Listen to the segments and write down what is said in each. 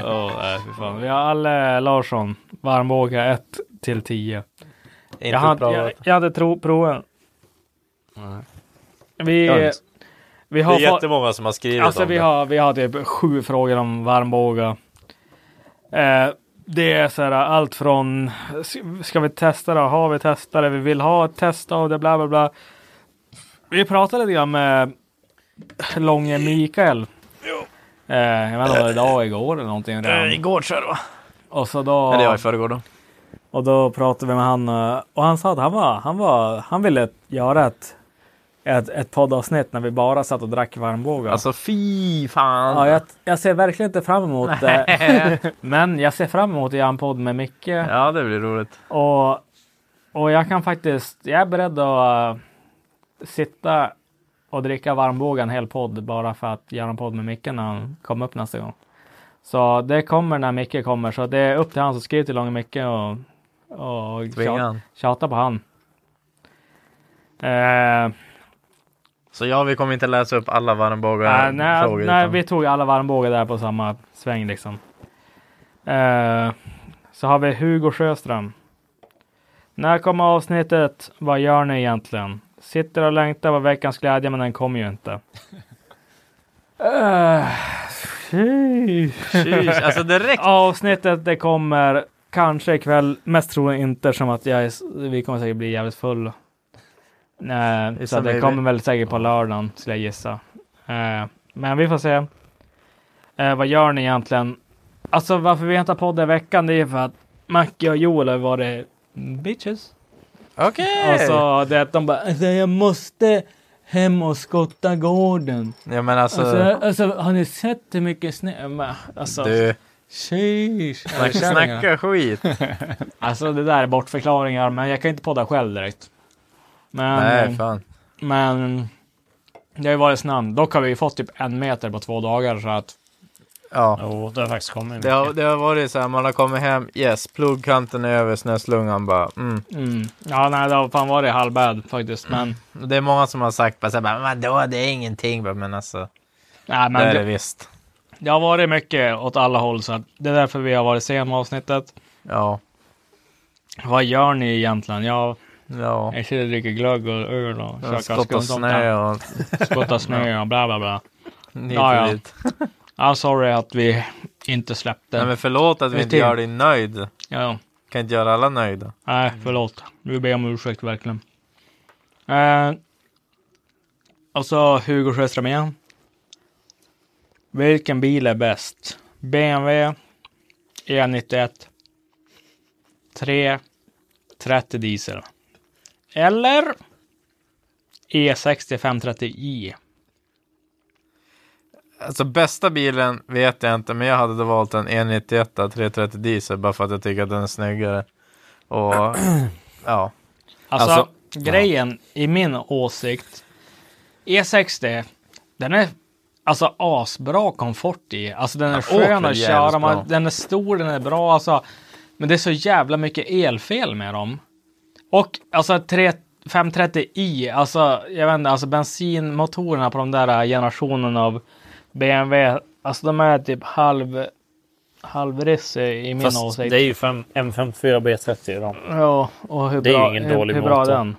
Åh, nej, fy fan. Vi har Alle Larsson, varmbåge 1 till 10. Inte Jag hade, jag, jag hade tro, proven. Vi, vi Det har är fått- jättemånga som har skrivit Alltså om vi det. har, vi har typ sju frågor om varmbågar. Eh, det är så här allt från ska vi testa det? Har vi testat det? Vi vill ha ett test av det, bla bla bla. Vi pratade lite grann med Långe Mikael. Eh, jag vet inte om det var idag, igår eller någonting. redan. Eh, igår tror jag det var. Och så då. Eller ja, i förrgår då. Och då pratade vi med han eh, och han sa att han var, han var, han ville göra ett, ett, ett poddavsnitt när vi bara satt och drack varmbågar. Alltså fy fan. Ja, jag, jag ser verkligen inte fram emot det. Men jag ser fram emot att göra en podd med Micke. Ja, det blir roligt. Och, och jag kan faktiskt, jag är beredd att uh, sitta och dricka varmbågen en hel podd bara för att göra en podd med Micke när han kommer upp nästa gång. Så det kommer när Micke kommer, så det är upp till han som skriver till Långe Micke och, och Tvinga tjat, han. tjata på han. Eh, Så ja, vi kommer inte läsa upp alla varmbågar Nej, nej, frågor. nej utan- vi tog alla varmbågar där på samma sväng liksom. Eh, så har vi Hugo Sjöström. När kommer avsnittet? Vad gör ni egentligen? Sitter och längtar på veckans glädje, men den kommer ju inte. Uh, Sheesh, alltså direkt. Avsnittet det kommer kanske ikväll. Mest troligen inte som att jag är, vi kommer säkert bli jävligt full. Nej, så det kommer väl säkert på lördagen skulle jag gissa. Eh, men vi får se. Eh, vad gör ni egentligen? Alltså varför vi inte har podd i veckan det är för att Macke och Joel har varit bitches. Okej. Och så det att de bara alltså, jag måste hem och skotta gården. Ja men alltså. Alltså, alltså har ni sett hur mycket snö? Alltså, du, sheesh. snacka, snacka skit. Alltså det där är bortförklaringar, men jag kan inte podda själv direkt. Men, Nej, fan. men det har ju varit snön. Dock har vi fått typ en meter på två dagar så att Ja. jo, det har faktiskt kommit. Det har, det har varit så här, man har kommit hem, yes, pluggkanten är över, snöslungan bara, mm. Mm. Ja, nej, det har fan varit halvbad faktiskt, men Det är många som har sagt bara, så här, bara vadå, det är ingenting, men alltså, nej, det men är det det, visst. det har varit mycket åt alla håll så att det är därför vi har varit sen med avsnittet. Ja, Vad gör ni egentligen? Jag, ja. jag sitter och dricker glögg och öl och käkar skumtomtar. snö och Skotta snö och bla bla bla. hit Ja, ja. och dit. Ja, sorry att vi inte släppte. Nej men förlåt att vi inte gör dig nöjd. Ja, Kan inte göra alla nöjda. nej, förlåt. Vi ber om ursäkt verkligen. Eh, och så Hugo Sjöström igen. Vilken bil är bäst? BMW E91 330 diesel. Eller E E60 530i. Alltså bästa bilen vet jag inte, men jag hade då valt en E E91 330 diesel bara för att jag tycker att den är snyggare. Och ja, Alltså, Alltså, grejen i min åsikt. E60, den är alltså asbra komfort i. Alltså den är Ja, skön att köra. Man, den är stor, den är bra. Alltså, men det är så jävla mycket elfel med dem. Och alltså tre, 530i, alltså jag vet inte, alltså bensinmotorerna på de där generationen av BMW, alltså de är typ halv halvriss i min Fast åsikt. det är ju fem, M54 B30 de. Ja, och hur Det är ju bra, ingen hur, dålig hur bra motor. den?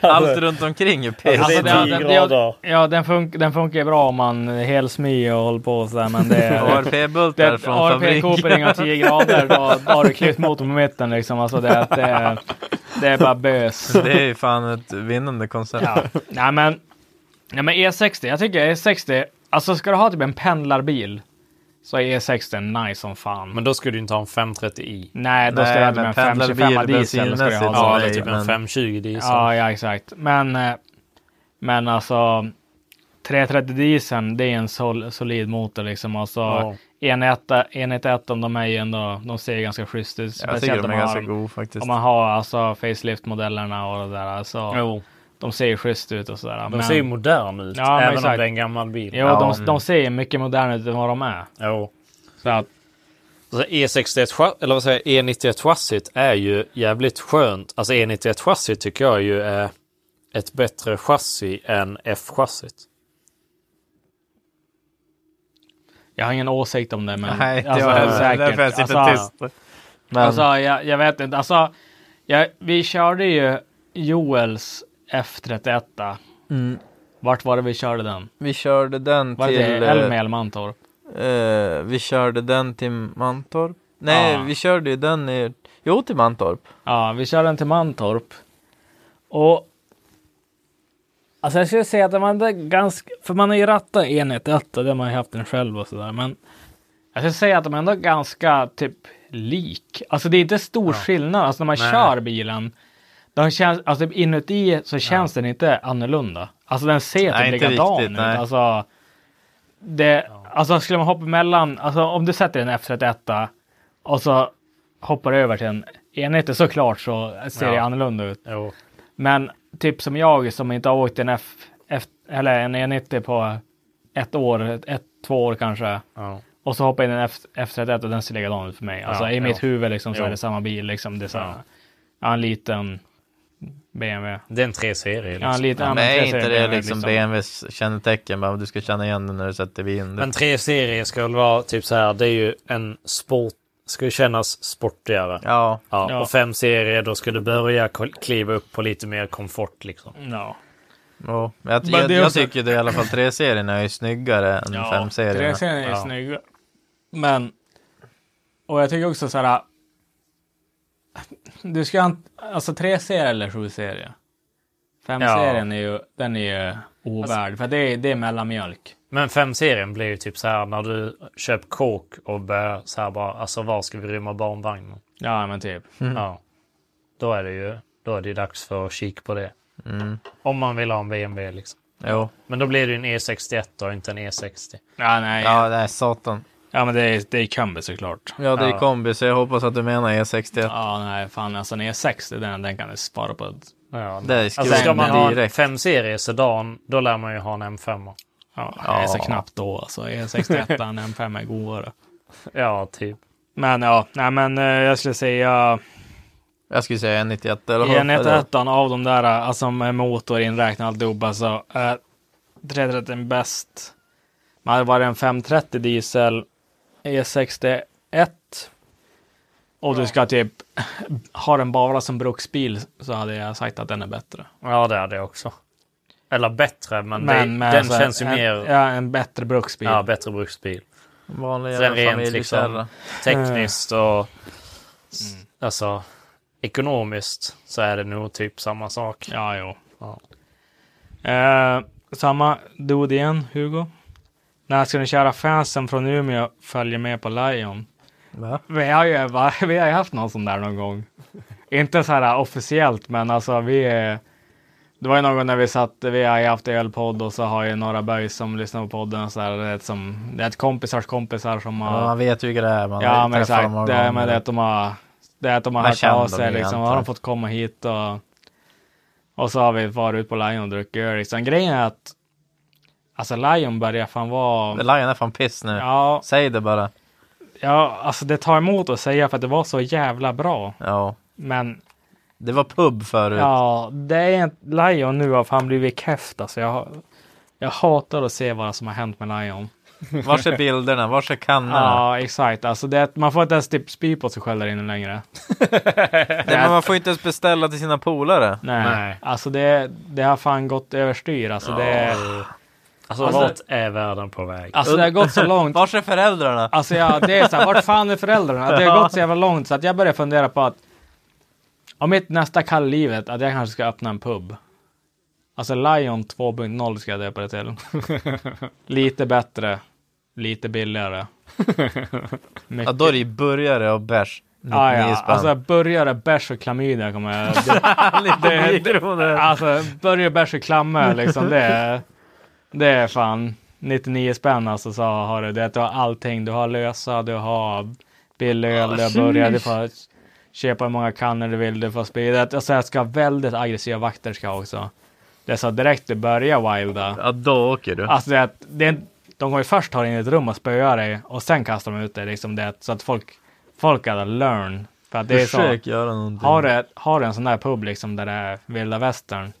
Allt runt omkring är piss. Alltså, det är ja, 10 den- ja, grader. Ja, den, fun den funkar ju bra om man helsmy och håller på så här, men det är... ARP-bultar från ARP fabrik. Coopering av 10 grader, då, då har du klippt motorn på mitten liksom. Alltså det, det, är- det är bara bös. Det är ju fan ett vinnande koncept. Ja. Nej men, nej men E60, jag tycker E60, alltså ska du ha typ en pendlarbil så är E60 nice som fan. Men då skulle du inte ha en 530i. nej, då ska Nej, du ha typ en pendlarbil 525 diesel. Ska du bensinmässigt ha Ja, eller typ en men- 520 diesel. Ja, ja exakt. Men, eh, men alltså 330 dieseln, det är en sol, solid motor liksom. Alltså, Ja. enhet 1 de är ju ändå, de ser ganska schysst ut. Jag tycker de är ganska goda faktiskt. om man har alltså facelift-modellerna och det där. Alltså, Jo, De ser ju schysst ut och sådär. de ser ju moderna ut. Ja, men även om exakt. det är en gammal bil. Jo, Ja, de, mm. de ser mycket modernare ut än vad de är. Jo. Så att, Alltså E61, cha- eller vad säger jag, E91 chassit är ju jävligt skönt. Alltså E91 chassit tycker jag ju är ett bättre chassi än F-chassit. jag har ingen åsikt om det, men Nej, det alltså, var säkert. Därför jag sitter Alltså, tyst. Men Alltså, jag, jag vet inte. Alltså, jag, vi körde ju Joels F31. mm, Vart var det vi körde den? vi körde den Var det till... till Elmia eller Mantorp? eh, vi körde den till Mantorp. Nej, Ja. vi körde ju den i... Jo, till Mantorp. Ja, vi körde den till Mantorp. Och Alltså jag skulle säga att var ändå ganska, för man har ju rattat enhet 1 och det har man ju haft den själv och sådär. Men jag skulle säga att de är ändå ganska typ lik. Alltså det är inte stor skillnad. Alltså när man Nej. kör bilen. De känns, alltså typ inuti så känns den inte annorlunda. Alltså den ser Nej, typ inte likadan ut. Alltså, det, alltså skulle man hoppa mellan, alltså om du sätter en F31 och så hoppar över till en enhet såklart så ser Ja. det annorlunda ut. Jo. Men typ som jag som inte har åkt en F, F eller en E90 på ett år, ett, två år kanske. Ja. Och så hoppar jag in en F, F31 och den ser likadan ut för mig. Alltså Ja, i mitt huvud liksom så Jo. är det samma bil liksom. Det är så här, Ja. ja, en liten BMW. Det är en 3-serie. Ja, Liksom. en liten, Ja, ja, men är tre inte serier det liksom BMWs kännetecken? Bara, du ska känna igen den när du sätter dig in. Men 3-serie ska väl vara typ så här. Det är ju en sport. Ska ju kännas sportigare. Ja, Ja, Ja. Och 5-serie då ska du börja kliva upp på lite mer komfort liksom. Ja. Men jag, Men jag, är jag också- tycker det i alla fall 3-serien är ju snyggare än Ja, 5-serierna. 3-serien är Ja. snygg. Men, och jag tycker också så här. Du ska inte, alltså 3-serie eller 7-serie? 5-serien är ju, den är ju ovärd. för det är, det är mellanmjölk. Men 5-serien blir ju typ så här när du köper kåk och börjar så här bara. Alltså var ska vi rymma barnvagnen? Ja, men typ. Ja. Då är det ju då är det ju dags för att kika på det. Mm. Om man vill ha en BMW liksom. Jo. Men då blir det ju en E61 och inte en E E60. Ja, nej. Ja, Ja, nej, satan. Men det är, det är kombi såklart. Ja, det är Ja. kombi, så jag hoppas att du menar E E61. Ja, nej, fan alltså en E60, den, den kan du spara på. Ett, Ja, Det är alltså ska man ha direkt. 5-serie sedan, då lär man ju ha en M5. ja, Ja. det är så knappt då. Alltså E61, en M5 är godare. Ja, typ. Men ja, nej men eh, jag skulle säga Jag skulle säga 91 eller vad? enhet Eller- ettan av de där, alltså med motor inräknat alltihop, alltså är 330 bäst. Man hade varit en 530 diesel E61 och du ska typ ha den bara som bruksbil så hade jag sagt att den är bättre. Ja, det är det också. Eller bättre, men, Men det, med den så här, känns ju en, mer... Ja, en bättre bruksbil. Ja, bättre bruksbil. Vanlig Sen rent liksom tekniskt och s- alltså ekonomiskt så är det nog typ samma sak. Ja, jo. Ja. Eh, samma dude igen, Hugo. När ska ni köra fansen från Umeå följer med på Lion? Va? Vi har ju vi har haft någon sån där någon gång. Inte så här officiellt, men alltså vi är... Det var ju någon när vi satt, vi har ju haft ölpodd och så har ju några böjs som lyssnar på podden och så här, det som, det är ett kompisars kompisar som Ja, har... man vet ju vilka det är. Man Ja, men exakt. Det, är- men det är att de har, det är att de har hört av sig liksom. Har de fått komma hit och... Och så har vi varit ut på Lion och druckit öl. Liksom. Grejen är att... Alltså Lion börjar fan vara... Lion är fan piss nu. Ja, Säg det bara. ja, alltså det tar emot att säga för att det var så jävla bra. Ja. Men Det var pub förut. Ja, det är en Lion nu har fan blivit keft alltså. Jag, jag hatar att se vad som har hänt med Lion. Vars är bilderna? Vars är kannorna? Ja, exakt. Alltså det, man får inte ens typ spy på sig själv där inne längre. Nej, men man får inte ens beställa till sina polare. Nej, Nej. alltså det, det har fan gått överstyr. Alltså det, Alltså, Alltså- vart är världen på väg? alltså det har gått så långt. Vars är föräldrarna? Alltså ja, det är så här, vart fan är föräldrarna? Det har gått så jävla långt så att jag börjar fundera på att om mitt nästa kall livet, att jag kanske ska öppna en pub. Alltså Lion 2.0 ska jag döpa det till. lite bättre, lite billigare. Mycket. Ja, då är det ju burgare och bärs. Ah, 99 ja. Alltså börjar bärs och klamydia kommer jag... Det, Lite det, alltså börjar bärs och klammer liksom. Det, är- det är fan 99 spänn alltså så har du det. Du har allting. Du har lösa, du har billig öl, du har burgare, du får köpa hur många kannor du vill, du får sprida. Alltså jag ska väldigt aggressiva vakter ska jag också. Det är så direkt du börjar wilda. Ja, då åker du. Alltså det, det de kommer ju först ta in i ett rum och spöa dig och sen kastar de ut dig. Liksom det, så att folk, folk gotta learn. För att det är så. Försök göra någonting. Har du, har du en sån där pub liksom där det är vilda västern.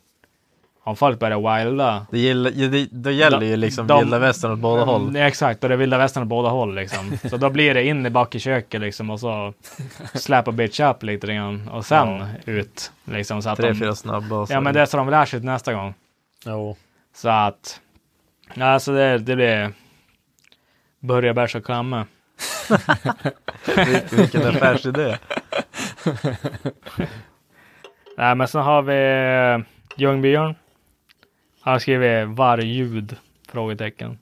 Om folk börjar wilda. Det, gäller, ja, det, då gäller ju liksom de- vilda västern åt båda håll. Mm, exakt, och det är vilda västern åt båda håll liksom. Så då blir det in i bak i köket liksom och så släpa bitch up lite grann och sen ut. Liksom, så att Tre, de, fyra snabba och så. Ja men det är så de lär sig till nästa gång. Jo. Så att, alltså det, det blir börja bärs och klamma. Vil- Vilken affärsidé. Nej men sen har vi eh, Ljungbjörn. Han skrivit vargljud? Frågetecken.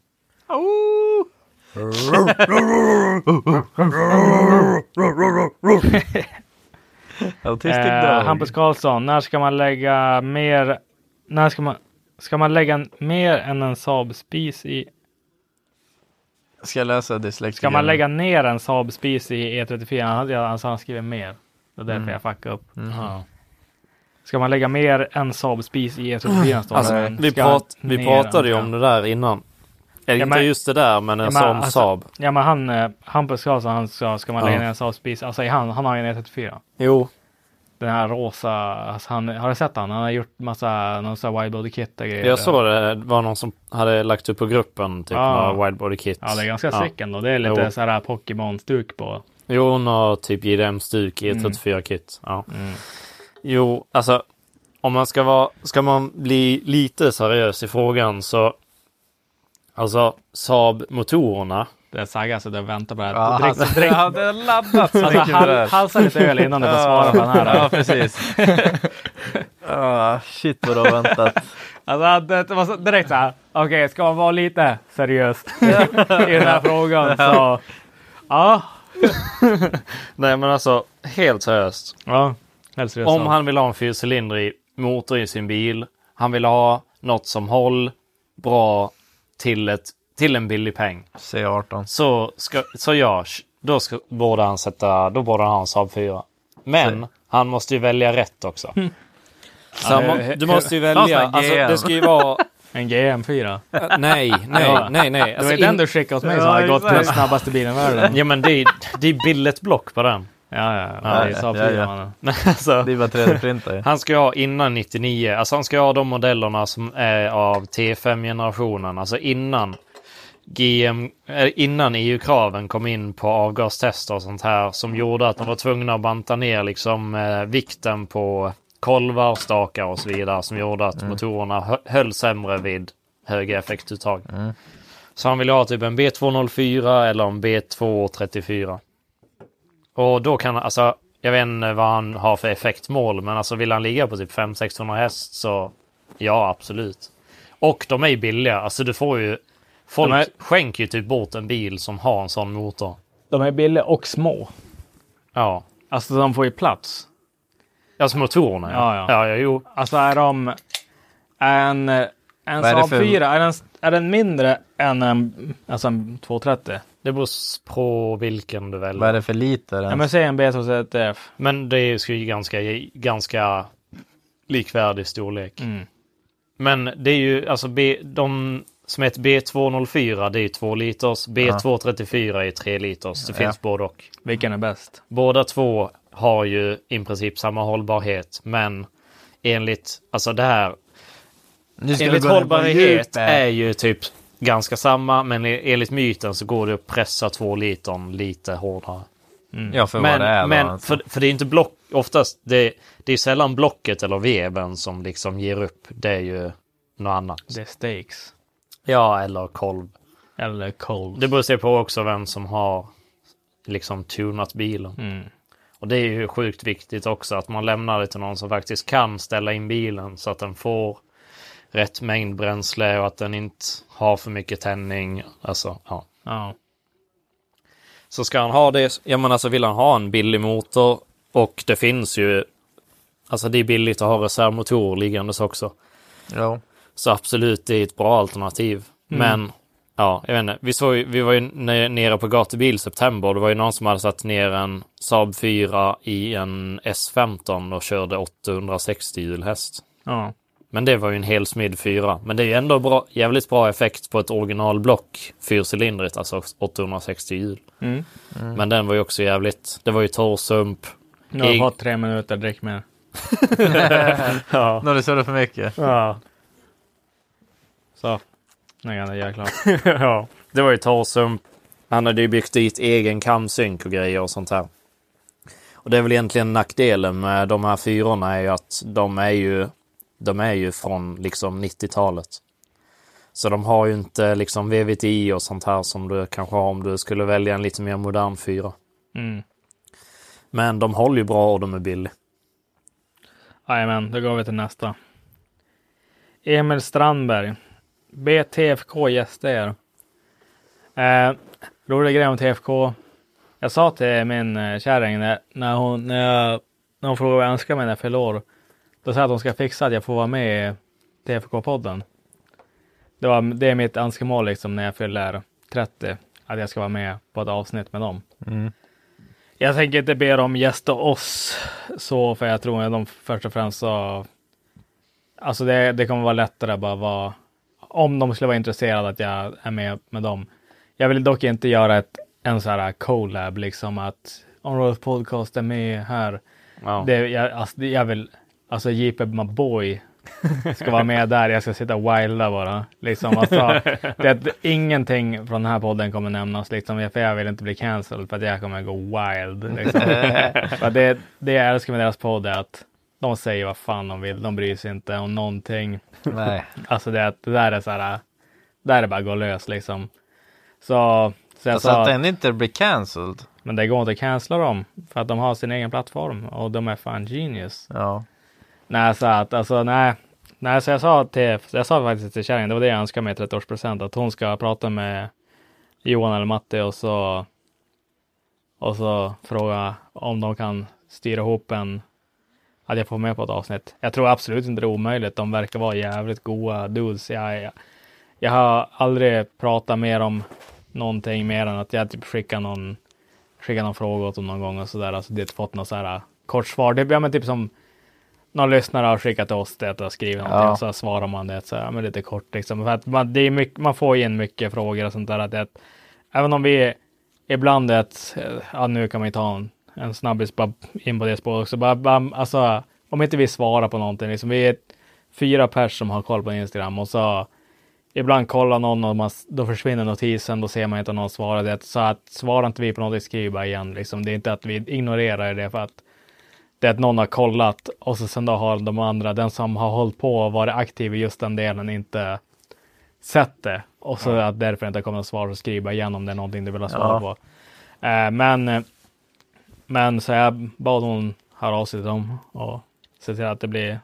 Autistic Eh. Hampus Karlsson, när ska man lägga mer? När ska man? Ska man lägga mer än en Saab spis i? Ska jag läsa dyslektiker? Ska man lägga ner en Saab spis i E34? Han, hade- alltså han skriver mer. Det är därför Mm. jag fuckade upp. Ja. Ska man lägga mer än Saab spis i E34? står det. Alltså, vi, prat, vi pratade ju om det där innan. Eller Ja, inte men- just det där, men en Ja, sån alltså- Saab. Ja men han, eh, Hampus Karlsson, han sa, ska man lägga Ja. ner en Saab spis? Alltså han, han har ju en E34. Jo. Den här rosa, alltså han, har du sett han? Han har gjort massa, någon sån här widebody kit och grejer. Jag såg det var någon som hade lagt upp på gruppen, typ Ja. några Wildbody Kit. Ja, det är ganska Ja. sick ändå. Det är lite Jo. så här Pokémon-stuk på. Jo, hon har typ JDM-stuk i Mm. 34-kit. Ja. Jo, alltså om man ska vara, ska man bli lite seriös i frågan så Alltså Saab-motorerna. Det är Saga så det väntar på det Ja, här. han, Drick, drick, jag hade laddat så alltså, det hal, halsa lite öl innan du får svara på den här. Ja, precis. ah, shit vad du har väntat. Alltså, det, det var så, direkt så här. Okej, ska man vara lite seriös i den här frågan så. Ja. Nej men alltså helt seriöst. Ja. Seriöst. Om han vill ha en fyrcylindrig motor i sin bil. Han vill ha något som håll bra till, ett, till en billig peng. C18. Så, ska, så ja, då ska, borde han sätta, då borde han ha en Saab 4. Men han måste ju välja rätt också. Så han må, du måste ju välja, alltså, det ska ju vara, En GM4. äh, nej, nej, nej, nej. Det var Alltså, den du skickade åt mig Ja, som hade gått exakt. den snabbaste bilen i världen. ja men det är, det är billigt block på den. Ja, ja. Ja, ja, ja, 4 ja. alltså, Det är bara 3D-printar han ska ha innan 99, alltså han ska ha de modellerna som är av T5-generationen, alltså innan GM, eh, innan EU-kraven kom in på avgastester och sånt här som gjorde att de var tvungna att banta ner liksom eh, vikten på kolvar, stakar och så vidare som gjorde att motorerna hö- höll sämre vid höga effektuttag. Så han vill ha typ en B204 eller en B234. Och då kan alltså, jag vet inte vad han har för effektmål, men alltså vill han ligga på typ 500-600 häst så ja, absolut. Och de är ju billiga, alltså du får ju Folk är- skänker ju typ bort en bil som har en sån motor. De är billiga och små. Ja. Alltså de får ju plats. Alltså motorerna Ja, ja. ja. Ja, ja, jo. Alltså är de en, en Saab för- 4, är den, är den mindre än en, alltså en 230? Det beror på vilken du väljer. Vad är det för liter? Ja, men säg en B230F. Men det är ju ganska, ganska likvärdig storlek. Mm. Men det är ju alltså B, de som heter B204 det är 2 liters. B234 är 3 liters. Det Ja. finns både och. Vilken är bäst? Båda två har ju i princip samma hållbarhet. Men enligt, alltså det här, Nu ska enligt hållbarhet är ju typ ganska samma. Men e- enligt myten så går det att pressa två litern lite hårdare. Ja, för Men, vad det är men alltså. för, för det är inte block, oftast, det, det är sällan blocket eller veven som liksom ger upp. Det är ju något annat. Det är steaks. Ja, eller kolv. Eller cold. Det beror sig på också vem som har liksom tunat bilen. Mm. Och det är ju sjukt viktigt också att man lämnar det till någon som faktiskt kan ställa in bilen så att den får rätt mängd bränsle och att den inte har för mycket tändning. Alltså, ja. Ja. Så ska han ha det, ja men alltså vill han ha en billig motor och det finns ju, alltså det är billigt att ha reservmotor liggandes också. Jo. Så absolut, det är ett bra alternativ. Men ja, jag vet inte. Vi, såg, vi var ju ne- nere på gatubil september. Det var ju någon som hade satt ner en Saab 4 i en S15 och körde 860 hjulhäst. Ja. Men det var ju en helsmidd 4. Men det är ju ändå bra, jävligt bra effekt på ett originalblock fyrcylindrigt, alltså 860 hjul. Mm. Men den var ju också jävligt, det var ju torr sump. Nu har I- jag fått tre minuter, drick mer. Ja. Nu har du surrat för mycket. ja. Så. Nu kan jag göra klart. ja, det var ju torrsump. Han hade ju byggt dit egen kamsynk och grejer och sånt här. Och det är väl egentligen nackdelen med de här fyrorna är ju att de är ju, de är ju från liksom 90-talet. Så de har ju inte liksom VVTi och sånt här som du kanske har om du skulle välja en lite mer modern fyra. Mm. Men de håller ju bra och de är billiga. Jajamän, då går vi till nästa. Emil Strandberg. BTFK gäster er. Eh, rolig grej om TFK. Jag sa till min eh, kärring när, när, hon, när, jag, när hon frågade vad jag önskar mig när jag fyller år. Då jag att hon ska fixa att jag får vara med i TFK-podden. Det, var, det är mitt önskemål liksom när jag fyller 30. Att jag ska vara med på ett avsnitt med dem. Jag tänker inte be dem gästa oss så, för jag tror att de först och främst så... Alltså det, det kommer vara lättare bara vara... Om de skulle vara intresserade att jag är med med dem. Jag vill dock inte göra ett, en så här collab, liksom att Onroad Podcast är med här. Ja. Det, jag, alltså, det- jag vill... Alltså JP my boy ska vara med där. Jag ska sitta och wilda bara. Liksom, alltså, det, är- ingenting från den här podden kommer nämnas. Liksom, för jag vill inte bli cancelled för att jag kommer gå wild. Liksom. för det, det jag älskar med deras podd är att de säger vad fan de vill. De bryr sig inte om någonting. Nej. Alltså det, det där är så här. Där är bara att gå lös liksom. Så, så jag Alltså sa, att den inte blir cancelled. men det går inte att cancella dem. För att de har sin egen plattform och de är fan genius. Ja. Nej, så att alltså nej. Nej, så jag sa till, jag sa faktiskt till kärringen, det var det jag önskade mig i 30-årspresent, att hon ska prata med Johan eller Matti och så och så fråga om de kan styra ihop en, att jag får med på ett avsnitt. Jag tror absolut inte det är omöjligt. De verkar vara jävligt goa dudes. Jag, jag, jag har aldrig pratat mer om någonting mer än att jag typ skickar någon, skickar någon fråga åt dem någon gång och sådär. Alltså det fått något så här kort svar. Det, ja, men typ som någon lyssnare har skickat till oss det jag skriver någonting Ja. och så svarar man det så här, men lite kort liksom. För att man, det är mycket, man får in mycket frågor och sånt där. Att det, även om vi ibland är ett, ja nu kan man ju ta en, en snabbis bara in på det spåret också. Bara, bara, alltså, om inte vi svarar på någonting, liksom, vi är fyra pers som har koll på Instagram och så ibland kollar någon och man, då försvinner notisen, då ser man inte någon svarar det. Så att svarar inte vi på någonting, skriver bara igen. Liksom. Det är inte att vi ignorerar det för att det är att någon har kollat och så sen då har de andra, den som har hållit på och varit aktiv i just den delen inte sett det. Och så att därför inte kommer något svar så skriv bara igen om det är någonting du vill ha svar Ja. på. Eh, men, men så jag bad hon höra av sig till dem och se till att det blir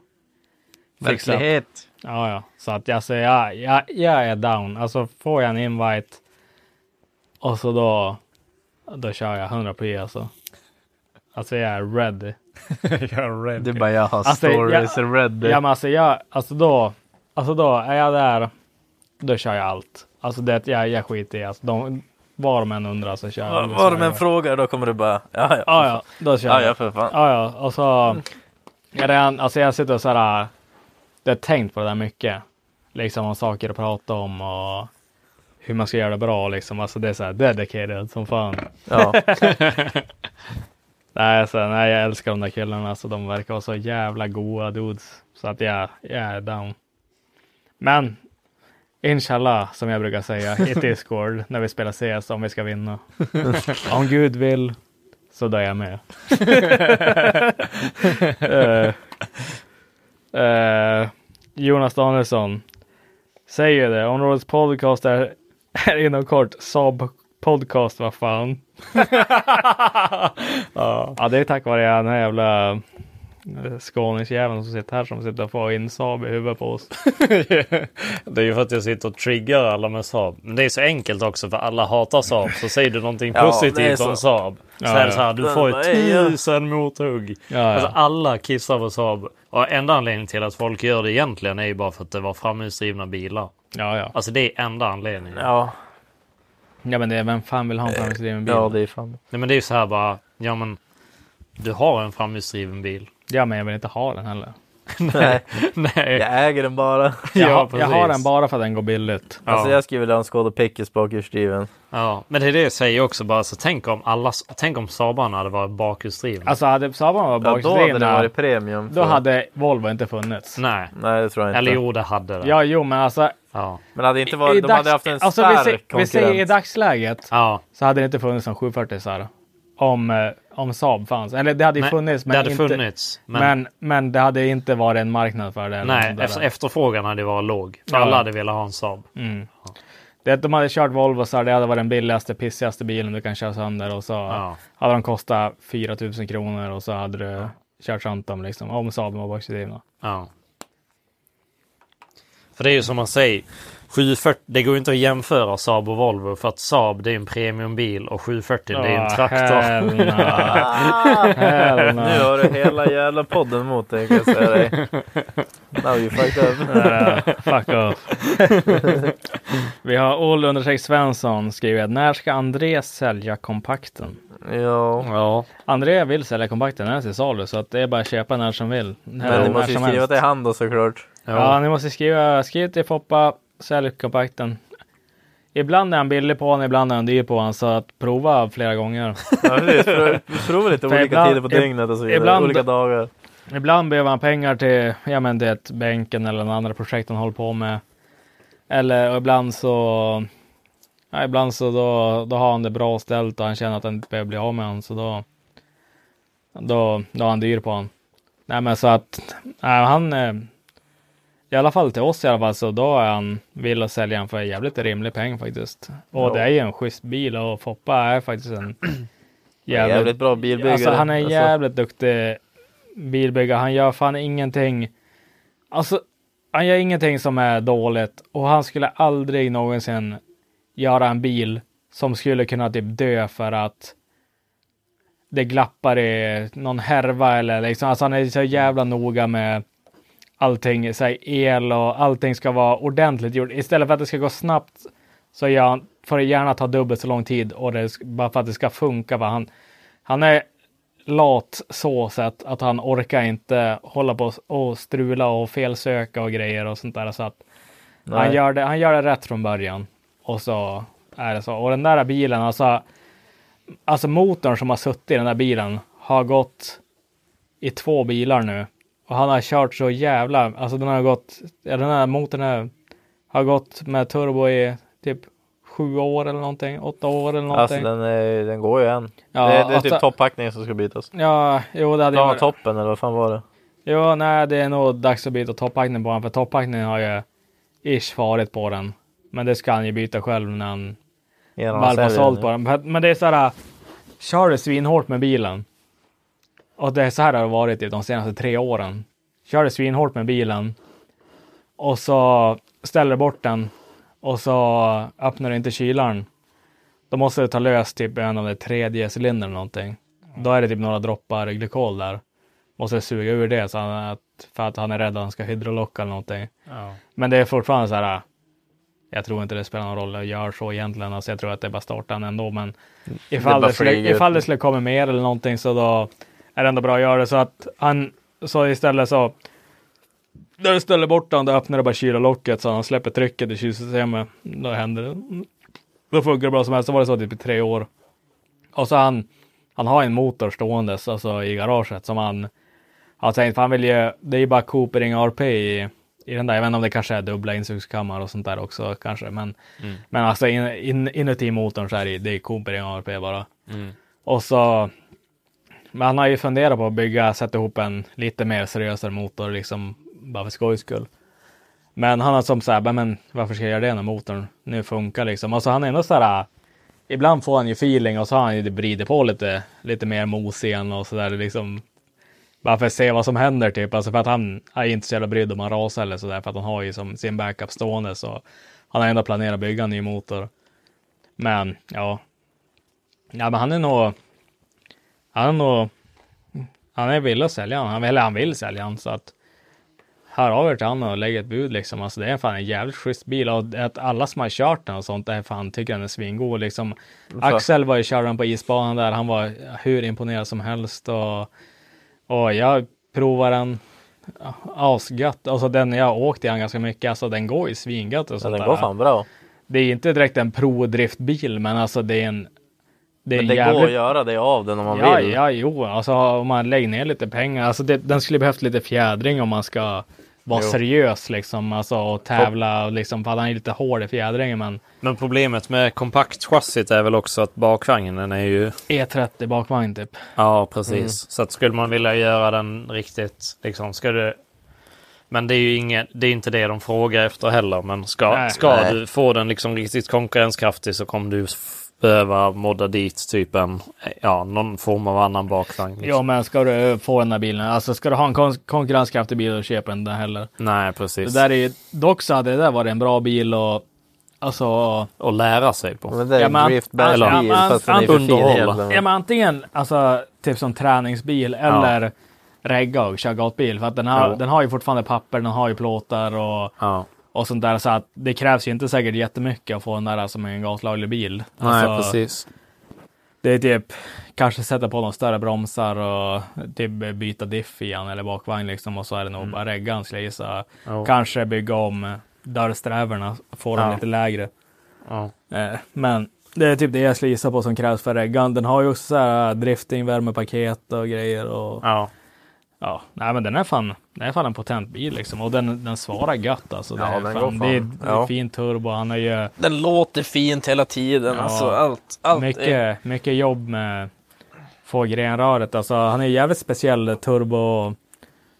fixat. Verklighet. Ja, ja. Så att jag säger, ja, jag, jag är down. Alltså får jag en invite och så då, då kör jag 100 p alltså. Alltså jag är ready. jag är bara jag har Alltså, stories jag- ready. Ja men alltså jag, alltså då, alltså då är jag där, då kör jag allt. Alltså det, jag, jag skiter i, alltså de, var de än undrar så kör jag. Var de en fråga då kommer du bara, ja ja. Ja, ja, då kör Ja, jag. ja för fan. Ja, ja, och så jag redan, alltså jag sitter och så här, jag har tänkt på det där mycket. Liksom om saker att prata om och hur man ska göra det bra liksom. Alltså det är så här dedicated som fan. Ja. Nej, så, nej, jag älskar de där killarna. Så de verkar vara så jävla goa dudes. Så att jag, jag är down. Men inshallah, som jag brukar säga i Discord när vi spelar CS om vi ska vinna. om Gud vill så då är jag med. Eh, eh, Jonas Danielsson säger det. Områdets podcast är, är inom kort Saab podcast, vad fan. ja. det är tack vare den här jävla eh, skåningsjäveln som sitter här som sitter och får in Saab i huvudet på oss. Det är ju för att jag sitter och triggar alla med Saab. Men det är så enkelt också för alla hatar Saab. Så säger du någonting Ja, positivt om Saab. Så Ja, är det så här, du får ju tusen mothugg. Ja, ja. Alltså alla kissar på Saab. Och enda anledningen till att folk gör det egentligen är ju bara för att det var framhjulsdrivna bilar. Ja, ja. Alltså det är enda anledningen. Ja, Ja, men det är, vem fan vill ha en framhjulsdriven bil? ja det är fan. Nej men det är ju så här bara, ja men du har en framhjulsdriven bil. Ja, men jag vill inte ha den heller. Nej, Nej. jag äger den bara. Jag, Ja, har- jag har den bara för att den går billigt. Alltså Ja. jag skulle vilja ha en Skoda Pickes bakhjulsdriven. Ja, men det är det jag säger också bara. Så tänk om alla, tänk om Saabarna hade varit bakhjulsdrivna. Alltså hade Saabarna varit Ja, då hade bakhjulsdrivna, varit premium. då för- hade Volvo inte funnits. Nej, Nej, det tror jag inte. eller jo det hade det. Ja, jo, men alltså. Ja. Men hade inte i varit, de dags- hade haft en alltså, stark vi, säger, vi säger i dagsläget ja. så hade det inte funnits någon 740 så här, om, eh, om Saab fanns. Eller det hade ju funnits, men, det hade inte, funnits. Men, men, men det hade inte varit en marknad för det. nej, efter, efterfrågan hade varit låg. För Ja. alla hade velat ha en Saab. Mm. Det att de hade kört Volvo så här, det hade varit den billigaste, pissigaste bilen du kan köra sönder och så Ja. hade de kostat 4 000 kronor och så hade du kört sönder dem liksom. Om Saaben var bakhjulsdrivna. Ja. För det är ju som man säger. 740, det går ju inte att jämföra Saab och Volvo för att Saab det är en premiumbil och 740 det är en Ah, traktor. hell no. Hell no. Nu har du hela jävla podden mot dig kan jag säga dig. Now you fucked up. Eh, fuck off. Vi har Olle understreck Svensson skrivit när ska André sälja kompakten? Ja, Ja. André vill sälja kompakten, den är till salu så att det är bara att köpa när som vill. men du måste ju skriva till hand då såklart. Ja, ni måste skriva, skriv till Foppa, sälj kompakten. Ibland är han billig på den, ibland är han dyr på den, så att prova flera gånger. Ja, precis. Prova, lite olika ibland- tider på dygnet och så vidare. ibland- olika dagar. Ibland behöver han pengar till, ja men det bänken eller några andra projekt han håller på med. Eller ibland så, ja, ibland så då, då har han det bra ställt och han känner att han inte behöver bli av med honom, så då, då, då är han dyr på honom. Nej men så att, nej, han, eh, i alla fall till oss i alla fall, så då är han vill att sälja den för en jävligt rimlig peng faktiskt. Och Ja. det är ju en schysst bil och Foppa är faktiskt en Jävligt, jävligt bra bilbyggare. Alltså han är en Alltså, jävligt duktig bilbyggare. Han gör fan ingenting. Alltså, han gör ingenting som är dåligt och han skulle aldrig någonsin göra en bil som skulle kunna typ dö för att det glappar i någon härva eller liksom. Alltså han är så jävla noga med allting, så el och allting ska vara ordentligt gjort. Istället för att det ska gå snabbt så han, får det gärna ta dubbelt så lång tid och det, bara för att det ska funka. Va? Han, han är lat så sätt att han orkar inte hålla på och strula och felsöka och grejer och sånt där. Så att han gör, det, han gör det rätt från början. Och så är det så. Och den där bilen, alltså, alltså motorn som har suttit i den där bilen har gått i två bilar nu. Och han har kört så jävla, alltså den har gått, ja, den här motorn är, har gått med turbo i typ sju år eller någonting, åtta år eller någonting. Alltså den, är, den går ju än. Ja, det, det är alltså- typ toppackningen som ska bytas. Ja, jo det hade Ja, varit- toppen eller vad fan var det? Jo, nej, det är nog dags att byta toppakten på den, för toppakten har ju ish farit på den. Men det ska han ju byta själv när han väl har sålt på den. Men- Men det är så här, kör du svinhårt med bilen. Och det är så här det har varit de senaste tre åren. Kör du svinhårt med bilen. Och så ställer bort den. Och så öppnar du inte kylaren. Då måste du ta lös typ en av de tredje cylindern eller någonting. Då är det typ några droppar glykol där. Måste suga ur det så att, för att han är rädd att han ska hydrolocka eller någonting. Ja. Men det är fortfarande så här. Jag tror inte det spelar någon roll att göra så egentligen. Alltså jag tror att det är bara starta den ändå. Men ifall bara det, skulle, ifall det skulle komma mer eller någonting så då är ändå bra att göra det. Så att han så istället så. När du ställer bort den, då öppnar du bara kyllocket så han släpper trycket i kylsystemet. Då händer det. Då funkar det bra som helst. Så var det så typ i tre år. Och så han han har en motor ståendes alltså i garaget som han har tänkt, för han vill ju, det är ju bara Coopering RP i, i den där, jag vet inte om det kanske är dubbla insugskammare och sånt där också kanske, men, men alltså in, in, inuti motorn så är det, det är Coopering RP bara. Och så, men han har ju funderat på att bygga, sätta ihop en lite mer seriösare motor liksom, bara för skojs skull. Men han har som så här, "Men, varför ska jag göra det när motorn nu funkar liksom? Alltså han är ändå så här, ibland får han ju feeling och så har han ju vridit på lite, lite mer mos igen och så där liksom. Bara för att se vad som händer typ, alltså för att han är inte så jävla brydd om han rasar eller så där, för att han har ju som sin backup stående så han har ändå planerat bygga en ny motor. Men ja, ja men han är nog, han nog, han är villig att sälja han, eller han vill sälja han så att hör av er till han och lägg ett bud liksom. Alltså det är fan en jävligt schysst bil och att alla som har kört den och sånt är fan tycker den är svingod liksom. Axel var ju körde den på isbanan där. Han var hur imponerad som helst och, och jag provade den ja, asgött. Alltså den jag har åkt i ganska mycket. Alltså den går ju svingött och Ja, sånt den där. går fan bra. Det är inte direkt en prodriftbil men alltså det är en det Men en det jävligt... går att göra det av den om man Ja, vill. ja, jo, alltså om man lägger ner lite pengar, alltså det, den skulle behövt lite fjädring om man ska vara Jo. seriös liksom, alltså och tävla och liksom, för han är lite hård i fjädringen, men Men problemet med kompaktchassit är väl också att bakvagnen är ju... E30 E bakvagn typ. Ja, precis. Så att skulle man vilja göra den riktigt, liksom, ska du... Men det är ju inget, det är inte det de frågar efter heller. Men ska, Nej. ska Nej. du få den liksom riktigt konkurrenskraftig så kommer du behöva modda dit typ en, ja, någon form av annan bakvagn. Liksom. Ja, men ska du få den här bilen, alltså ska du ha en kon- konkurrenskraftig bil, då köper den där heller. Nej, precis. Det där är ju, dock så hade det där varit en bra bil och alltså Och lära sig på. Men det är Ja, en men- driftback ja, bil men- fast den är för fin underhålla. Ja, men antingen alltså typ som träningsbil eller regga och köra gatbil. För att den har, Jo. den har ju fortfarande papper, den har ju plåtar och, Ja. Och sånt där. Så att det krävs ju inte säkert jättemycket att få den där som en gatlaglig bil. Nej, Alltså, precis. Det är typ kanske sätta på de större bromsar och typ byta diff igen eller bakvagn liksom och så är det nog bara reggan skulle jag gissa. Kanske bygga om dörrsträvorna, få dem lite lägre. Eh, Men det är typ det jag skulle gissa på som krävs för reggan. Den har ju också så här drifting, värmepaket och grejer och Ja. Ja, nej men den är fan, den är fan en potent bil liksom och den, den svarar gött alltså. Det Ja, är, den fan, går det är, fan. det är Ja. fin turbo, han har ju Den låter fint hela tiden. Ja. Alltså allt. allt är... mycket, mycket jobb med få grenröret. Alltså han är jävligt speciell turbo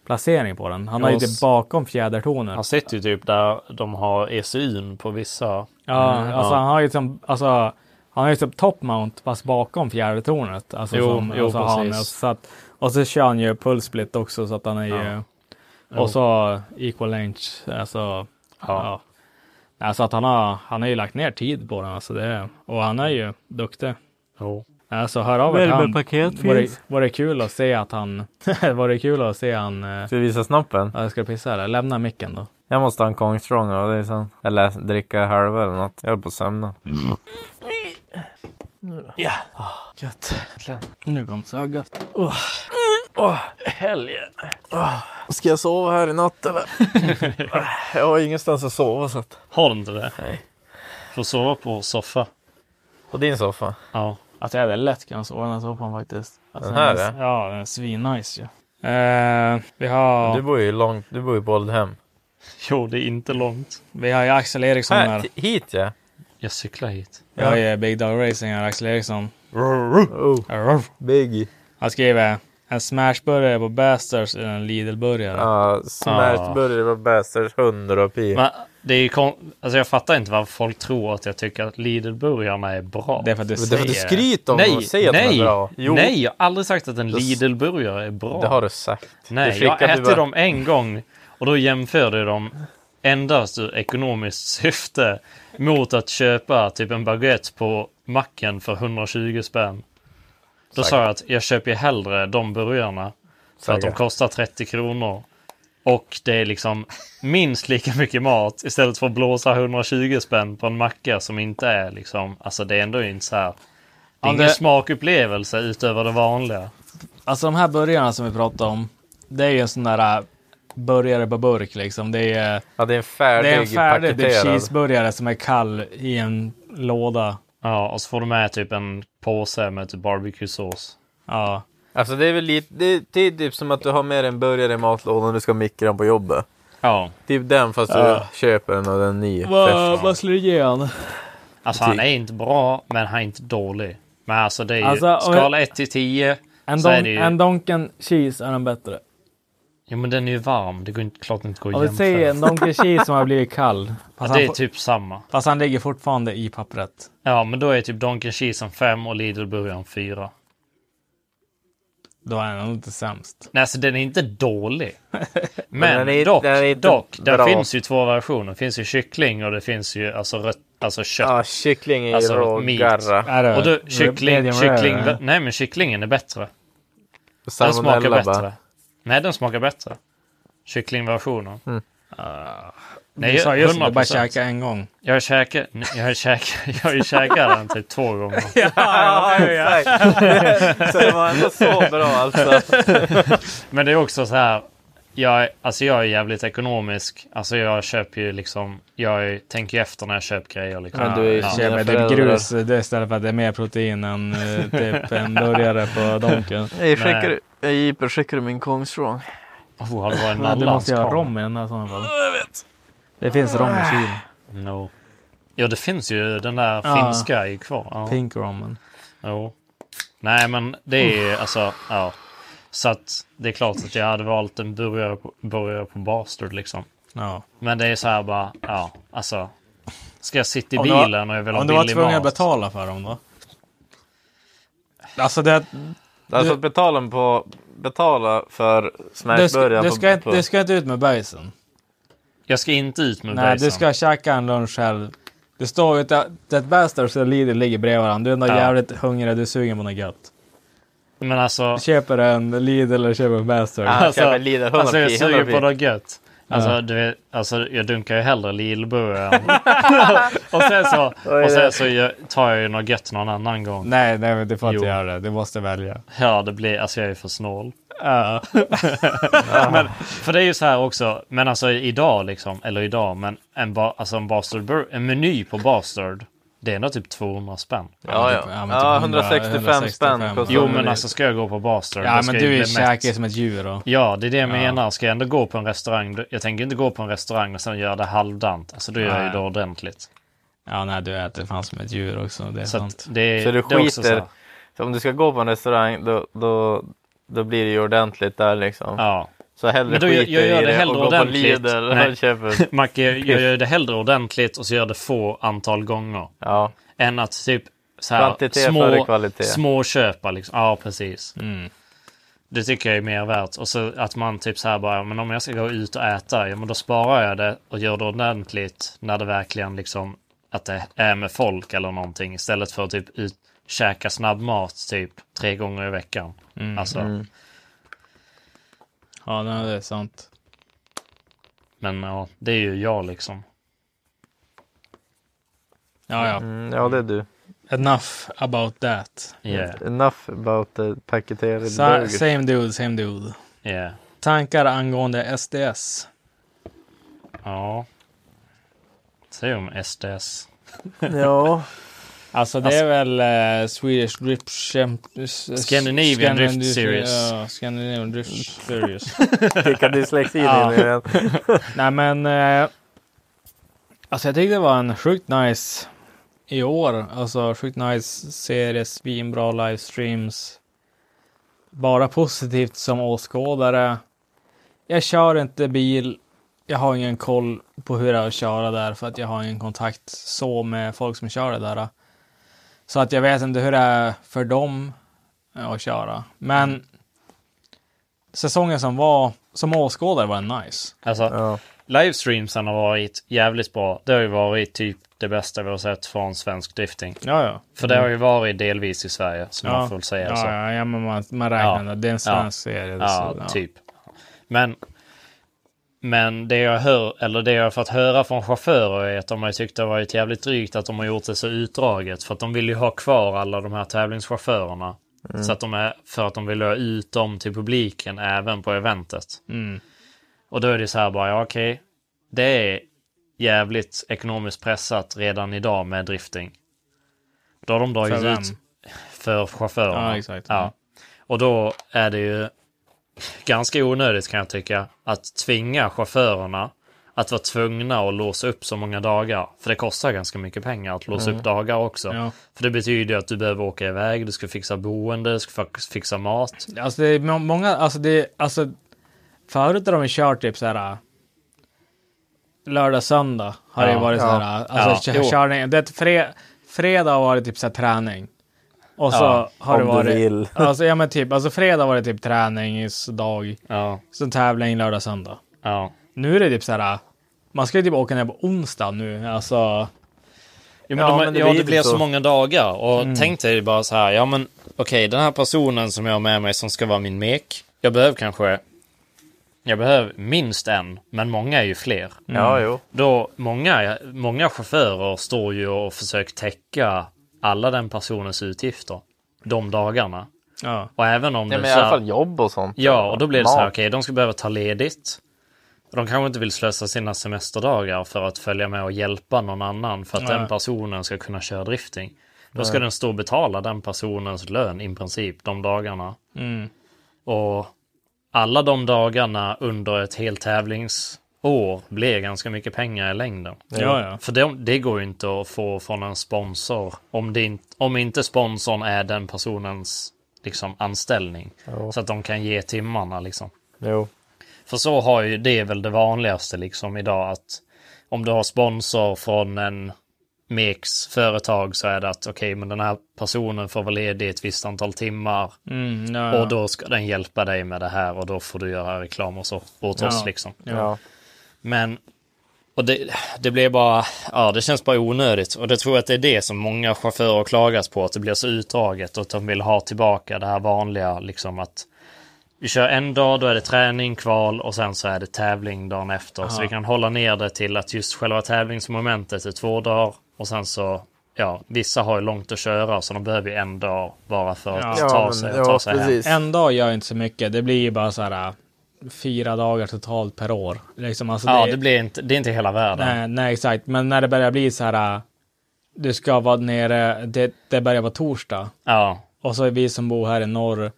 placering på den. Han har ju Ja, typ bakom fjädertoner. Han sitter ju typ där de har ECUn på vissa. Ja, Mm, alltså ja. han har ju som, alltså han har ju typ top mount fast bakom fjärdetornet. Alltså Jo, som, jo, och så har han, precis. så att, och så kör han ju pulsplit också så att han är ju, och så equal length, alltså, ja. Ja. Alltså att han har, han har ju lagt ner tid på den, alltså det, och han är ju duktig. Jo. Alltså hör av er han. Det, finns. var det kul att se att han, var det kul att se han, eh, Ska vi visa snoppen? ja, jag ska pissa eller lämna micken då. Jag måste ha en Kong Strong och det är sån. Eller dricka halva eller något. Jag är på att sömna. Ja, gött. Nu kom så gött. Åh, helgen. Åh, Ska jag sova här i natt eller? jag har ingenstans att sova så att. Har du inte det? Nej. Får sova på soffa. På din soffa? Ja. Alltså jag hade lätt kunnat sova i den här soffan faktiskt. Alltså, Den här, är- Ja, den är svinnice ju. Eh, vi har, Du bor ju långt, du bor ju på Oldhem. Jo, det är inte långt. vi har ju Axel Eriksson Här, här. hit ja. Jag cyklar hit. Vi har ju Big Dog Racing här, Axel Eriksson. Oh, big. Han skriver en smashburgare på Bastards eller en Lidl-burgare. Ja, smashburgare var Bastards 100 pi. Men det är ju kon- alltså jag fattar inte varför folk tror att jag tycker att Lidl-burgarna är bra. Det är för att du Men det är för säger att du skryter om dem Nej, och säger att nej, de är bra. Jo, nej, jag har aldrig sagt att en Lidl-burgare är bra. det har du sagt. Nej, du jag äter bara- dem en gång och då jämförde jag dem endast ur ekonomiskt syfte mot att köpa typ en baguette på macken för 120 spänn. Då sa jag att jag köper ju hellre de burgarna för att de Säkert. kostar 30 kronor. Och det är liksom minst lika mycket mat istället för att blåsa 120 spänn på en macka som inte är liksom, alltså det är ändå inte så här. Det är ingen det- smakupplevelse utöver det vanliga. Alltså de här burgarna som vi pratar om. Det är ju en sån där äh, burgare på burk liksom. Det är, Ja, det är en färdig, det är en färdig typ cheeseburgare som är kall i en låda. Ja, och så får du med typ en påse med typ barbecue-sås. Ja. Alltså det är väl lite, det är, det är typ som att du har med dig en burgare i matlådan och du ska mikra den på jobbet. Ja. Typ den fast Ja. du köper den och den är ny. Vad, skulle du ge han? Alltså han är inte bra, men han är inte dålig. Men alltså det är ju Alltså, skala 1 till 10. En, don, en Donken cheese är den bättre. Ja men den är ju varm. Det går inte, klart inte går att vi säger en jämföra. Donken cheese som har blivit kall. Ja, det är får- typ samma. fast han ligger fortfarande i pappret. Ja men då är typ Donken Cheese en 5 och Lidl Burgaren 4. Då är han nog inte sämst. Nej alltså den är inte dålig. Men, den är- dock, den är dock. Bra. finns ju två versioner. Det finns ju kyckling och det finns ju alltså, rött, alltså kött. Ja, kyckling är Alltså, rå meat. garra. Är det och då, kyckling, kyckling, nej men kycklingen är bättre. Den smakar bättre. Nej den smakar bättre. Kycklingversionen. Mm. Nej, Du sa just att 100 du bara käka en gång. Jag har käkat, jag har käkat, jag har ju käkat den typ två gånger. Ja, exakt. Så det var ändå så bra alltså. Men det är också så här. Jag, är- alltså jag är jävligt ekonomisk. Alltså jag köper ju liksom. Jag är, tänker ju efter när jag köper grejer. Liksom. Men du är- ja. Köper typ grus det är istället för att det är mer protein än eh, typ en burgare på Donken. Jag skickar, jag Jeeper, skickar du min kongstrong? Oh, har det varit en du måste ju ha rom i den här sådana fall. Jag vet. Det finns rom i kylen. No. Ja det finns ju den där Ja. finska i kvar. Ja. Pink rommen. Jo. Nej men det är alltså. Ja. Så att det är klart att jag hade valt en burgare på, burgare på Bastard liksom. Ja. Men det är så här bara. Ja alltså. Ska jag sitta i Om du bilen och jag vill ha Om du var billig tvungen att mat. betala för dem då? Alltså det... Alltså betala på, betala för Du du, på- ska på- du ska inte ut med bajsen. Jag ska inte ut med Nej, bajsen. du ska käka en lunch själv. Det står ju att ett Bastards och Lidl ligger bredvid varandra. Du är ändå Ja. jävligt hungrig, du är sugen på något gött. Men alltså. Du köper en Lidl eller köper en Bastards. Ja, Alltså, köper Lidl, 100 alltså jag sugen 100 på något gött. Alltså, Ja. du vet, alltså jag dunkar ju hellre Lidl-burgaren. och sen så, och sen så tar jag ju något gött någon annan gång. Nej, nej, men du får inte Jo. göra det. Du måste välja. Ja, det blir, alltså jag är för snål. Ja. men, för det är ju så här också, men alltså idag liksom, eller idag, men en, ba, alltså en Bastard en meny på Bastard, det är ändå typ 200 spänn. Ja, ja. Ja, men typ ja 100, 165 spänn 165. kostar Jo, en men alltså ska jag gå på Bastard, Ja, men du är käkig som ett djur då. Ja, det är det jag Ja. menar. Ska jag ändå gå på en restaurang, jag tänker inte gå på en restaurang och sen göra det halvdant. Alltså då gör jag ju det ordentligt. Ja, nej, du äter fan som ett djur också. Det är Så, sant. det, Så du det skiter- här- Så om du ska gå på en restaurang då, då, då blir det ju ordentligt där liksom. Ja. Så hellre Men då gör- skiter jag gör i det det och gå på. Lidl och. Macke, jag gör det hellre ordentligt och så gör det få antal gånger. Ja, Än att typ så här, kvantitet små, kvalitet. små köpa liksom. Ja, precis. Mm. Det tycker jag är mer värt. Och så att man typ så här bara, men om jag ska gå ut och äta, ja men då sparar jag det och gör det ordentligt när det verkligen liksom att det är med folk eller någonting istället för att typ ut, käka snabbmat typ tre gånger i veckan. Mm. Alltså, Mm. Ja, nej, det är sant. men ja, det är ju jag liksom. Ja, ja. Mm, ja, det är du. Enough about that. Yeah, Enough about the paketerade Sa- burger. same dude, same dude. yeah. Tankar angående SDS? Ja. Säg om SDS. Ja, Alltså det är väl uh, Swedish Drift Scandinavian Drift Series. Ja, Scandinavian Drift Series. vilka dyslexin Ja. in. Nej men, eh, alltså jag tyckte det var en sjukt nice i år. Alltså sjukt nice serie, svinbra livestreams. Bara positivt som åskådare. Jag kör inte bil. Jag har ingen koll på hur det är att köra där för att jag har ingen kontakt så med folk som kör det där. Så att jag vet inte hur det är för dem eh, att köra. Men säsongen som var, som åskådare var den nice. Alltså, Ja. livestreamsen har varit jävligt bra. Det har ju varit typ det bästa vi har sett från svensk drifting. Ja, ja. För det har ju varit delvis i Sverige, som man får säga ja, så. ja, ja, men man, man räknar Ja. det. Är en svensk serie. Ja, så, ja. typ. Men, men det jag hör, eller det jag fått höra från chaufförer är att de har tyckt det varit jävligt drygt att de har gjort det så utdraget. För att de vill ju ha kvar alla de här tävlingschaufförerna. Så att de är, för att de vill ha ut dem till publiken även på eventet. Mm. Och då är det så här bara, ja okej. Det är jävligt ekonomiskt pressat redan idag med drifting. Då har de dragit För ut för chaufförerna. Ja, exakt. Ja. Och då är det ju ganska onödigt kan jag tycka att tvinga chaufförerna att vara tvungna att låsa upp så många dagar. För det kostar ganska mycket pengar att låsa upp dagar också. Ja. För det betyder ju att du behöver åka iväg, du ska fixa boende, du ska fixa mat. Alltså det är må- många, alltså det, alltså förut har de kört typ så här lördag, söndag har det Ja, varit så ja. här, alltså Ja, körning. Det är fre, fredag har varit typ så här träning. Och så Ja, har det varit, vill. alltså ja men typ, alltså fredag var det typ träningsdag, Ja, så tävling lördag, söndag. ja. Nu är det typ så här, man ska ju typ åka ner på onsdag nu, alltså. Jo, men Ja, de, men det ja, blir det ju blir så så. många dagar. Och Mm. tänk dig bara så här, ja men okej, den här personen som jag har med mig som ska vara min mek. Jag behöver kanske, jag behöver minst en, men många är ju fler. Ja, jo. Då många, många chaufförer står ju och försöker täcka alla den personens utgifter de dagarna. Ja. Och även om Ja, det men i så alla här- fall jobb och sånt. Ja, och då blir det så här, okej, de ska behöva ta ledigt. De kanske inte vill slösa sina semesterdagar för att följa med och hjälpa någon annan för att Nej. den personen ska kunna köra drifting. Då ska den stå och betala den personens lön i princip de dagarna. Mm. Och alla de dagarna under ett helt tävlingsår blir ganska mycket pengar i längden. Ja, ja. För det, det går ju inte att få från en sponsor om, det inte, om inte sponsorn är den personens liksom, anställning. Jo. Så att de kan ge timmarna liksom. Jo. För så har ju det är väl det vanligaste liksom idag att om du har sponsor från en MEKs företag så är det att okej, men den här personen får vara ledig ett visst antal timmar Mm, ja, ja. och då ska den hjälpa dig med det här och då får du göra reklam och så åt oss Ja. liksom. Ja. Men och det, det blir bara, ja det känns bara onödigt och det tror jag att det är det som många chaufförer har klagat på att det blir så utdraget och att de vill ha tillbaka det här vanliga liksom att vi kör en dag, då är det träning, kval och sen så är det tävling dagen efter. Så vi kan hålla ner det till att just själva tävlingsmomentet är två dagar och sen så, ja, vissa har ju långt att köra så de behöver ju en dag bara för att Ja. ta men- sig, ja, ta sig hem. En dag gör inte så mycket. Det blir ju bara så här fyra dagar totalt per år. Liksom, alltså Ja, det blir inte, det är inte hela världen. nej, nej, exakt. Men när det börjar bli så här. äh, Du ska vara nere. Det, det börjar vara torsdag. Ja, Och så är vi som bor här i norr.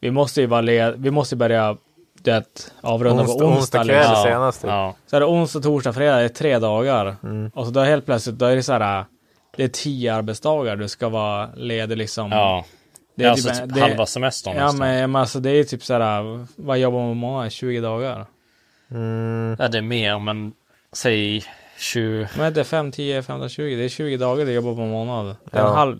Vi måste ju vara led, Vi måste börja det, avrunda på Onsdag, onsdag. onsdag liksom. kväll ja, senast. typ. ja, Så är det onsdag, torsdag, fredag. Det är tre dagar. Mm. Och så då helt plötsligt. Då är det så här. äh, Det är tio arbetsdagar. Du ska vara ledig liksom. ja. Det Det är är typ- alltså typ det- halva semestern Ja nästan. men, men alltså det är typ så här. Vad jobbar man månad? 20 dagar. Mm. Ja, det är mer, men säg 20... Men det är 5, 10, 15, 20. Det är 20 dagar du jobbar på en månad. Ja. en halv...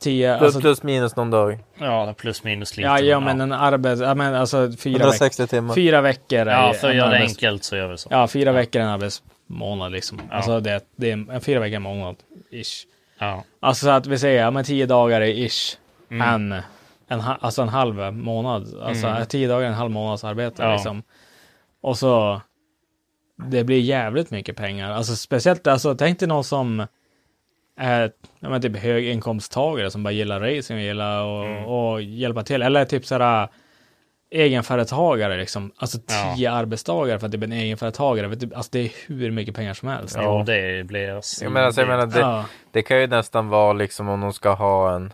10, Plus, alltså... plus minus någon dag. Ja, plus minus lite. Ja, ja, men en arbets... Ja, men alltså fyra, veck... 160 timmar. fyra veckor Ja, för att en göra det arbets- enkelt så gör vi så. Ja, fyra veckor är en arbetsmånad liksom. Alltså det, det är en, fyra veckor en månad. Ish. Ja. Alltså så att vi säger, ja men tio dagar är ish. Mm. En, en, alltså en halv månad. Alltså tio dagar en halv månads arbete Ja. liksom. Och så... Det blir jävligt mycket pengar. Alltså speciellt, alltså tänk dig någon som är ja, men typ höginkomsttagare som bara gillar racing och gillar och, Mm. och hjälpa till. Eller typ sådär egenföretagare liksom. Alltså Ja. tio arbetsdagar för att det blir en egenföretagare. Du, Alltså det är hur mycket pengar som helst. Jo, det blir... Jag menar, så jag menar det, Ja. det kan ju nästan vara liksom om de ska ha en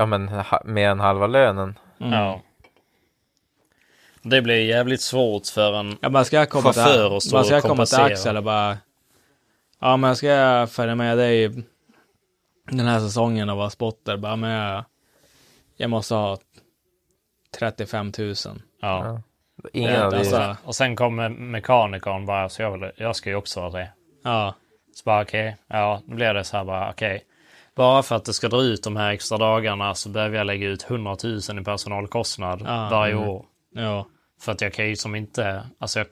Ja men ha- med en halva lönen. Ja. Det blir jävligt svårt för en... Ja, men ska jag komma till, Chaufför och stå bara ska och komma till. Axel och bara... Ja, men ska jag följa med dig den här säsongen och vara spotter? Bara, men jag, jag måste ha 35 000. Ja. Ingen Det- av det. alltså- Och sen kommer mekanikern bara, så jag, vill, jag ska ju också ha det. Ja, Så bara okej, ja, då blir det så här bara okej. Bara för att det ska dra ut de här extra dagarna så behöver jag lägga ut 100 000 i personalkostnad Ja. varje Mm. år. ja, För att jag kan ju som inte, alltså jag,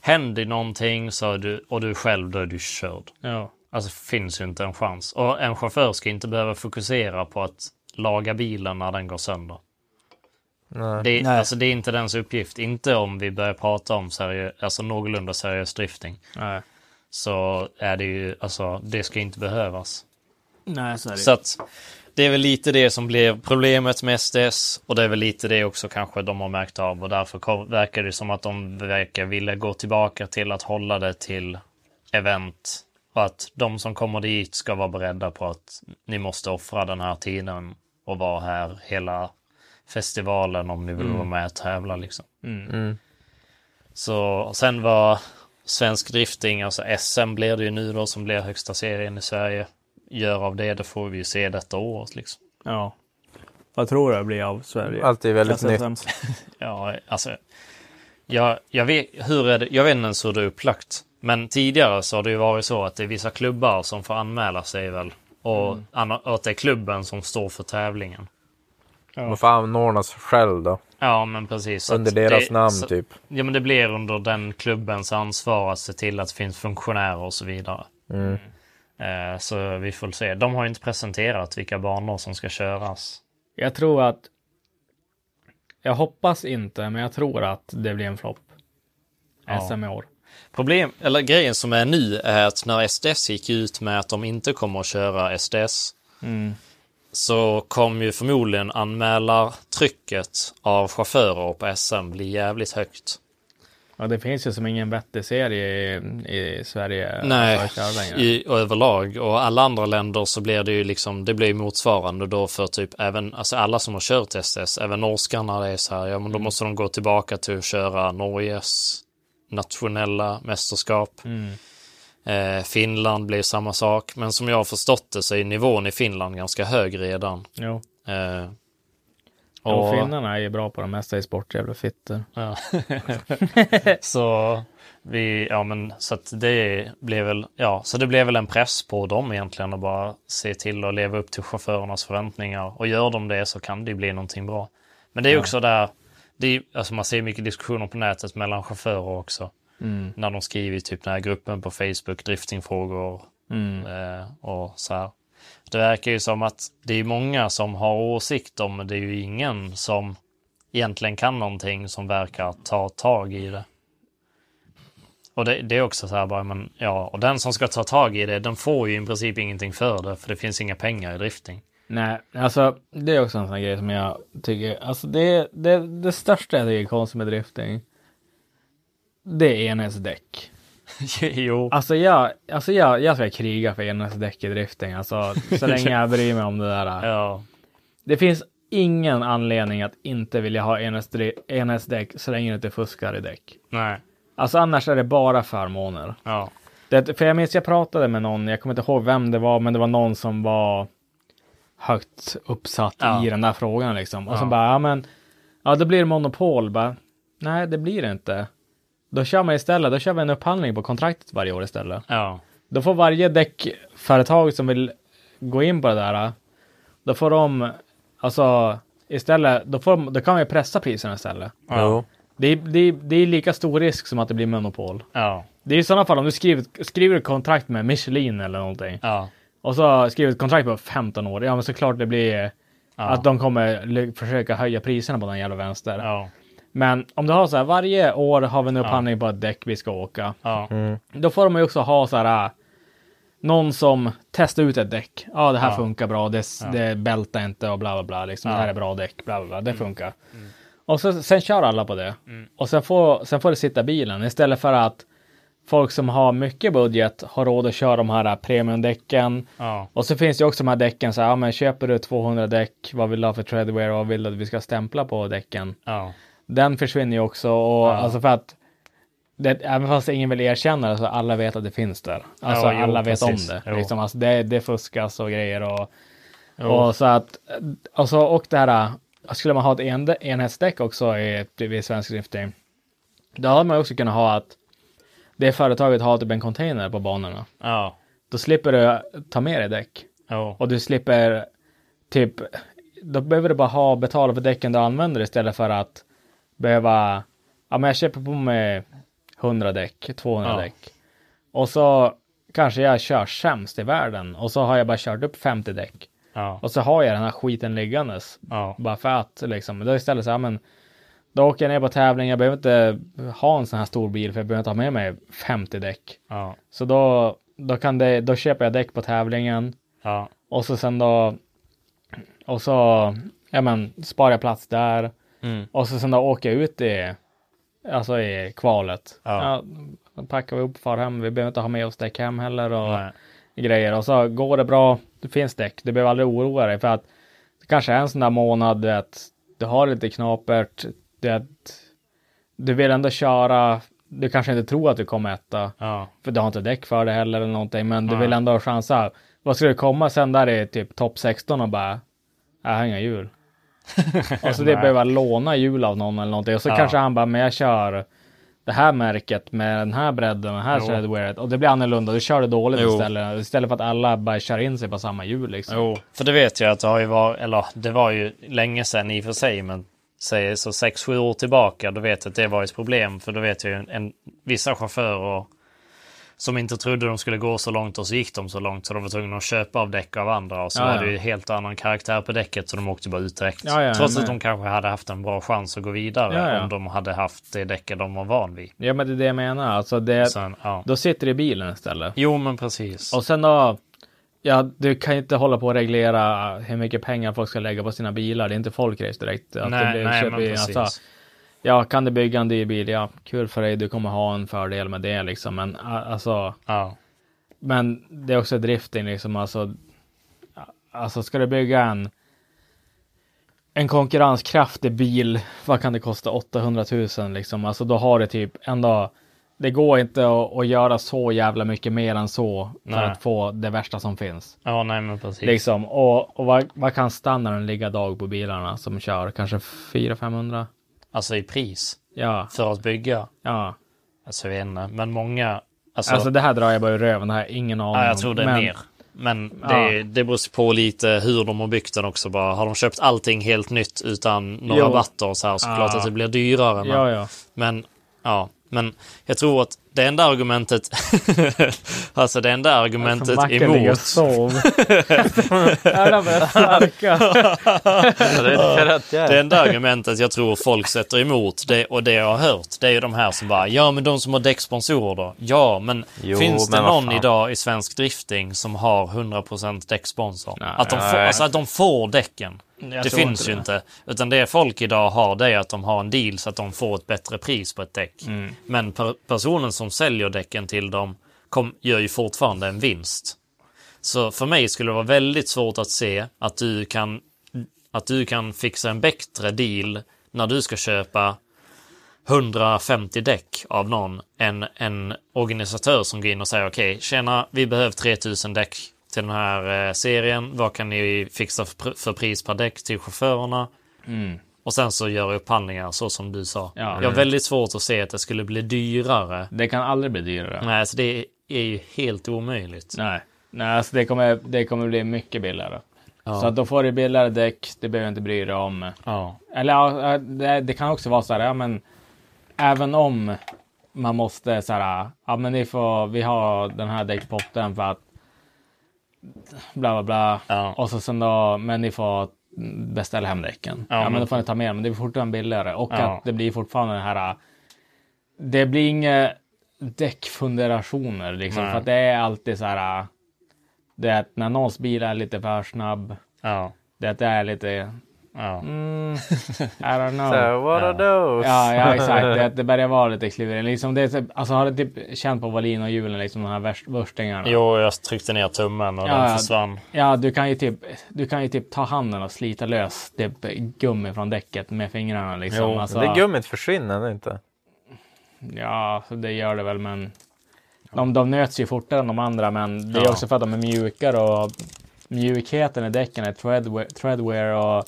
händer någonting så är du, och du själv, då är du körd. ja. Alltså finns ju inte en chans. Och en chaufför ska inte behöva fokusera på att laga bilen när den går sönder. Nej. Det, Nej. alltså, det är inte dens uppgift. Inte om vi börjar prata om seriö, alltså någorlunda seriös drifting. Nej. Så är det ju, alltså det ska inte behövas. Nej, så är det. Så att det är väl lite det som blev problemet med SDS och det är väl lite det också kanske de har märkt av och därför verkar det som att de verkar vilja gå tillbaka till att hålla det till event och att de som kommer dit ska vara beredda på att ni måste offra den här tiden och vara här hela festivalen om ni vill vara med och tävla liksom. Mm. Så sen var Svensk Drifting, alltså SM blir det ju nu då som blir högsta serien i Sverige. Gör av det, det får vi ju se detta året liksom. Ja. Vad tror du det blir av Sverige? Allt är väldigt SSM? nytt. Ja, alltså. Jag, jag, vet, hur är det, jag vet inte ens hur det är upplagt. Men tidigare så har det ju varit så att det är vissa klubbar som får anmäla sig väl. Och, anna- och att det är klubben som står för tävlingen. Man får anordnas själv då. Ja, men precis. Under deras det, namn så, typ. Ja, men det blir under den klubbens ansvar att se till att det finns funktionärer och så vidare. Mm. Eh, så vi får se. De har ju inte presenterat vilka banor som ska köras. Jag tror att... Jag hoppas inte, men jag tror att det blir en flopp. Ja. SM i år. Problem, eller grejen som är nu är att när SDS gick ut med att de inte kommer att köra SDS Mm. så kommer ju förmodligen anmälartrycket av chaufförer på SM bli jävligt högt. Ja, det finns ju som ingen vettig serie i, i Sverige. Nej, i, och överlag. Och alla andra länder så blir det ju liksom, det blir motsvarande då för typ även, alltså alla som har kört SDS, även norskarna, det är så här, ja men då måste de gå tillbaka till att köra Norges nationella mästerskap. Mm. Eh, Finland blir samma sak, men som jag har förstått det så är nivån i Finland ganska hög redan. Jo. Eh, Och och- finnarna är ju bra på det mesta i sport, jävla fitter. Ja. så vi, ja men så det blev väl, ja, så det blev väl en press på dem egentligen att bara se till att leva upp till chaufförernas förväntningar. Och gör de det så kan det ju bli någonting bra. Men det är också där, det är, alltså man ser mycket diskussioner på nätet mellan chaufförer också. Mm. När de skriver i typ den här gruppen på Facebook, driftingfrågor Mm. eh, och så här. Det verkar ju som att det är många som har åsikter men det är ju ingen som egentligen kan någonting som verkar ta tag i det. Och det, det är också så här bara, men ja, och den som ska ta tag i det, den får ju i princip ingenting för det, för det finns inga pengar i drifting. Nej, alltså det är också en sån här grej som jag tycker, alltså det, det, det största jag tycker är konstigt med drifting. Det är enhetsdäck. jo. Alltså jag, alltså jag, jag ska kriga för enhetsdäck i drifting, alltså så länge jag bryr mig om det där. Ja. Det finns ingen anledning att inte vilja ha enhetsdäck så länge du inte fuskar i däck. Nej. Alltså annars är det bara förmåner. Ja. Det, för jag minns jag pratade med någon, jag kommer inte ihåg vem det var, men det var någon som var högt uppsatt Ja. i den där frågan liksom. Och Ja. så bara, ja men, ja det blir monopol. Bara, Nej, det blir det inte. Då kör man istället, då kör vi en upphandling på kontraktet varje år istället. Ja. Då får varje däckföretag som vill gå in på det där, då får de, alltså istället, då, får de, då kan vi pressa priserna istället. Jo. Det är, det, det är lika stor risk som att det blir monopol. Ja. Det är i sådana fall om du skriver, skriver ett kontrakt med Michelin eller någonting. Ja. Och så skriver ett kontrakt på 15 år. Ja men såklart det blir Ja. att de kommer försöka höja priserna på den jävla vänster. Ja. Men om du har så här varje år har vi en upphandling på ett däck vi ska åka. Ja. Då får de ju också ha så här. äh, Någon som testar ut ett däck. Ja det här Ja. funkar bra. Det, det bältar inte och bla bla bla. Liksom. Det här är bra däck. Bla bla bla. Det funkar. Och så, sen kör alla på det. Och sen får, sen får det sitta bilen. Istället för att folk som har mycket budget har råd att köra de här äh, premiumdäcken. Ja. Och så finns det ju också de här däcken så här, ja men köper du 200 däck, vad vill du ha för treadwear och vad vill du att vi ska stämpla på däcken? Ja. Den försvinner ju också och alltså för att det, även fast ingen vill erkänna det så alla vet att det finns där. Alltså Ja, jo, alla vet precis. om det. Jo. Liksom, alltså, det. Det fuskas och grejer och, och så att och, så, och det här skulle man ha ett en, enhetsdäck också i, vid svensk drifting. Då hade man också kunnat ha att det företaget har typ en container på banorna. Ja. Då slipper du ta med dig däck. Ja. Och du slipper typ, då behöver du bara ha betala för däcken du använder istället för att behöva, ja men jag köper på mig 100 däck, 200 Ja. däck. Och så kanske jag kör sämst i världen och så har jag bara kört upp 50 däck. Ja. Och så har jag den här skiten liggandes. Ja. Bara för att liksom. Då istället så, ja men då åker jag ner på tävling, jag behöver inte ha en sån här stor bil för jag behöver inte ha med mig 50 däck. Ja. Så då, då, kan det, då köper jag däck på tävlingen. Och så sen då och så ja men sparar jag plats där. Mm. Och så sen då åker jag ut i alltså i kvalet. Ja. då packar vi upp far hem. Vi behöver inte ha med oss däck hem heller och Nej. grejer. Och så går det bra. Det finns däck. Du behöver aldrig oroa dig för att det kanske är en sån där månad du vet, du har lite knapert. Det, du vill ändå köra. Du kanske inte tror att du kommer etta. Ja. För du har inte däck för det heller eller någonting. Men du Nej. vill ändå ha chansa. Vad ska du komma sen där i typ topp 16 och bara. Jag har inga hjul. och så det Nej. behöver låna hjul av någon eller någonting. Och så Ja. kanske han bara, men jag kör det här märket med den här bredden och här threadwearet. Och det blir annorlunda. Du kör det dåligt Jo. istället. Istället för att alla bara kör in sig på samma hjul liksom. Jo, för det vet jag att det har ju varit, eller det var ju länge sedan i och för sig, men säg så 6-7 år tillbaka, då vet jag att det var ett problem. För då vet jag ju en, vissa chaufförer som inte trodde de skulle gå så långt och så gick de så långt så de var tvungna att köpa av däck av andra. Och så Ja, var ja. det ju helt annan karaktär på däcket så de åkte bara ut direkt. Ja, Trots men- att de kanske hade haft en bra chans att gå vidare om de hade haft det däcket de var van vid. Ja men det är det jag menar. Alltså det, Sen, då sitter du i bilen istället. Jo, men precis. Och sen då. Ja, du kan ju inte hålla på och reglera hur mycket pengar folk ska lägga på sina bilar. Det är inte folkrace direkt. Att det nej, blir- nej, men precis. alltså, ja, kan du bygga en dyr bil? Ja, kul för dig. Du kommer ha en fördel med det liksom. Men alltså, ja. men det är också drifting liksom. Alltså, alltså ska du bygga en en konkurrenskraftig bil, vad kan det kosta? 800 000 liksom. Alltså då har det typ ändå. Det går inte att, att göra så jävla mycket mer än så för Nej. att få det värsta som finns. ja, nej, men precis. Liksom, och, och vad, vad kan standarden ligga dag på bilarna som kör? Kanske 400-500? Alltså i pris Ja, för att bygga. ja. Alltså jag vet inte, men många... Alltså, Alltså det här drar jag bara ur röven, det här ingen aning ja, jag om. tror det är Men- mer. Men Ja. det, det beror på lite hur de har byggt den också. Bara. Har de köpt allting helt nytt utan några Jo. rabatter och så här så Ja. att det blir dyrare. Men, Ja, ja. men, ja, men jag tror att det enda argumentet, alltså det enda argumentet och emot. sov. Det enda argumentet jag tror folk sätter emot det, och det jag har hört, det är ju de här som bara ja men de som har däcksponsorer då. Ja men Jo, finns det men någon idag i svensk drifting som har 100% däcksponsor? Nej. att, de får, Nej. alltså att de får däcken. Det tror finns inte ju det. inte. Utan det folk idag har det är att de har en deal så att de får ett bättre pris på ett däck. Mm. Men per, personen som säljer däcken till dem kom, gör ju fortfarande en vinst. Så för mig skulle det vara väldigt svårt att se att du kan, att du kan fixa en bättre deal när du ska köpa 150 däck av någon än en organisatör som går in och säger okej, tjena, vi behöver 3000 däck till den här eh, serien. Vad kan ni fixa för, pr- för pris per däck till chaufförerna? Och sen så gör upphandlingar så som du sa. Mm. Ja. Jag har väldigt svårt att se att det skulle bli dyrare. Det kan aldrig bli dyrare. Nej, så det är ju helt omöjligt. Nej, Nej alltså det, kommer, det kommer bli mycket billigare. Ja. Så att då får du billigare däck, det behöver inte bry dig om. Ja. Eller det, det kan också vara så här, ja men även om man måste så här, ja men ni får, vi har den här däckpotten för att bla bla bla. Ja. Och så sen då, men ni får beställa hem däcken. Ja, Ja, men då får ni ta med dem, men det blir fortfarande billigare. Och Ja. att det blir fortfarande den här, det blir inga däckfunderationer liksom. Nej. För att det är alltid så här, det är att när någons bil är lite för snabb, Ja. det är lite, Ja. mm, I don't know. So what are those? Ja, ja exakt. Det, det börjar vara lite klurigt. Liksom det, är så- alltså har du typ känt på volin och hjulen, liksom de här värst- värstingarna? Jo, jag tryckte ner tummen och Ja, den ja. försvann. Ja, du kan ju typ, du kan ju typ ta handen och slita lös typ gummi från däcket med fingrarna liksom. Jo, alltså, Det gummit försvinner inte. Ja, så det gör det väl, men de, de nöts ju fortare än de andra, men det är Ja. också för att de är mjukare och mjukheten i däcken är treadwear, treadwear och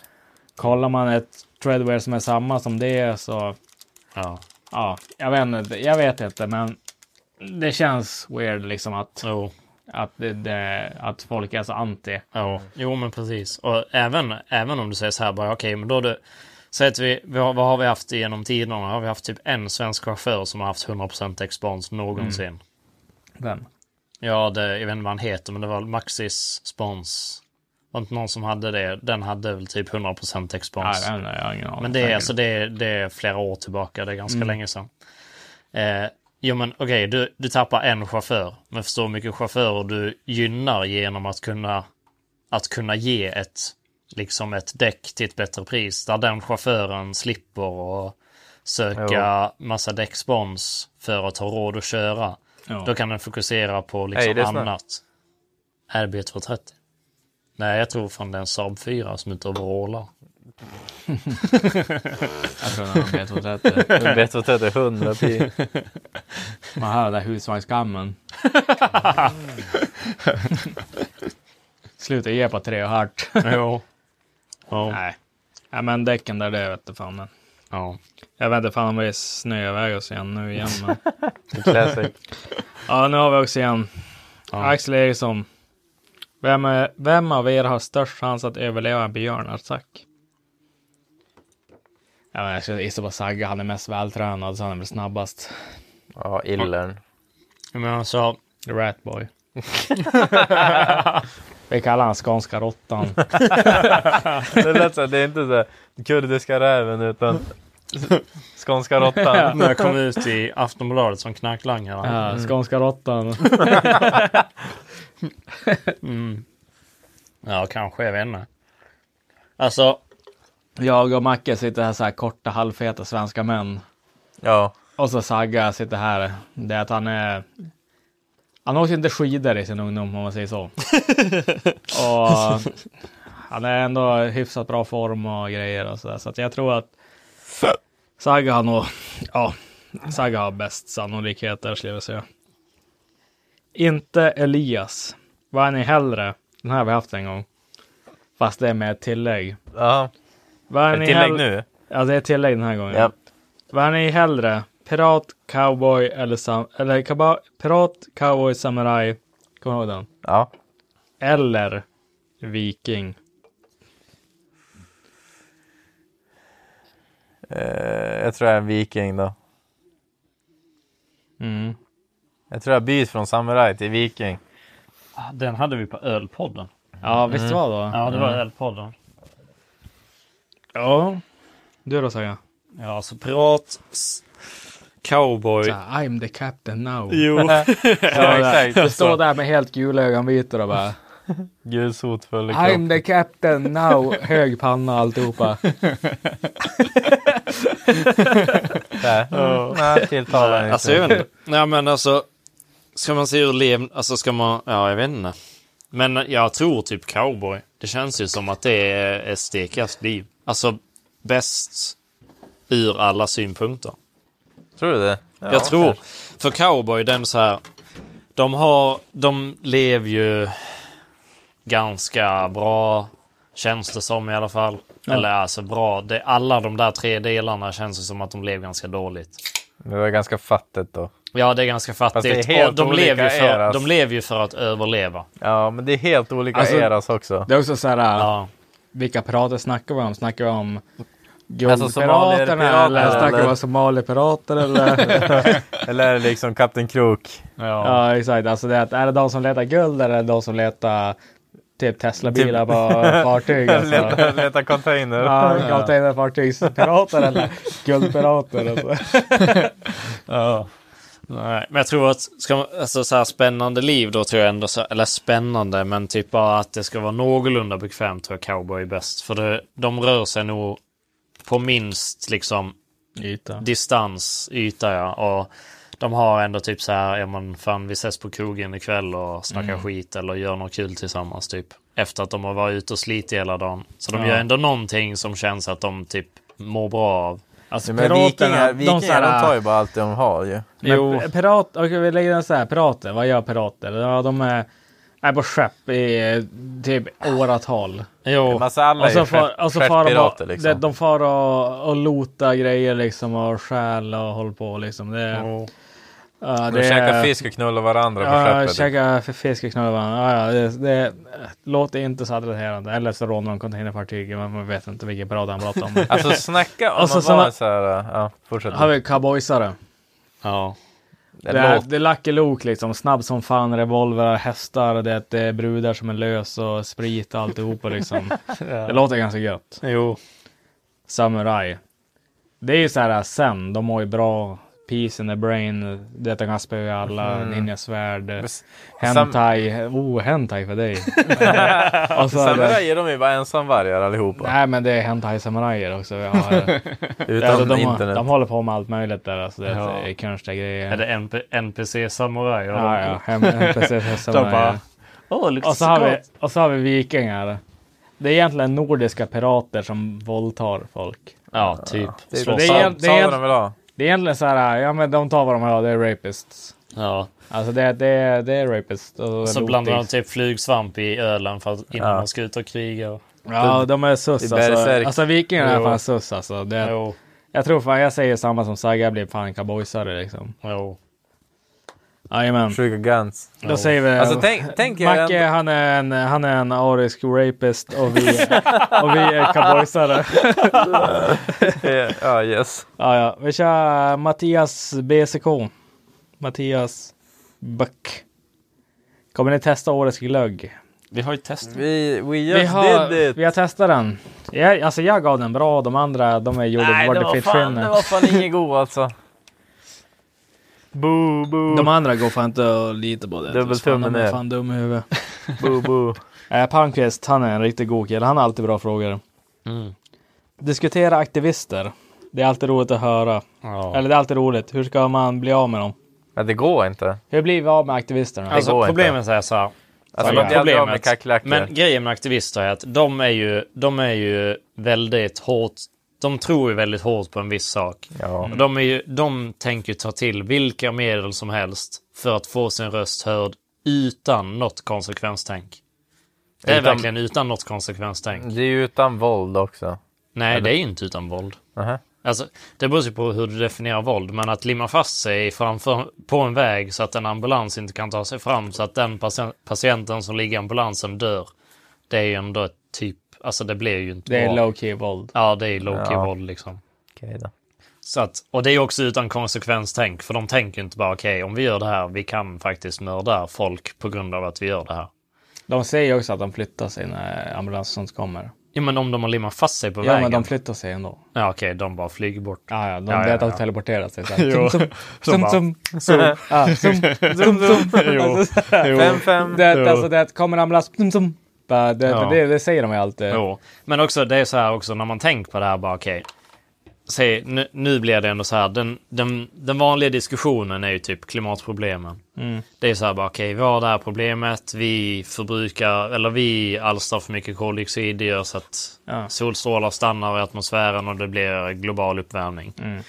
kollar man ett treadwear som är samma som det så Ja. Ja, jag vet inte, jag vet inte, men det känns weird liksom att, Jo. att, det, det, att folk är så anti. Jo. jo, men precis. Och även, även om du säger så här bara, okej, men då du... Säg att vi, vi har, vad har vi haft genom tiderna? Har vi haft typ en svensk chaufför som har haft 100% expons någonsin? Den. Ja, det, jag vet inte vad han heter, men det var Maxis spons. Var inte någon som hade det? Den hade väl typ 100% Ja, expons. jag, vet inte, jag har ingen aning. Men det är, alltså, det, är, det är flera år tillbaka, det är ganska länge sedan. Eh, jo men okej, du, du tappar en chaufför. Men förstå hur mycket chaufförer du gynnar genom att kunna, att kunna ge ett, liksom ett däck till ett bättre pris. Där den chauffören slipper och söka massa däckspons för att ha råd att köra. Ja. Då kan den fokusera på liksom snart. annat. RB230. Nej, jag tror från den Saab 4 som inte overallar. Jag tror den har B230. B230 100 pi. Man hör den där husvagnskammen. Sluta ge på tre och hart. Jo. Ja. Nej. Ja, men däcken där, det vet du fan. Men. ja. Jag vet inte fan om det är snö iväg oss igen nu igen. Men. Classic. ja, nu har vi också igen. Ja. Axel Eriksson. Vem, är, vem av er har störst chans att överleva en björnattack? Ja, men jag skulle gissa på Sagge. Han är mest vältränad så han är väl snabbast. Ja, illern. Men alltså, Ratboy. Vi kallar han skånska råttan. Det lät så det är inte så kurdiska räven utan skånska råttan. när jag kom ut i Aftonbladet som knarklangare. Ja, skånska råttan. Mm. Ja, kanske. Jag vet inte. Alltså, Jag och Macke sitter här så här korta halvfeta svenska män. Ja, Och så Sagga sitter här. Det är att han är... Han åkte inte skidor i sin ungdom om man säger så. och han är ändå i hyfsat bra form och grejer och så där. Så att jag tror att Sagga har nog... Ja, Sagga har bäst sannolikhet där skulle jag säga. Inte Elias. Vad är ni hellre? Den här har vi haft en gång. Fast det är med ett tillägg. ja. Vad är Ett ni tillägg hell- nu? Ja, det är tillägg den här gången. Ja. Vad är ni hellre? Pirat, cowboy eller, sam eller kaba- pirat, cowboy, samurai. Kommer du ihåg den? Ja. Eller viking. Eh, jag tror jag är en viking då. Mm. Jag tror jag byter från samuraj till viking. den hade vi på Ölpodden. Ja, visst var det? Ja, det var Ölpodden. Ja. Du då Saga? Ja, så pirat, s- cowboy. Så I'm the captain now. Jo. Ja, exakt. Du står där med helt gula ögonvitor och bara Gulsot full i I'm the captain now. Hög panna alltihopa. Där. Nej, tilltalar inte. Alltså jag vet inte. Nej men alltså. Ska man se hur lev... Alltså ska man... Ja jag vet inte. Men jag tror typ cowboy. Det känns ju som att det är ett stekigast liv. Alltså bäst ur alla synpunkter. Tror du det? Ja, jag tror. kanske. För cowboy den så här. De har... De lever ju ganska bra. Känns det som i alla fall. Eller alltså bra. Det, alla de där tre delarna känns det som att de lever ganska dåligt. Det var ganska fattigt då. Ja, det är ganska fattigt. är helt och de, olika lever ju för, eras. de lever ju för att överleva. Ja, men det är helt olika Alltså- eras också. Det är också så här. Ja. Vilka pirater snackar vi om? Snackar vi om Alltså Guldpiraterna somalierpirater, eller snackar vi om somalipirater eller? Eller är det liksom Kapten Krok? ja exakt, alltså det är, att- är det de som letar guld eller är det de som letar typ Tesla-bilar på fartyg? Alltså. Leta, leta container. Ja, containerfartygspirater eller guldpirater. Alltså. ja. Nej, men jag tror att ska man, alltså så här spännande liv då tror jag ändå så, eller spännande, men typ bara att det ska vara någorlunda bekvämt tror jag cowboy är bäst. För det, de rör sig nog på minst liksom Yta. distans, yta ja. Och de har ändå typ så här, ja men fan vi ses på krogen ikväll och snackar skit eller gör något kul tillsammans typ. Efter att de har varit ute och slitit hela dagen. Så de Ja. gör ändå någonting som känns att de typ mår bra av. Alltså Men vikingar, vikingar så här- de tar ju bara allt de har ju. Men pirat, okej vi lägger den så här, pirater, vad gör pirater? Ja, de är, är på skepp i typ åratal. Jo, alltså alla Och är så far, och så far de, liksom. de, de far och, och lota grejer liksom och stjäl och håller på liksom. Det, jo. Ja, De käkar fisk och knullar varandra på Ja, skeppet. käka f- fisk och knulla varandra. Ja, ja, det, det låter inte så attraherande. Eller så rånar de containerfartyg. Men man vet inte vilken pirat han pratar om. Alltså snacka om Alltså, såna- vara så här, ja fortsätt. har vi cowboysare. Ja. Det Det är, det är Lucky Luke liksom. Snabb som fan, revolver, hästar. Det är, det är brudar som är lös och sprit och alltihopa liksom. Det låter ganska gött. Jo. Samurai. Det är ju så här sen. De mår ju bra. Peace in the brain. Detta kan spöa alla. Ninjasvärd. s- Hentai. Oh, hentai för dig. så är det, Samurajer de är ju bara ensamvargar allihopa. Nej men det är hentai samurajer också. Har, Utan ja, de, internet. de håller på med allt möjligt där. Alltså, det Ja. är konstiga grejer. Är det NP NPC-samurajer? Ja, ja. Hem, NPC samurajer. Åh, Och så, har vi, och så har vi vikingar. Det är egentligen nordiska pirater som våldtar folk. Ja, typ. Det, Slåss. det är- det sa är- vad de vill ha. Det är egentligen så här, ja men de tar vad de har, det är rapists. Ja. Alltså det, det, är- det är rapist. Och Så blandar de typ flugsvamp i ölen för att innan Ja. man ska ut och kriga. Ja, de är sus alltså. Alltså vikingarna är fan sus alltså. Det, Jo, jag tror fan jag säger samma som Sagga blir fan cowboysare liksom. jo. Jajamän. Sjuka guns. Då säger vi Alltså tänk, tänk Macke han är en, han är en arisk rapist och vi, och vi är cowboysare. Ja, yes. Ja, ja. Vi kör Mattias BCK. Mattias Böck. Kommer ni testa årets glögg? Vi har ju testat. Vi, we Vi just har, did it. vi har testat den. Jag, alltså jag gav den bra, de andra de är gjorda Nej, det var, fan, det var fan inget god alltså. Boo, boo. De andra går fan inte att lita på det. Dubbeltummen Fan, de är ner. fan dum i huvudet. Boo, boo. Äh, Palmqvist, han är en riktigt god kille. Han har alltid bra frågor. Mm. Diskutera aktivister. Det är alltid roligt att höra. Ja. Eller det är alltid roligt. Hur ska man bli av med dem? Ja, det går inte. Hur blir vi av med aktivisterna? Alltså problemet är så här. Alltså, Ja, med problemet. kackerlackor. Men grejen med aktivister är att de är ju, de är ju väldigt hårt. De tror ju väldigt hårt på en viss sak. Ja. De, är ju, de tänker ta till vilka medel som helst för att få sin röst hörd utan något konsekvenstänk. Det är Utan- verkligen utan något konsekvenstänk. Det är ju utan våld också. Nej, det är inte utan våld. Nähä. Alltså, det beror ju på hur du definierar våld, men att limma fast sig framför, på en väg så att en ambulans inte kan ta sig fram, så att den patien- patienten som ligger i ambulansen dör. Det är ju ändå ett typ, alltså det blir ju inte Det är bra. low key våld. Ja, det är low key Ja. våld liksom. Okej då. Så att, och det är också utan konsekvenstänk, för de tänker inte bara okej, om vi gör det här, vi kan faktiskt mörda folk på grund av att vi gör det här. De säger också att de flyttar sig när ambulansen kommer. Ja, men om de har limmat fast sig på Ja, vägen. men de flyttar sig ändå. Ja, okej, de bara flyger bort. Ja, ja, de Ja, vet att de ja. teleporterar sig. Här. Jo. Zum, zum, bara- zum, zum, ja, zum, zum, zum. Alltså, så här. Fem, fem. Det, Jo. alltså, det kommer en ambulans. Zum, zum. Bara, Det, Ja. det, det säger de ju alltid. Jo, men också det är så här också när man tänker på det här bara okej. Säg, nu, nu blir det ändå så här, den, den, den vanliga diskussionen är ju typ klimatproblemen. Mm. Det är så här bara okej, vi har det här problemet, vi förbrukar, eller vi alstrar för mycket koldioxid, det gör så att Ja. solstrålar stannar i atmosfären och det blir global uppvärmning. Mm.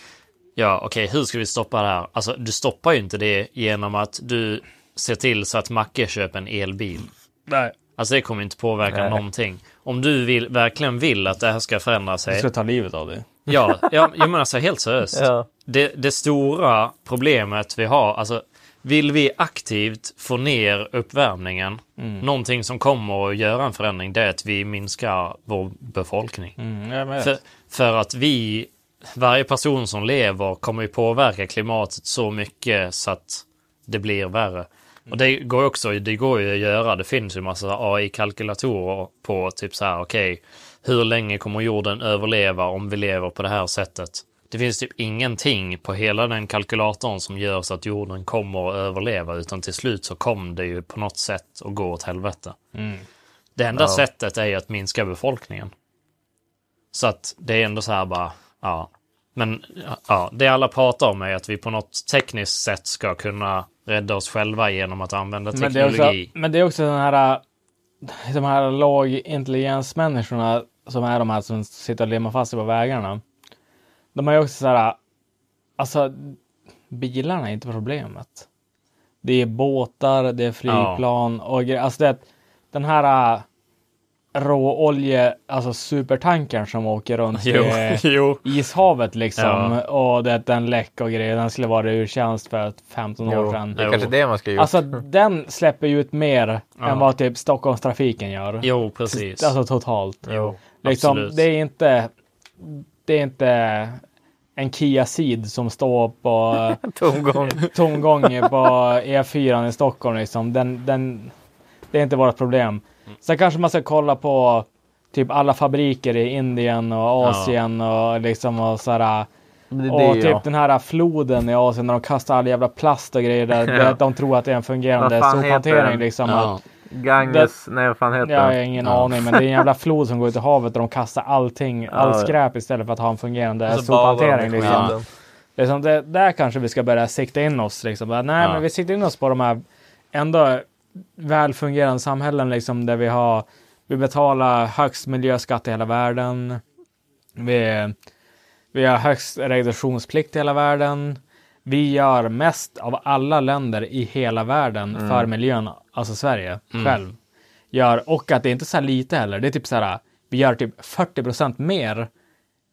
Ja, okej, hur ska vi stoppa det här? Alltså, du stoppar ju inte det genom att du ser till så att Macke köper en elbil. Nej. Alltså det kommer inte påverka Nej. någonting. Om du vill, verkligen vill att det här ska förändra sig. ska ta livet av dig. Ja, ja, jag menar alltså helt seriöst. Ja. Det, det stora problemet vi har, alltså vill vi aktivt få ner uppvärmningen, någonting som kommer att göra en förändring, det är att vi minskar vår befolkning. Mm. För, för att vi, varje person som lever kommer ju påverka klimatet så mycket så att det blir värre. Och det går också, det går ju att göra, det finns ju massa AI-kalkylatorer på typ så här, okej, hur länge kommer jorden överleva om vi lever på det här sättet? Det finns typ ingenting på hela den kalkylatorn som gör så att jorden kommer att överleva, utan till slut så kommer det ju på något sätt att gå åt helvete. Det enda sättet är ju att minska befolkningen. Så att det är ändå så här bara, ja. Men ja, det alla pratar om är att vi på något tekniskt sätt ska kunna rädda oss själva genom att använda Men det, är teknologi. också, men det är också den här, de här lågintelligensmänniskorna som är de här som sitter och limmar fast sig på vägarna. De har ju också så här, alltså bilarna är inte problemet. Det är båtar, det är flygplan och grejer. Alltså det, den här äh, råolje, alltså supertankern som åker runt Jo, i jo. ishavet liksom. Ja. Och det är den läck och grejer. Den skulle vara ur tjänst för 15 år Jo, sedan. det är kanske det man ska göra. Alltså den släpper ju ut mer Ja. än vad typ Stockholmstrafiken gör. Jo, precis. Alltså totalt. jo, liksom, absolut. det är inte det är inte en Kia Ceed som står på Tomgång. tomgång på E4 i Stockholm. Liksom. Den, den, det är inte vårt problem. Sen kanske man ska kolla på typ alla fabriker i Indien och Asien och liksom och sådär. Det Och det, typ ja. den här floden i Asien när de kastar all jävla plast och grejer där, där de tror att det är en fungerande sophantering liksom. Ja. Att, Ganges, nej vad fan heter jag har den? ingen Ja. aning men det är en jävla flod som går ut i havet och de kastar allting, all Ja. skräp istället för att ha en fungerande Och så badar de i sophantering. Liksom. skiten. Liksom det, där kanske vi ska börja sikta in oss. Liksom. Nej, Ja. men vi siktar in oss på de här ändå väl fungerande samhällen liksom, där vi har vi betalar högst miljöskatt i hela världen. Vi, vi har högst reduktionsplikt i hela världen. Vi gör mest av alla länder i hela världen för miljön, alltså Sverige själv. Gör, och att det är inte så här lite heller. Det är typ så här, vi gör typ 40% mer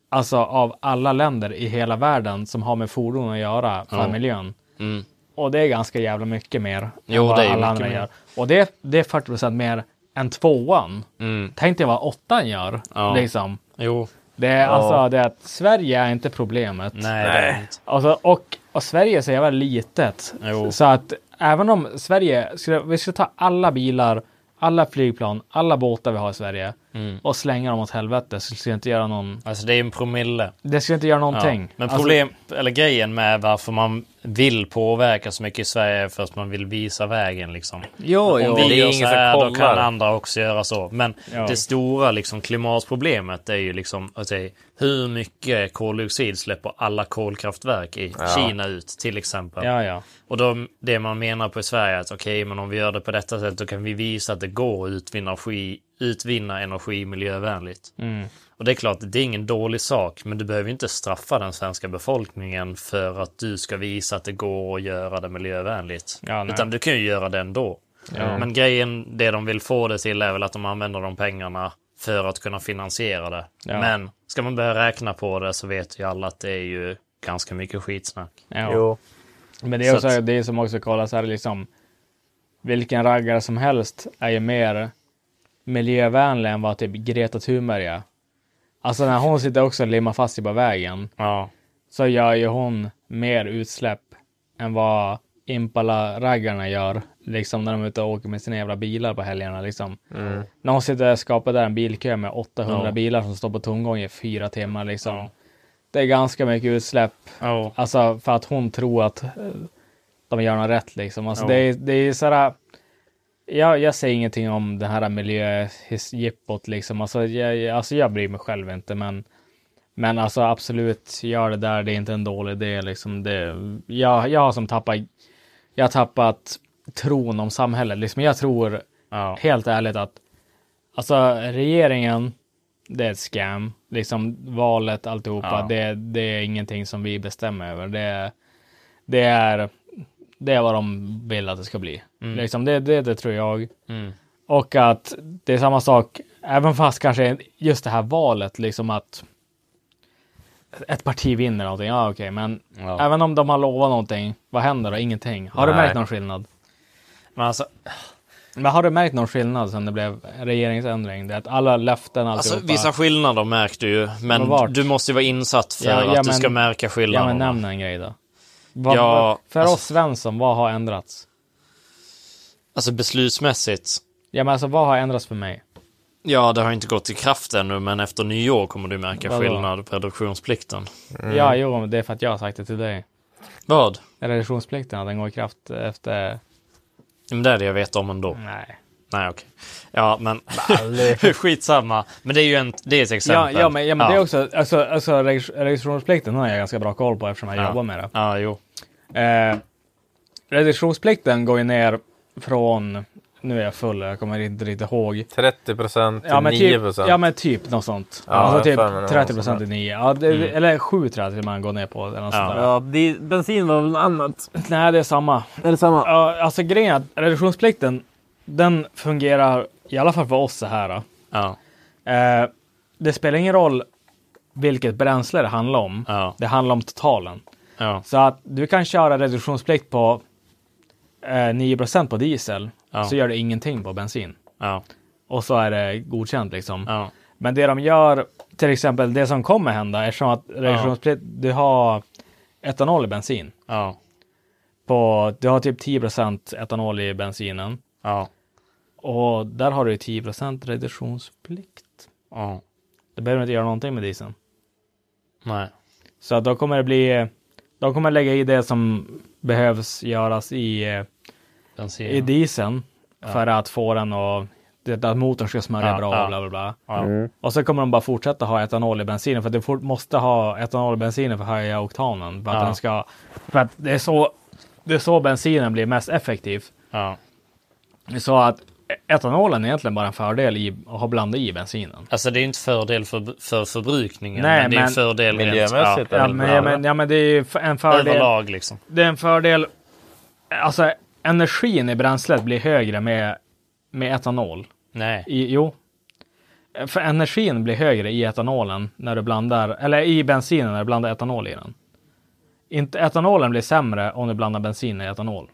alltså av alla länder i hela världen som har med fordon att göra för Ja. miljön. Mm. Och det är ganska jävla mycket mer Jo, än vad det är ju alla andra mer. gör. Och det, det är 40 mer än tvåan. Mm. Tänk dig vad åttan gör. Ja. Liksom. Jo, Det är alltså det är att Sverige är inte problemet. nej, det är inte. Alltså, och, och Sverige är så jävla litet. Jo. Så att även om Sverige, skulle, vi skulle ta alla bilar, alla flygplan, alla båtar vi har i Sverige Mm. och slänga dem åt helvete så skulle det inte göra någon, Alltså det är en promille. det skulle inte göra någonting. Ja. Men Alltså, problem, eller grejen med varför man vill påverka så mycket i Sverige är för att man vill visa vägen liksom. jo, Om jo. det vi är gör ingen så här, då kan andra också göra så. Men Ja. det stora liksom, klimatproblemet är ju liksom säga, hur mycket koldioxid släpper alla kolkraftverk i Kina ut till exempel. Ja, ja. Och då, det man menar på i Sverige är att okej, men om vi gör det på detta sätt då kan vi visa att det går att utvinna energi, utvinna energi miljövänligt. Mm. Och det är klart, det är ingen dålig sak, men du behöver inte straffa den svenska befolkningen för att du ska visa att det går att göra det miljövänligt. Ja. Utan du kan ju göra det ändå. Ja. Men grejen, det de vill få det till är väl att de använder de pengarna för att kunna finansiera det. Ja. Men ska man börja räkna på det så vet ju alla att det är ju ganska mycket skitsnack. ja. Jo. Men det är Så också att- det är som också kollar så här liksom. Vilken raggare som helst är ju mer miljövänlig än vad typ Greta Thunberg är. Alltså när hon sitter också och limmar fast sig på vägen Ja, så gör ju hon mer utsläpp än vad Impala-raggarna gör. Liksom när de är ute och åker med sina jävla bilar på helgerna. Liksom. När hon sitter och skapar där en bilkö med 800 Ja. bilar som står på tomgång i fyra timmar. Liksom. Det är ganska mycket utsläpp. ja. Alltså för att hon tror att eh, de gör något rätt liksom. Alltså Ja. det, är, det är sådär. Jag, jag säger ingenting om det här miljöjippot liksom. Alltså jag, alltså jag bryr mig själv inte men men alltså absolut, gör det där. Det är inte en dålig idé liksom. Det, jag, jag har som tappat. Jag har tappat tron om samhället. Liksom jag tror ja. helt ärligt att alltså regeringen, det är ett scam. Liksom valet, alltihopa, Ja. det, det är ingenting som vi bestämmer över. Det, det är det är vad de vill att det ska bli. Liksom det, det, det tror jag. Mm. Och att det är samma sak, även fast kanske just det här valet, liksom att ett parti vinner någonting, ja okej, men Ja. även om de har lovat någonting, vad händer då? Ingenting. Har du Nej. märkt någon skillnad? Men alltså, Men har du märkt någon skillnad sen det blev regeringsändring? Det är att alla löften, alltså alltihopa. vissa skillnader märker du ju. Men du måste ju vara insatt för Ja, ja, att du men- ska märka Ja, skillnaderna. men nämn en grej då. Vad, Ja, för alltså- oss Svensson, vad har ändrats? Alltså beslutsmässigt. Ja, men alltså vad har ändrats för mig? Ja, det har inte gått i kraft ännu, men efter nyår kommer du märka Vadå? skillnad på reduktionsplikten. Ja, jo, men det är för att jag har sagt det till dig. Vad? Reduktionsplikten, att den går i kraft efter... Men det är det jag vet om ändå. Nej. Nej, okej. Ja, men skitsamma. Men det är ju en, det är ett Ja, exempel. ja, men, ja, men det är också, alltså, alltså reg- reduktionsplikten har jag ganska bra koll på eftersom jag Ja. jobbar med det. Ja, jo. Eh, reduktionsplikten går ju ner från, nu är jag full, jag kommer inte riktigt ihåg. 30 procent till Ja men, 9 typ, procent. ja men typ något sånt. Ja, alltså typ har för mig det var 30 något procent i 9. Ja, det, Mm. Eller 7 tror jag att man går ner på. Eller något Ja. sånt där. Ja, det, bensin var väl något annat? Nej, det är samma. Är det samma? Ja, alltså grejen är att reduktionsplikten, den fungerar i alla fall för oss så här. Ja, Eh, det spelar ingen roll vilket bränsle det handlar om. ja, Det handlar om totalen. ja. Så att du kan köra reduktionsplikt på eh, 9 på diesel. Så gör det ingenting på bensin. Och så är det godkänt liksom. Men det de gör, till exempel det som kommer hända, eftersom att reduktionsplikt, du har etanol i bensin. På, du har typ 10% etanol i bensinen. Ja. Och där har du 10 reduktionsplikt. ja. Det behöver inte göra någonting med dieseln. Nej. Så då kommer det bli, de kommer lägga i det som behövs göras i, Bensin. i dieseln för att få den att, att motorn ska smörja Ja, bra ja. och bla bla bla. Ja. Och så kommer de bara fortsätta ha etanol i bensinen för att du måste ha etanol i bensinen för att höja oktanen. För att Ja. den ska, för att det är så, det är så bensinen blir mest effektiv. Så att etanolen är egentligen bara en fördel i att ha blandat i bensinen. Alltså det är inte fördel för, för förbrukningen, Nej, men det är en fördel Miljömässigt ja, Ja det men, ja, men, ja, men det är en fördel. överlag liksom. Det är en fördel. Alltså energin i bränslet blir högre med, med etanol. Nej. I, jo. För energin blir högre i etanolen när du blandar, eller i bensinen när du blandar etanol i den. Inte, etanolen blir sämre om du blandar bensin i etanol.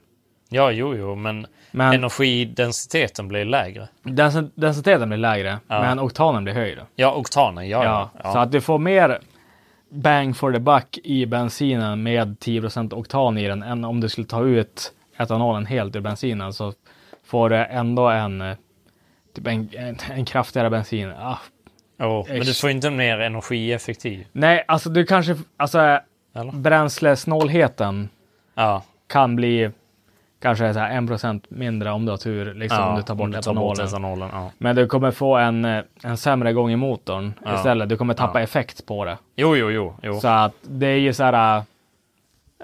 Ja, jo, jo, men, Men energidensiteten blir lägre. dens, densiteten blir lägre, Ja. men oktanen blir högre. Ja, oktanen, ja. Ja, ja. Så att du får mer bang for the buck i bensinen med 10% oktan i den än om du skulle ta ut etanolen helt ur bensinen så får du ändå en, eh, typ en, en, en kraftigare bensin. Ah, Jo, men du får inte mer energieffektiv. nej, alltså du kanske, alltså Eller? bränslesnålheten Ja, kan bli kanske så här 1% mindre om du har tur, liksom ja om du tar bort om etanolen. etanolen. Ja. Men du kommer få en, en sämre gång i motorn Ja. istället. Du kommer tappa effekt på det. Jo, jo, jo. jo. Så att det är ju så här,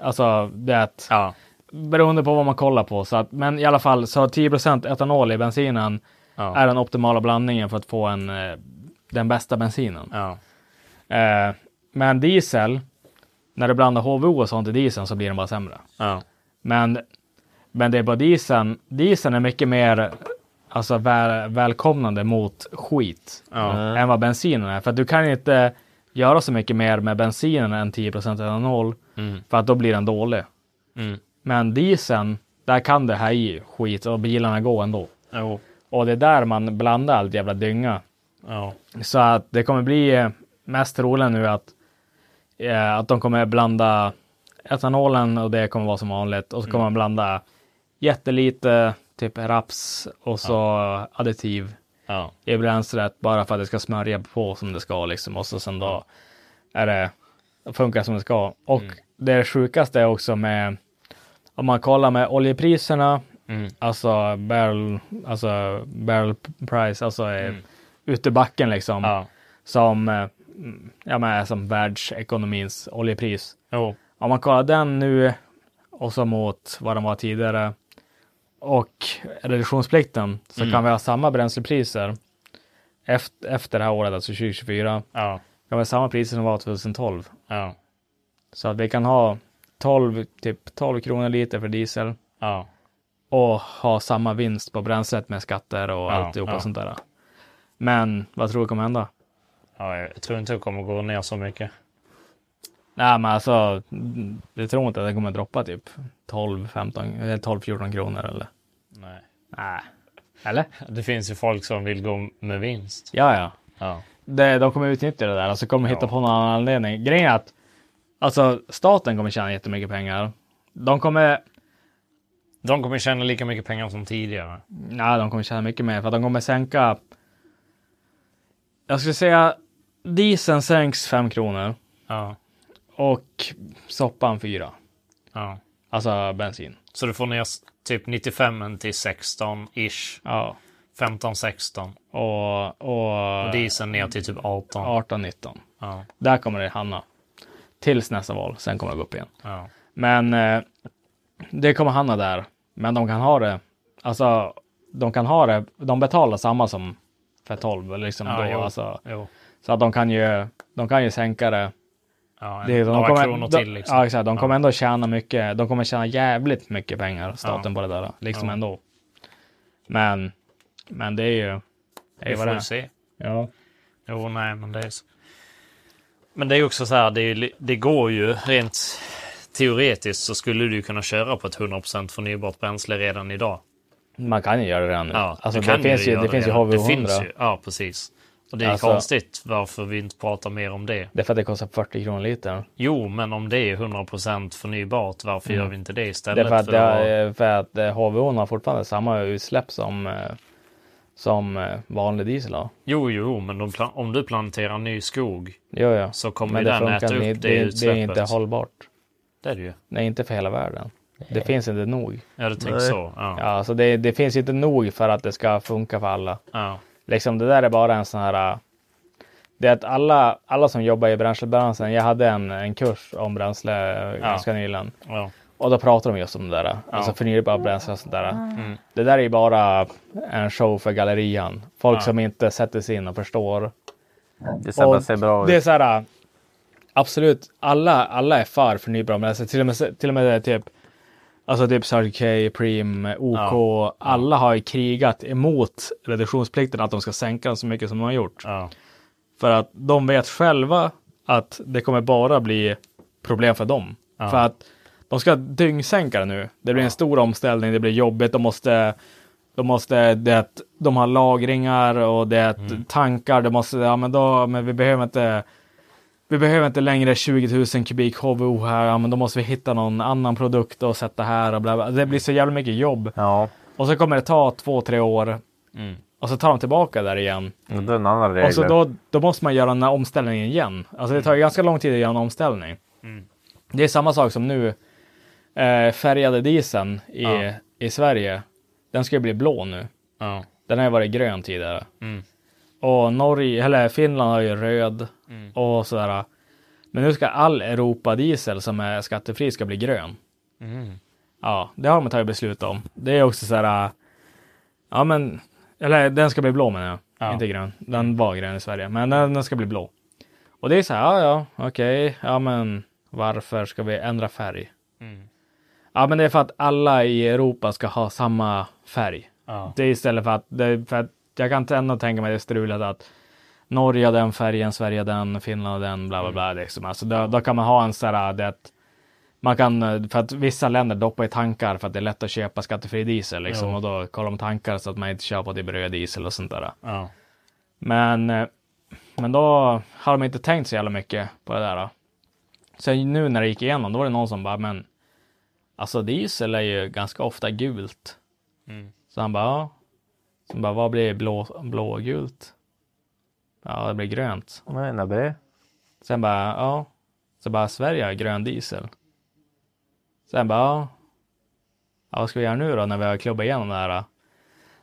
alltså det är att, Ja, beroende på vad man kollar på. Så att, men i alla fall så 10% etanol i bensinen är den optimala blandningen för att få en, eh, den bästa bensinen. Eh, men diesel, när du blandar HVO och sånt i dieseln så blir den bara sämre. Men, men det är bara dieseln, dieseln är mycket mer alltså, väl, välkomnande mot skit ja. än vad bensinen är. För att du kan inte göra så mycket mer med bensinen än 10 etanol. Mm. För att då blir den dålig. Mm. Men dieseln, där kan det här i skit och bilarna går ändå. Jo. Och det är där man blandar allt jävla dynga. Ja. Så att det kommer bli eh, mest troligen nu att, eh, att de kommer blanda etanolen och det kommer vara som vanligt. Och så kommer man blanda jättelite typ raps och så additiv Ja. i bränslet bara för att det ska smörja på som det ska liksom. Och så sen då är det, funkar som det ska. Och det sjukaste är också med, om man kollar med oljepriserna, Mm. alltså barrel, alltså barrel price, alltså eh, ute backen liksom. Ja. Som, eh, mm, ja men som världsekonomins oljepris. Jo. Om man kollar den nu och så mot vad den var tidigare och reduktionsplikten så Mm. kan vi ha samma bränslepriser efter, efter det här året, alltså 2024. Ja. Kan vi ha samma priser som var 2012. Ja. Så att vi kan ha 12, typ 12 kronor liter för diesel Ja. och ha samma vinst på bränslet med skatter och Ja, alltihopa ja. sånt där. Men vad tror du kommer hända? ja. Jag tror inte det kommer gå ner så mycket. Nej, men alltså, mm, jag tror inte att det kommer droppa typ 12, 15, eller 12, 14 kronor eller? Nej. Eller? Det finns ju folk som vill gå med vinst. Ja, ja. Ja. Det, de kommer utnyttja det där, alltså kommer hitta Ja. på någon annan anledning. Grejen är att alltså, staten kommer tjäna jättemycket pengar. De kommer, De kommer tjäna lika mycket pengar som tidigare. nej, de kommer tjäna mycket mer för att de kommer sänka. Jag skulle säga dieseln sänks 5 kronor Ja. och soppan 4. Ja. Alltså bensin. Så du får ner typ 95 till 16 ish. Ja. 15, 16. Och, och, Och dieseln ner till typ 18. 18, 19. Ja. Där kommer det hamna. Tills nästa val, sen kommer det gå upp igen. Ja. Men eh, det kommer hamna där. Men de kan ha det, alltså de kan ha det, de betalar samma som för 12 liksom Ja, då. jo. Alltså, Jo. så att de kan ju, de kan ju sänka det. Ja, det några de kommer, kronor de, till liksom. Ja exakt, de kommer Ja. ändå tjäna mycket. De kommer tjäna jävligt mycket pengar, staten på det där. Liksom Ja. ändå. Men, men det är ju, det är Vi får det är. se. Ja. Jo, nej, men det är så. Men det är också så här, det, är, det går ju rent teoretiskt så skulle du kunna köra på ett 100% förnybart bränsle redan idag. Man kan ju göra det redan nu. Ja, alltså, det kan finns ju, göra det finns ju redan. Det HV100. finns ju, ja, precis. Och det är Alltså- konstigt varför vi inte pratar mer om det. Det är för att det kostar 40 kronor liter. Jo, men om det är 100% förnybart, varför gör vi inte det Det är istället? för att, för det, att- är- för att eh, HVO har fortfarande samma utsläpp som, eh, som eh, vanlig diesel har. Jo, jo, men de om du planterar ny skog Jo, ja. så kommer Men den funkar äta upp det, Det, det är utsläppet. inte hållbart. Det är det ju. Nej, inte för hela världen. Det finns inte nog. Ja, du tänker Nej. så. Ja. Ja, alltså det, det finns inte nog för att det ska funka för alla. Ja. Liksom det där är bara en sån här... äh, Det är att alla, alla som jobbar i bränslebranschen, jag hade en, en kurs om bränsle äh, Ja. ganska nyligen. Ja. Och då pratar de just om det där. Alltså förnybara bränslen och sånt där. Det där är ju bara en show för gallerian. Folk som inte sätter sig in och förstår. Det ser bara Och ser bra det är ut. så här. Absolut, alla, alla är för förnybara bränslen. Till och med, till och med typ Alltså typ Circle K, Preem, OK. Alla har ju krigat emot reduktionsplikten, att de ska sänka den så mycket som de har gjort. Ja. För att de vet själva att det kommer bara bli problem för dem. För att de ska dyngsänka det nu. Det blir en stor omställning, det blir jobbigt, de måste de måste, det de har lagringar och det är att tankar, det måste, ja men då, men vi behöver inte vi behöver inte längre 20 000 kubik HVO här, ja men då måste vi hitta någon annan produkt och sätta här och bla bla. Det blir så jävla mycket jobb. Ja, Och så kommer det ta två, tre år. Och så tar de tillbaka där igen. och det är en annan regel. Och så då, då måste man göra den här omställningen igen. Alltså det tar ju ganska lång tid att göra en omställning. Det är samma sak som nu. Eh, färgade dieseln i, i Sverige. Den ska ju bli blå nu. Ja. Den har ju varit grön tidigare. Och Norge, eller Finland har ju röd och sådär. Men nu ska all Europa-diesel som är skattefri ska bli grön. Ja, det har de tagit beslut om. Det är också sådär. Ja, men eller den ska bli blå menar jag. Ja. Inte grön. Den var grön i Sverige, men den, den ska bli blå. Och det är så här, ja, ja, okej, ja, men varför ska vi ändra färg? Ja, men det är för att alla i Europa ska ha samma färg. Ja. Det är istället för att, det är för att jag kan inte ändå tänka mig det strulet att Norge den färgen, Sverige den, Finland den, bla bla bla. Liksom. Alltså, då, då kan man ha en sån här, det att man kan, för att vissa länder doppar i tankar för att det är lätt att köpa skattefri diesel liksom, Jo. och då kollar de tankar så att man inte köper typ röd diesel och sånt där. Ja. Men, eh, men då har de inte tänkt så jävla mycket på det där. Då. Så nu när det gick igenom, då var det någon som bara, men alltså diesel är ju ganska ofta gult. Så han bara, ja. Så bara, vad blir blå, blågult? Ja, det blir grönt. Nej, nej, det. Sen bara, ja. Så bara, Sverige har grön diesel. Sen bara, ja. ja. Vad ska vi göra nu då när vi har klubbat igenom det här? Då?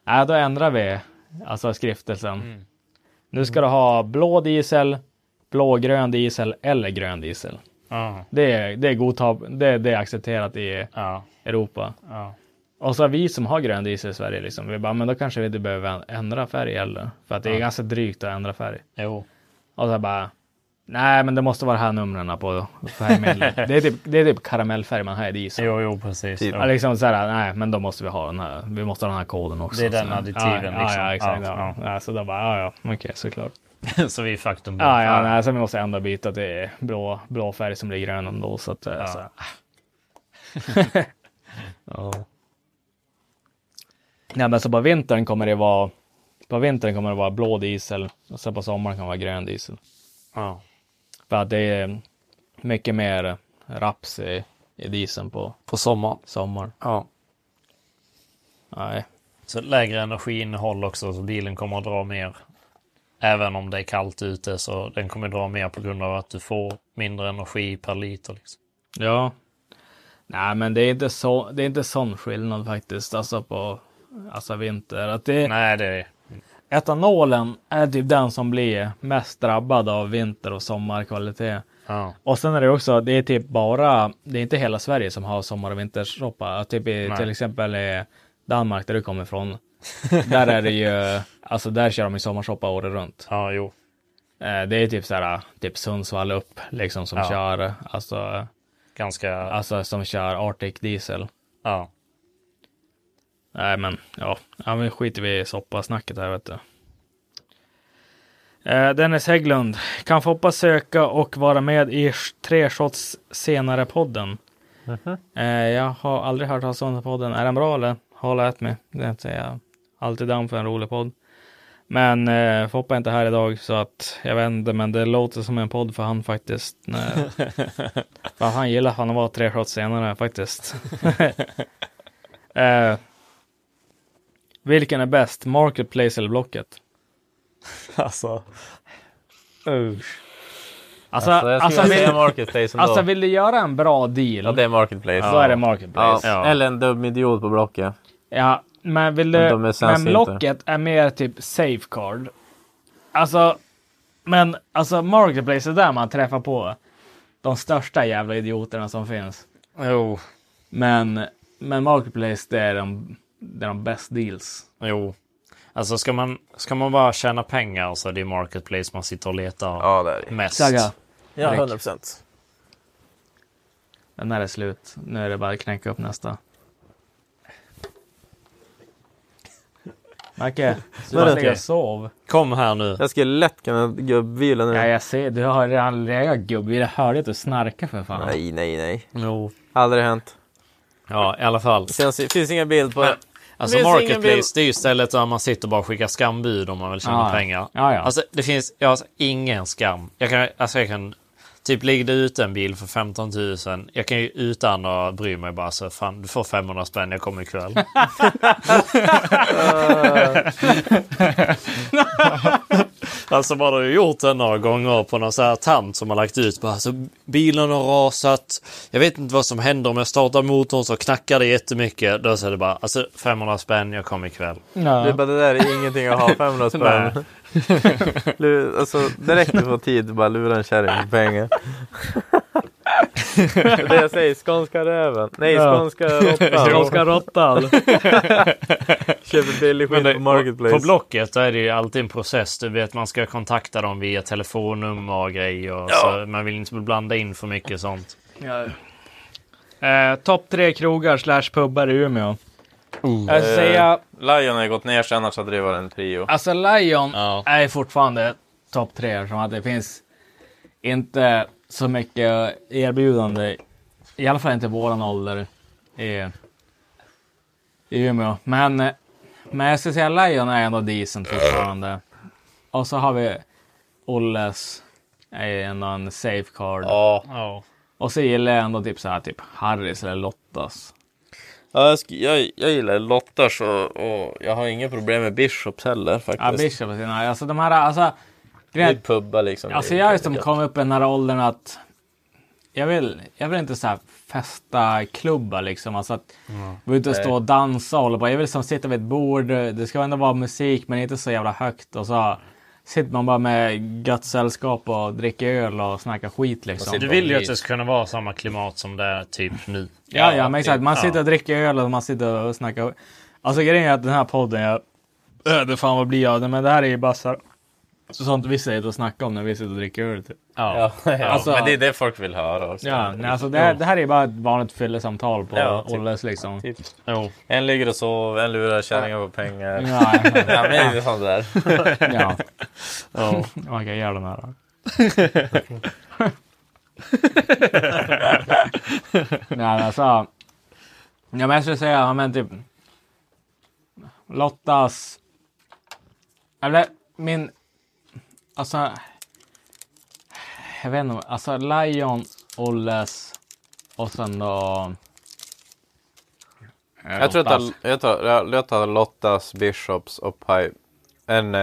Nej, då ändrar vi alltså skriftelsen. Nu ska du ha blå diesel, blågrön diesel eller grön diesel. Ja. Det är, det är godtag, det, det är accepterat i Ja. Europa. Ja. Och så har vi som har grön diesel i Sverige liksom, vi bara, men då kanske vi inte behöver ändra färg heller. För att det är ganska drygt att ändra färg. Jo. Och så bara, nej men det måste vara de här numren på färgmedlet. det, är typ, det är typ karamellfärg man har i diesel. Jo, jo, precis. Typ. Ja, liksom så här, nej men då måste vi ha den här, vi måste ha den här koden också. Det är den additiven ja, liksom. Ja, ja exakt. Ja, Ja, ja. så då bara, ja ja, okej såklart. så vi är faktum. Ja, ja, nej, så vi måste ändå byta till blå, blå färg som blir grön ändå. Så att, ja. så, Ja. Nej, men så på vintern kommer det vara, på vintern kommer det vara blå diesel och sen på sommaren kan det vara grön diesel. Ja. För att det är mycket mer raps i, i dieseln på På sommaren. sommar. Ja. Nej. Så lägre energiinnehåll också, så bilen kommer att dra mer. Även om det är kallt ute så den kommer dra mer på grund av att du får mindre energi per liter. Liksom. Ja. Nej, men det är inte så. Det är inte sån skillnad faktiskt. Alltså på alltså vinter. Att det, Nej, det är... etanolen är typ den som blir mest drabbad av vinter och sommarkvalitet. Ja. Och sen är det också, det är typ bara, det är inte hela Sverige som har sommar och vintersoppa. Typ i, Nej. till exempel i Danmark där du kommer ifrån. där är det ju, alltså där kör de ju sommarsoppa året runt. ja, jo. Eh, Det är typ såhär, typ Sundsvall upp liksom som Ja. kör, alltså, Ganska... alltså som kör Arctic diesel. Ja. Nej men, ja, ja men skiter vi i soppasnacket här vet du. Eh, Dennis Hägglund, kan Foppa söka och vara med i tre shots senare podden? Eh, jag har aldrig hört talas om den podden. Är den bra eller? Håll ät mig. Det är jag alltid down för en rolig podd. Men eh, Foppa är inte här idag så att jag vet inte, men det låter som en podd för han faktiskt. Nej. han gillar fan att vara tre shots senare faktiskt. eh, vilken är bäst? Marketplace eller Blocket? Alltså. Usch. Alltså, Alltså, jag alltså, säga vill, Marketplace ändå. alltså vill du göra en bra deal, ja, det är Marketplace. då är det Marketplace. Ja. Eller en dum idiot på Blocket. Ja, men vill Men du, men inte. Blocket är mer typ safeguard. Alltså, men alltså Marketplace är där man träffar på de största jävla idioterna som finns. Jo. Men, men Marketplace det är de, det är de best deals. Jo. Alltså ska man, ska man bara tjäna pengar så är det Marketplace man sitter och letar Ja, det är det. mest. Saga, Ja, Rick. 100 procent. den här är slut. Nu är det bara att knäcka upp nästa. Macke, du det? ligger och sov. Kom här nu. Jag skulle lätt kunna gubbvila nu. Ja, jag ser. Du har redan legat gubbe. Jag hörde att du snarkar för fan. Nej, nej, nej. Jo. Aldrig hänt. Ja, i alla fall. Känns, finns ingen bild på det. Alltså. Marketplace, det är ju stället där man sitter och bara skickar skambud om man vill tjäna ja. pengar. Ja, ja. Alltså det finns jag har alltså, ingen skam. Jag kan, alltså jag kan, typ ligger det ut en bil för 15 000. Jag kan ju utan att bry mig bara så fan du får 500 spänn, jag kommer ikväll. alltså man har ju gjort det några gånger på någon sån här tant som har lagt ut bara alltså bilen har rasat. Jag vet inte vad som händer om jag startar motorn så knackar det jättemycket. Då säger det bara alltså 500 spänn, jag kommer ikväll. Det, är bara, det där är ingenting att ha 500 spänn. Alltså, det räcker för tid bara lura en kärring på pengar. det jag säger, skånska räven. Nej, Ja. skånska råttan. Skånska råttan. Köper billig skit det, på Marketplace. På Blocket är det ju alltid en process. Du vet man ska kontakta dem via telefonnummer och grejer. Så man vill inte blanda in för mycket sånt. Eh, Topp tre krogar slash pubbar i Umeå. Jag Eh, ska säga, Lion har ju gått ner sig, annars hade det varit en trio. alltså Lion Ja. är fortfarande topp tre. Som att det finns inte så mycket erbjudande. I alla fall inte våran ålder. I, i Umeå. Men, men jag ska säga Lion är ändå decent fortfarande. Och så har vi Olles. Är ändå en safeguard. Ja. Ja. Och så gillar jag ändå typ så här typ Harris eller Lottas. Ja, jag, jag, jag gillar Lottars och, och jag har inga problem med Bishops heller faktiskt. Ja, Bishop och sina. Alltså de här, alltså. Grejen, pubbar liksom. alltså jag är är som gött. kom upp i den här åldern att. Jag vill, jag vill inte så här festa klubbar liksom. Alltså att vara ute och stå och dansa och hålla på. Jag vill som sitta vid ett bord. Det ska ändå vara musik men inte så jävla högt. Och så sitter man bara med gött sällskap och dricker öl och snackar skit liksom. Du vill ju att det ska kunna vara samma klimat som det är typ nu. Ja, ja, men exakt. Man sitter och dricker öl och man sitter och snackar. Alltså grejen är att den här podden, jag öde fan vad blir jag men det här är ju bara så här, så sånt vi säger och snackar om när vi sitter och dricker öl. Typ. Ja. Ja, ja. Alltså- men det är det folk vill höra också. Ja, nej, alltså det, här, det här är bara ett vanligt fyllesamtal på Ja, typ. Olles liksom. Typ. Jo. En ligger och sover, en lurar kärringar på pengar. Ja, Ja, men det är sånt där. ja. Ja. Man kan göra den här. nej, men alltså. Ja, men jag skulle säga, men typ. Lottas. Eller min. Alltså. Jag vet inte, alltså Lion, Olles och sen då. eh, Jag tror att jag, jag, tar, jag, jag tar Lottas, Bishops och Pipe. En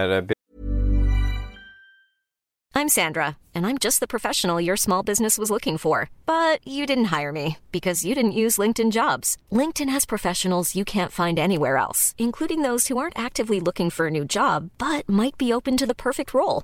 I'm Sandra, and I'm just the professional your small business was looking for. But you didn't hire me because you didn't use LinkedIn jobs. LinkedIn has professionals you can't find anywhere else, including those who aren't actively looking for a new job but might be open to the perfect role,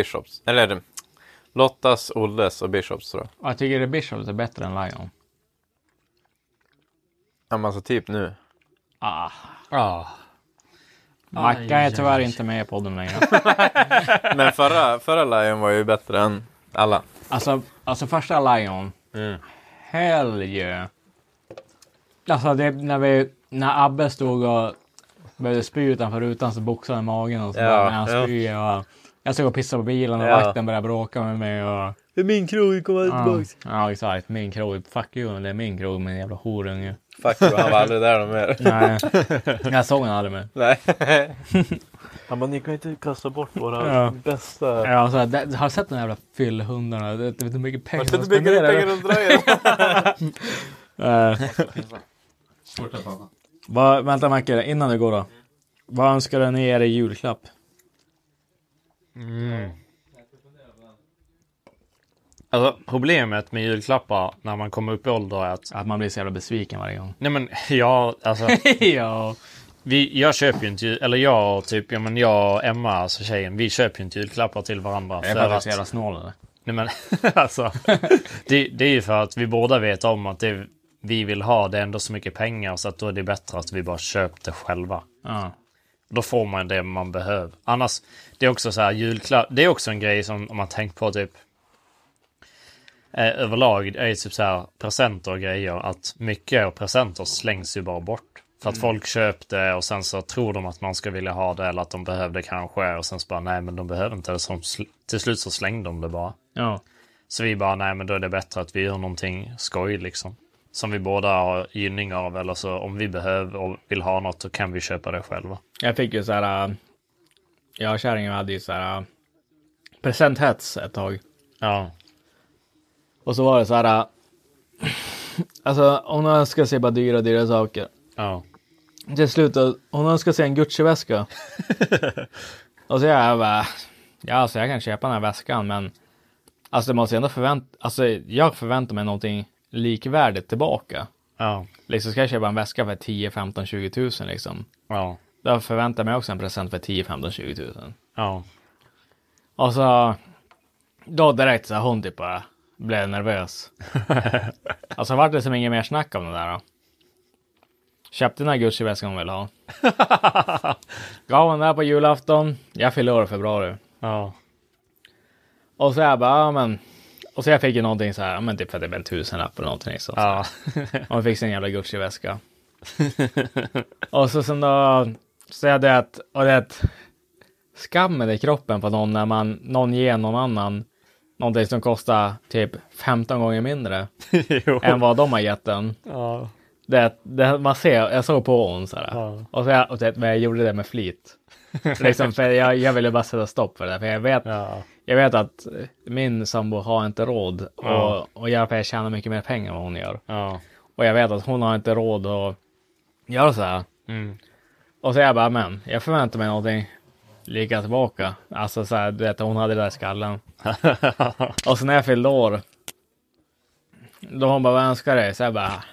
Bishops. Eller Lottas, Olles och Bishops tror jag. Jag tycker att Bishops är bättre än Lion. Ja, men alltså typ nu. Ah. ah. Macka är tyvärr inte med i podden längre. Men förra, förra Lion var ju bättre än alla. Alltså, alltså första Lion. Mm. Hell yeah. Alltså det, när, vi, när Abbe stod och började spy utanför rutan så boxade magen och så Ja, när han ja. spyr och jag stod och pissade på bilen och Ja. vakten började bråka med mig och Det är min krog, kom ja, ja exakt, min krog. Fuck you, det är min krog min jävla horunge. Fuck you, han var aldrig där någon mer. Nej, jag såg honom aldrig mer. Nej. Han bara, ni kan inte kasta bort våra Ja. bästa... Ja, alltså, det, har du sett de jävla fyllhundarna? Du vet du vet hur mycket pengar Har du sett hur mycket pengar de drar Eh, vad, vänta Macke, innan du går då. Vad önskar ni er i julklapp? Alltså problemet med julklappar när man kommer upp i ålder är att... Att man blir så jävla besviken varje gång. Nej men ja, alltså. ja. Vi, jag köper ju inte, jul- eller jag och typ, ja men jag och Emma, alltså tjejen, vi köper ju inte julklappar till varandra. Jag är för att så jävla snål eller? Nej men alltså. Det, det är ju för att vi båda vet om att det vi vill ha, det är ändå så mycket pengar så att då är det bättre att vi bara köper det själva. Ja. Då får man det man behöver. Annars, det är också så här julklapp, det är också en grej som om man tänker på typ eh, överlag är ju typ så här presenter och grejer att mycket av presenter slängs ju bara bort. För att folk köper det och sen så tror de att man ska vilja ha det eller att de behöver det kanske och sen så bara nej men de behöver inte det. Så till slut så slängde de det bara. Ja. Så vi bara nej men då är det bättre att vi gör någonting skoj liksom. Som vi båda har gynning av eller så om vi behöver och vill ha något så kan vi köpa det själva. Jag fick ju så här. äh, Jag och kärringen hade ju så här. äh, Presenthets ett tag. Ja. Och så var det så här. äh, Alltså hon önskar sig bara dyra, dyra saker. Ja. Till slut, hon önskar sig en Gucci-väska. och så jag bara, ja alltså jag kan köpa den här väskan men alltså det måste ändå förvänta, alltså jag förväntar mig någonting likvärdigt tillbaka. Ja. Liksom ska jag köpa en väska för 10, 15, 20 tusen liksom. Ja. Då förväntar jag mig också en present för 10, 15, 20 tusen. Ja. Och så då direkt så hon typ bara blev nervös. alltså vart det som inget mer snack om det där då. Köpte den här Gucci-väskan hon ville ha. Gav hon den här på julafton. Jag fyllde år i februari. Ja. Och så jag bara, ja men. Och så jag fick ju någonting så här, men typ för att det blev en tusenlapp eller någonting. Så. Ja. Och jag fick sin jävla Gucci-väska. och så sen då, så är det att, och det är att skammen i kroppen på någon när man, någon ger någon annan någonting som kostar typ 15 gånger mindre än vad de har gett den. Ja. Det, det, man ser, jag såg på hon så här. Ja. Och, så jag, och det, men jag gjorde det med flit. liksom, för jag, jag ville bara sätta stopp för det. För jag vet, Ja. Jag vet att min sambo har inte råd Ja. och, och jag tjänar mycket mer pengar än vad hon gör. Ja. Och jag vet att hon har inte råd att göra så här. Mm. Och så jag bara, men jag förväntar mig någonting lika tillbaka. Alltså så här, du vet, hon hade det där i skallen. och så när jag fyllde år. Då hon bara, vad önskar dig? Så jag bara,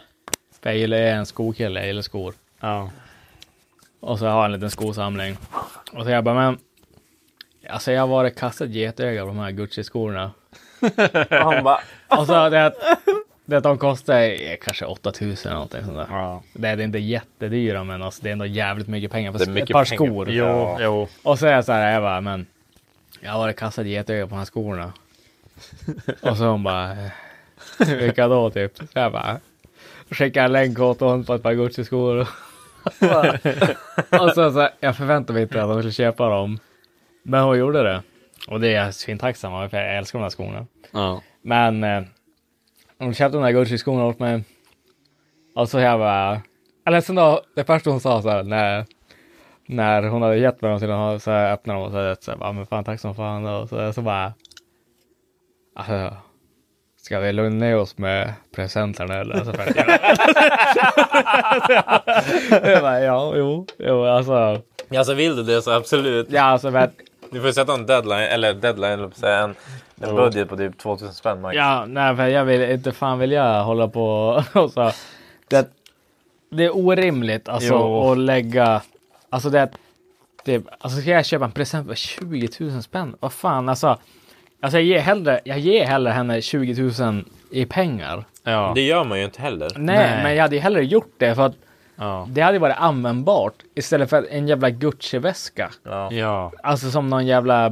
för jag gillar en skokille, jag gillar skor. Ja. Och så har jag en liten skosamling. Och så jag bara, men. Alltså jag har varit kastat getöga på de här Gucci-skorna. Han bara, Och så det att, det att de kostar eh, kanske 8000 eller någonting sånt där. Ja. Det är inte jättedyra men alltså det är ändå jävligt mycket pengar för är mycket ett par pengar. skor. Jo. Ja. Jo. Och så är jag så här, jag bara, men jag har varit kastad getöga på de här skorna. och så hon bara, eh, vilka då typ? Så jag bara, skickade en länk åt hon på ett par Gucci-skor. och så, så jag förväntade mig inte att hon skulle köpa dem. Men hon gjorde det. Och det är jag svintacksam för jag älskar de här skorna. Ja. Men eh, hon köpte de där Gucci-skorna åt mig. Och så jag bara, eller sen då, det första hon sa så här, när, när hon hade gett mig dem till att så här, öppna dem och så, här, så här, bara, men fan tack som fan. Och så, så bara, alltså, ska vi lugna ner oss med presenterna eller? Alltså, för jag, bara, ja, jo, jo, alltså, alltså vill du det så absolut. ja, alltså, men, Du får sätta en deadline, eller deadline, säga en, en budget på typ 2000 spänn max. Ja, nej, för jag vill inte fan vill jag hålla på och så. Det, det är orimligt alltså Jo. att lägga, alltså det, det, alltså ska jag köpa en present för 20 000 spänn? Vad fan alltså. Alltså jag ger hellre, jag ger hellre henne 20 000 i pengar. Ja. Det gör man ju inte heller. Nej, Nej. men jag hade ju hellre gjort det för att Ja. det hade ju varit användbart istället för en jävla Gucci-väska. Ja. ja. Alltså som någon jävla...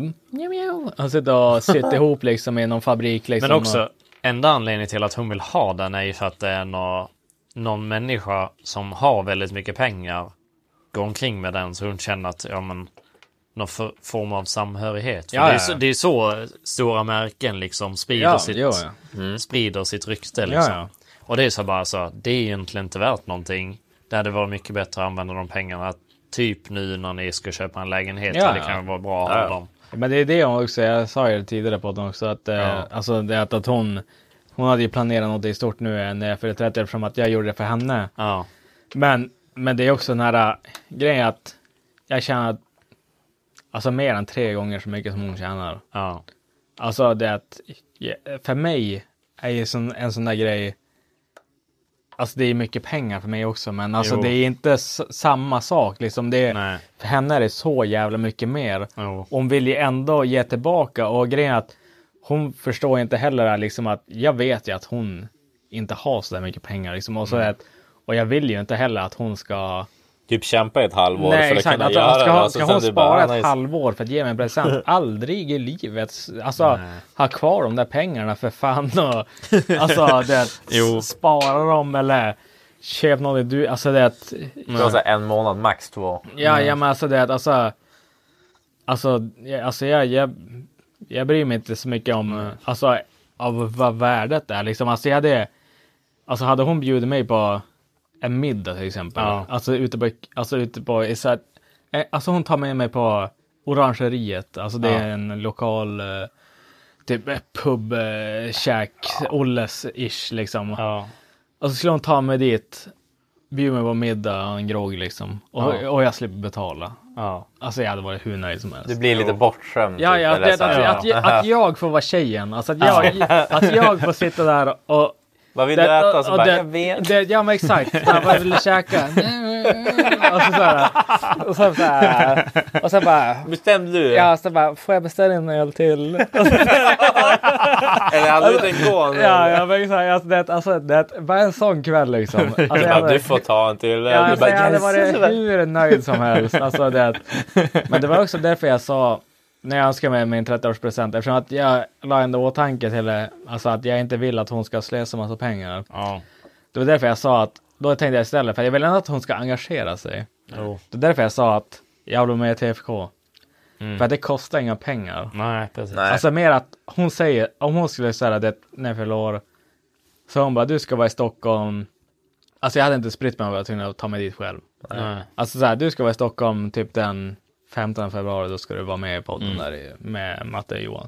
Sitter och sytt ihop liksom i någon fabrik liksom. Men också, och, enda anledningen till att hon vill ha den är ju för att det är nå, någon människa som har väldigt mycket pengar går omkring med den så hon känner att, ja men, någon för, form av samhörighet. För Ja, det, är så, ja. det är så stora märken liksom sprider, Ja, sitt, ja. sprider sitt rykte. Liksom. Ja, ja. Och det är så bara så, det är egentligen inte värt någonting. Det hade varit mycket bättre att använda de pengarna. Typ nu när ni ska köpa en lägenhet. Ja, det ja. kan vara bra att ha dem. Men det är det hon också, jag sa ju det tidigare på den också, att, eh, alltså det att, att hon, hon hade ju planerat något i stort nu när jag fyllde 30 eftersom att jag gjorde det för henne. Ja. Men, men det är också den här äh, grejen att jag tjänar alltså mer än tre gånger så mycket som hon tjänar. Ja. Alltså det att för mig är ju en sån där grej. Alltså det är mycket pengar för mig också, men alltså Jo. det är inte samma sak liksom. Det är, för henne är det så jävla mycket mer. Jo. Hon vill ju ändå ge tillbaka och grejen är att hon förstår inte heller liksom att jag vet ju att hon inte har så där mycket pengar liksom. Och, så Mm. att, och jag vill ju inte heller att hon ska Typ kämpa i ett halvår Nej, för att exakt. kunna Att, göra ska, det. Alltså, ska hon spara ett är- halvår för att ge mig en present? Aldrig i livet. Alltså, Nej. ha kvar de där pengarna för fan. Och, alltså, det, Jo. spara dem eller köp något du, alltså det att, Det var så här en månad, max två. ja, ja men alltså det att, alltså, alltså, jag, alltså jag, jag, jag bryr mig inte så mycket om, alltså, av vad värdet är liksom. Alltså jag hade, alltså hade hon bjudit mig på en middag till exempel, Ja. alltså ute på, alltså ute på, i så här, eh, alltså hon tar med mig på Orangeriet, alltså det är en lokal, eh, typ eh, pub, käk, Olles-ish liksom. Ja. Och så skulle hon ta mig dit, bjuda mig på middag och en grogg liksom. Och, Ja. och jag slipper betala. Ja. Alltså jag hade varit hur nöjd som helst. Det blir lite bortskämd. Ja, typ, ja, det, att, att, jag- att jag får vara tjejen. Alltså att jag, att jag får sitta där och... Vad vill du det- äta? och- Så och bara, det- jag vet. Det, ja men exakt. Här, vad vill du käka? och så, så här, och så, så här, och så bara... Bestämde du? Ja, så bara, får jag beställa en öl till? Eller hade du tänkt gå? ja, jag men exakt. Alltså det, alltså, det var en sån kväll liksom. Alltså, Du, jag bara, du får ta en till. Ja, du alltså, bara, jag hade varit hur nöjd som helst. Alltså, det, men det var också därför jag sa när jag önskade mig min 30-årspresent, eftersom att jag la ändå åtanke till det, alltså att jag inte vill att hon ska slösa massa pengar. Ja. Det var därför jag sa att, då tänkte jag istället, för jag vill ändå att hon ska engagera sig. Jo. Det är därför jag sa att jag vill med i TFK. Mm. För att det kostar inga pengar. Nej, precis. Nej. Alltså mer att hon säger, om hon skulle säga det när jag fyller år, så hon bara, du ska vara i Stockholm. Alltså jag hade inte spritt mig om jag var tvungen att ta mig dit själv. Nej. Alltså så här, du ska vara i Stockholm typ den 15 februari, då ska du vara med i podden Mm. där med Matte och Johan.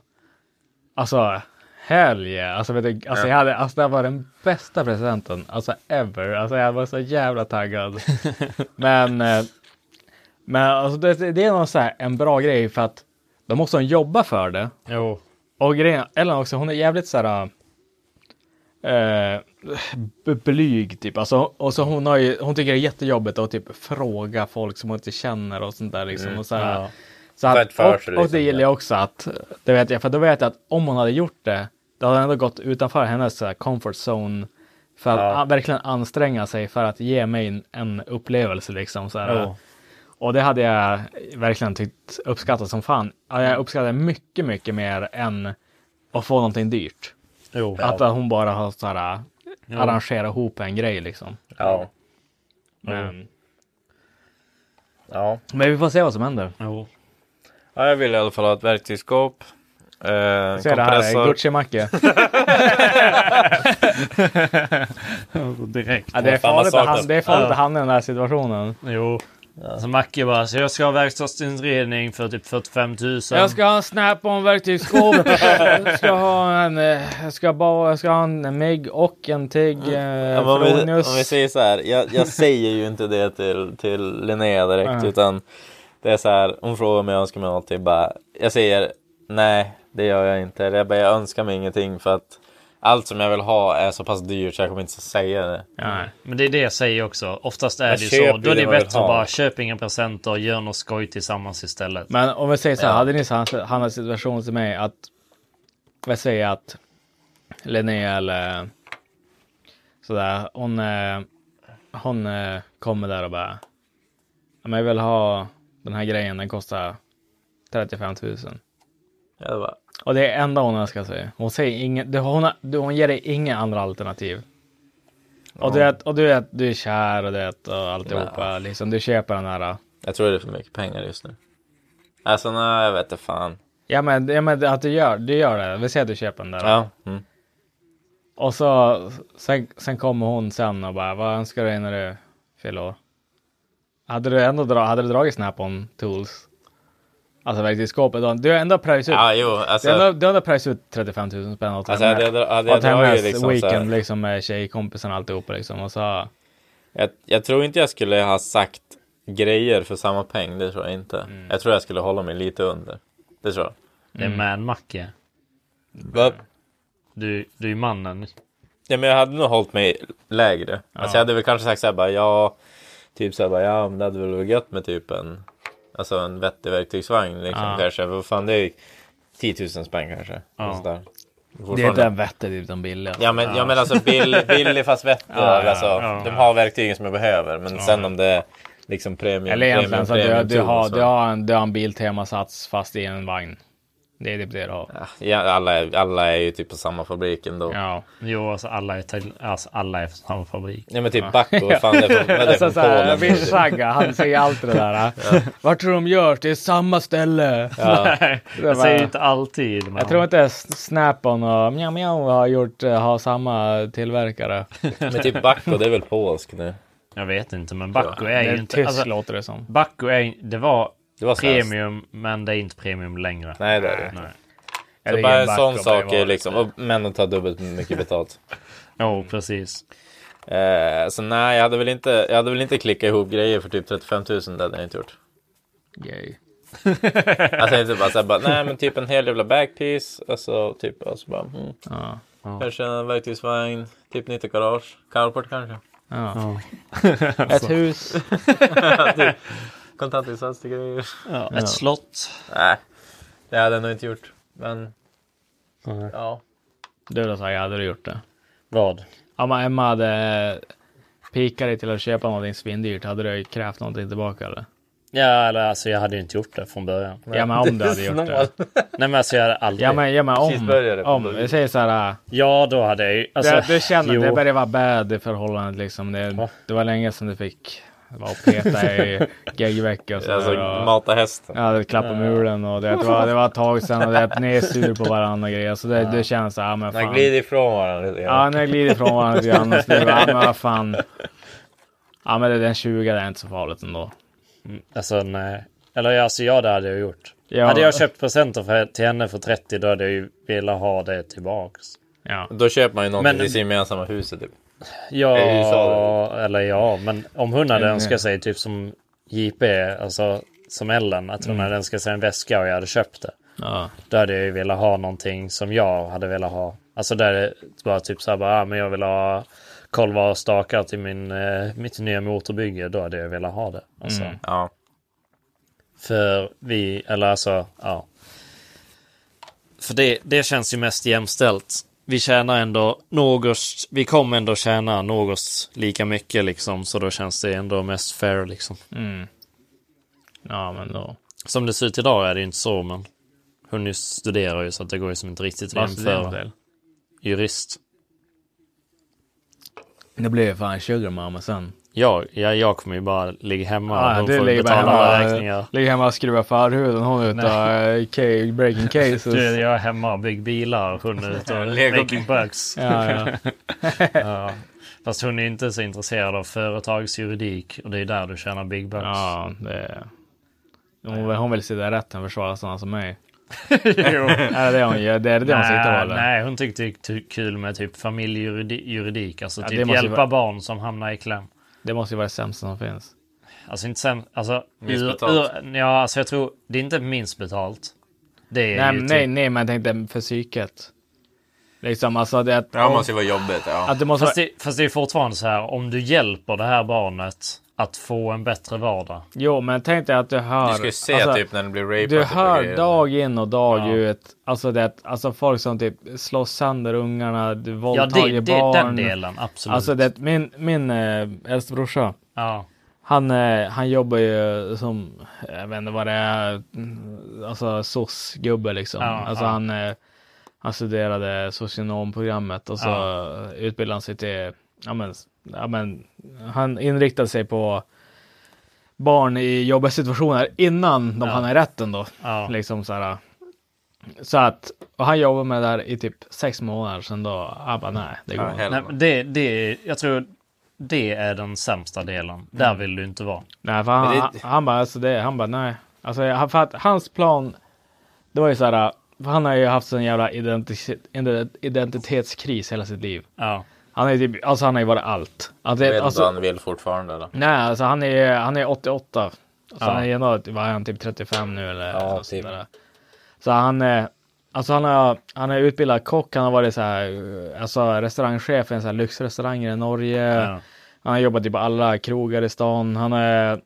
Alltså, hell yeah. Alltså, vet du, alltså, jag hade, alltså det var den bästa presenten, alltså ever. Alltså jag var så jävla taggad. men, eh, men alltså det, det är nog så här en bra grej för att då måste hon jobba för det. Jo. Och grejen, Ellen också, hon är jävligt så här. Eh, blyg typ. Alltså, och så hon, har ju, hon tycker det är jättejobbigt att typ fråga folk som hon inte känner och sånt där liksom. och så här, Ja. så att, för och, sig, och det liksom. gillar jag också att, det vet jag, för då vet jag att om hon hade gjort det, då hade hon ändå gått utanför hennes här, comfort zone. För att Ja. verkligen anstränga sig för att ge mig en, en upplevelse liksom. Så här. Jo. Och det hade jag verkligen tyckt uppskattat som fan. Ja, Jag uppskattar det mycket, mycket mer än att få någonting dyrt. Jo. Att hon bara har så här, arrangerat ihop en grej liksom. Ja. Men, Ja. men vi får se vad som händer. Jo. ja, jag vill i alla fall ha ett verktygsskåp. Eh, Se det här, kompressor. Gucci-macke. Direkt. Ja, det är farligt att saknas. han, det är farligt Ja. att hamna i den här situationen. Jo. Så Macke bara, så jag ska ha verkstadsinredning för typ 45 000. Jag ska ha en snap och en verktygsskåp. jag ska ha en, eh, jag ska bara, jag ska ha en MIG och en TIG eh, Ja, om, vi, om vi säger så här, jag, jag säger ju inte det till, till Linnea direkt Nej. utan det är så här, hon frågar mig om jag önskar mig någonting bara, jag säger nej, det gör jag inte. Eller jag, bara, jag önskar mig ingenting för att allt som jag vill ha är så pass dyrt så jag kommer inte säga det. Ja. Men det är det jag säger också. Oftast är Jag det ju så. Då är det bättre att bara köpa inga presenter och göra något skoj tillsammans istället. Men om vi säger så här, Ja. hade ni hamnat i situation till mig att vad säger jag att Linnea eller sådär, hon, eh, hon eh, kommer där och bara, "Ja, men jag vill ha den här grejen, den kostar 35 000. Ja, det var, Och det är enda hon önskar sig. Hon säger inget, hon, hon ger dig inga andra alternativ. Och du vet, och du vet, du är kär och det och alltihopa, liksom. Du köper den här. jag tror det är för mycket pengar just nu. Alltså nej, jag vet inte fan. Ja men, ja, men att du gör, du gör det. Vi säger att du köper den där. Ja. Mm. Och så, sen, sen kommer hon sen och bara, vad önskar du dig när du fyller år? Hade du ändå dra, hade du dragit Snap-on Tools? Alltså verktygsskåpet. Du har ändå pröjsat ut, Ja, jo, du har alltså. ändå, du har ändå pröjsat ut 35 000 spänn åt Alltså henne. hade jag, hade jag åt hennes liksom så weekend här, liksom med tjejkompisarna och alltihopa liksom. Och så, jag, jag tror inte jag skulle ha sagt grejer för samma peng, det tror jag inte. Mm. Jag tror jag skulle hålla mig lite under. Det tror jag. Det är man Macke. Va? Du, du är mannen. Ja, men jag hade nog hållit mig lägre. Alltså jag hade väl kanske sagt såhär bara, ja, typ såhär bara, ja, men det hade väl varit gött med typ en, alltså en vettig verktygsvagn liksom Ja. kanske. Vad fan, det är 10 000 spänn kanske. Ja. Och sådär. det är inte en vettig utan billig. Alltså. Ja men, ja. men alltså bill, billig fast vettig. Ja, ja, alltså, ja. de har verktygen som jag behöver. Men sen om det är liksom premium. Eller egentligen så att du, premium du, tool, har, så- du, har en, du har en Biltema-sats fast i en vagn. Det är typ det du har. Ja, alla, är, alla är ju typ på samma fabrik ändå. Ja, Ja. Jo, alltså alla är, till, alltså, alla är från samma fabrik. men typ Bacco, vad fan det är från, Alltså från såhär, Polen? Vishagga, han säger alltid det där. Vart tror de görs? Det är samma ställe. Ja. Nej, Det jag säger ju inte alltid. Men Jag tror inte Snap-on och Mjau Mjau har gjort, eh, har samma tillverkare. Men typ Bacco, det är väl polsk nu? Jag vet inte, men Bacco Det är ju inte... tysk Alltså, låter det som. Bacco är det var Det var premium, men det är inte premium längre. Nej det är det. Nej. Så Eller bara en sån sak det är liksom, och männen tar dubbelt mycket betalt. Jo, precis. Eh, så nej, jag hade väl inte, jag hade väl inte klickat ihop grejer för typ 35 000, det hade jag inte gjort. Gay. Alltså inte bara såhär, bara, nej men typ en hel jävla backpiece, alltså typ, alltså bara, mm. Ja. Kanske en verktygsvagn, typ nytt garage, carport kanske. ja. Ett hus. Kontantinsats till grejer. Ja, ett slott. Nej, det hade jag nog inte gjort. Men Nej. ja. Du då Saga, hade du gjort det? Vad? Om Emma hade pikat dig till att köpa någonting svindyrt, hade du krävt någonting tillbaka eller? Ja, eller alltså jag hade ju inte gjort det från början. Ja men om du hade gjort det. Nej men alltså jag hade aldrig. Ja men, ja, men om. Om. Vi säger så här. Ja, då hade jag ju... Alltså, det, du känner att det börjar vara bad i förhållandet liksom. Det, det var länge sedan du fick vara och peta i geggvecka och så. Alltså och, mata hästen. Ja, det klappa mulen och det, det, var, det var ett tag sedan och det ni är sur på varandra och grejer. Så det, det känns så här, ja, men fan. glider ifrån varandra lite Ja, grann. när jag glider ifrån varandra lite grann. så det Ja, men vad fan. Ja, men det, den 20 det är inte så farligt ändå. Alltså nej. Eller alltså ja, det hade jag gjort. Ja. Hade jag köpt presenter för, till henne för 30 då hade jag ju velat ha det tillbaks. Ja. Då köper man ju någonting Men- i sin gemensamma huset typ. Ja, eller ja, men om hon hade önskat sig typ som JP, alltså som Ellen, att hon Mm. hade önskat sig en väska och jag hade köpt det. Ja. Då hade jag ju velat ha någonting som jag hade velat ha. Alltså där det bara typ så här bara, ah, men jag vill ha kolvar och stakar till min, eh, mitt nya motorbygge. Då hade jag velat ha det. Alltså. Mm. Ja. För vi, eller alltså, ja. För det, det känns ju mest jämställt. Vi tjänar ändå något, vi kommer ändå tjäna något lika mycket liksom. Så då känns det ändå mest fair liksom. Mm. Ja, men då. Som det ser ut idag är det inte så, men hon studerar ju så att det går ju som inte riktigt att jämföra. Jurist. Det blir fan sugar mama sen. Jag, jag, jag kommer ju bara ligga hemma Ja, och hon du får betala alla hemma, räkningar. ligger hemma och skruvar förhuden. Hon är ute och eh, breaking cases. Du, jag är hemma och bygger bilar hon är ute och making bucks. Ja, ja. Ja. Fast hon är inte så intresserad av företagsjuridik och det är där du tjänar big bucks. ja, det är... Hon, hon vill sitta i rätten och försvara sådana som mig. jo. Är det det hon gör? Det är det hon sitter på Nej, hon tyckte det var kul med typ familjejuridik. Alltså Ja, det typ hjälpa vara- barn som hamnar i kläm. Det måste ju vara det sämsta som finns. Alltså inte sämst, alltså... Minst ur- betalt. ur- ja, alltså jag tror, det är inte minst betalt. Det är Nej, ju men- typ, nej, nej, men jag tänkte för psyket. Liksom, alltså det, att, Ja, måste ju vara jobbigt. Ja. att det måste Fast det, fast det är fortfarande så här, om du hjälper det här barnet att få en bättre vardag. Jo, men tänk dig att du hör... Du ska ju se alltså, typ när den blir rapad. Du hör grejer. dag in och dag Ja. ut, alltså det, alltså folk som typ slår sönder ungarna, du Ja, våldtager det, det, barn. den delen, absolut. Alltså det, min, min äh, äldste brorsa, ja. han, eh, han jobbar ju som, jag vet inte vad det är, alltså SOS-gubbe liksom. Ja, alltså ja. han, eh, han studerade socionomprogrammet och så utbildade han sig till, ja men, ja men, han inriktade sig på barn i jobbiga situationer innan de Ja. hamnar i rätten då. Ja. Liksom så här. Så att, och han jobbade med det där i typ sex månader, sen då, han bara nej, det går Ja, inte. men det, det, jag tror det är den sämsta delen. Där vill du inte vara. Nej, för han, det- han, han bara, alltså det, han bara nej. Alltså han- för att hans plan, det var ju så här, han har ju haft en jävla identitet, identitetskris hela sitt liv. Ja. Han är typ, alltså han har ju varit allt. Alltså, Jag vet alltså, inte vad han vill fortfarande. Då. nej, alltså han är, han är 88. Alltså Ja. han är ändå, vad är han, typ 35 nu eller? Ja, något sånt typ. Så han är, alltså han har, han är utbildad kock, han har varit så här, alltså restaurangchef i en sån här lyxrestauranger i Norge. Ja. Han har jobbat i på alla krogar i stan. Han är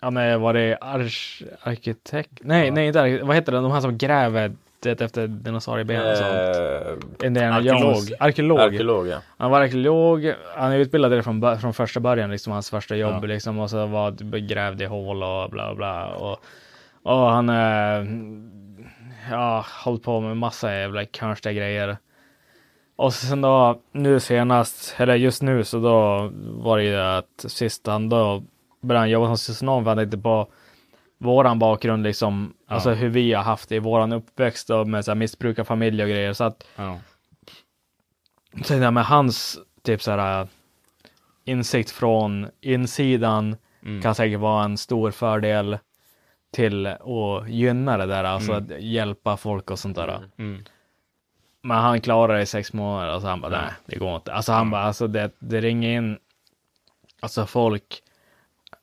han varit arch, arkitekt. Nej, nej, inte arkitekt. Vad heter det? De här som gräver det efter dinosaurieben och sånt. Eh, Indiana arkeolog. Jones. Arkeolog. arkeolog, ja. Han var arkeolog. Han är utbildad där från, från första början, liksom hans första jobb Ja. liksom. Och så var begrävd i hål och bla bla. Och, och han är ja, hållit på med massa jävla konstiga grejer. Och sen då nu senast, eller just nu så då var det ju att sist han då började han jobba som socionom för han tänkte på våran bakgrund liksom, alltså hur vi har haft det i våran uppväxt och med så här missbrukarfamilj och grejer. Så att Ja. jag med hans typ så här insikt från insidan kan säkert vara en stor fördel till att gynna det där, alltså att hjälpa folk och sånt där. Mm. Men han klarade det i sex månader, alltså han bara nej, det går inte. Alltså han bara, alltså det, det ringer in, alltså folk,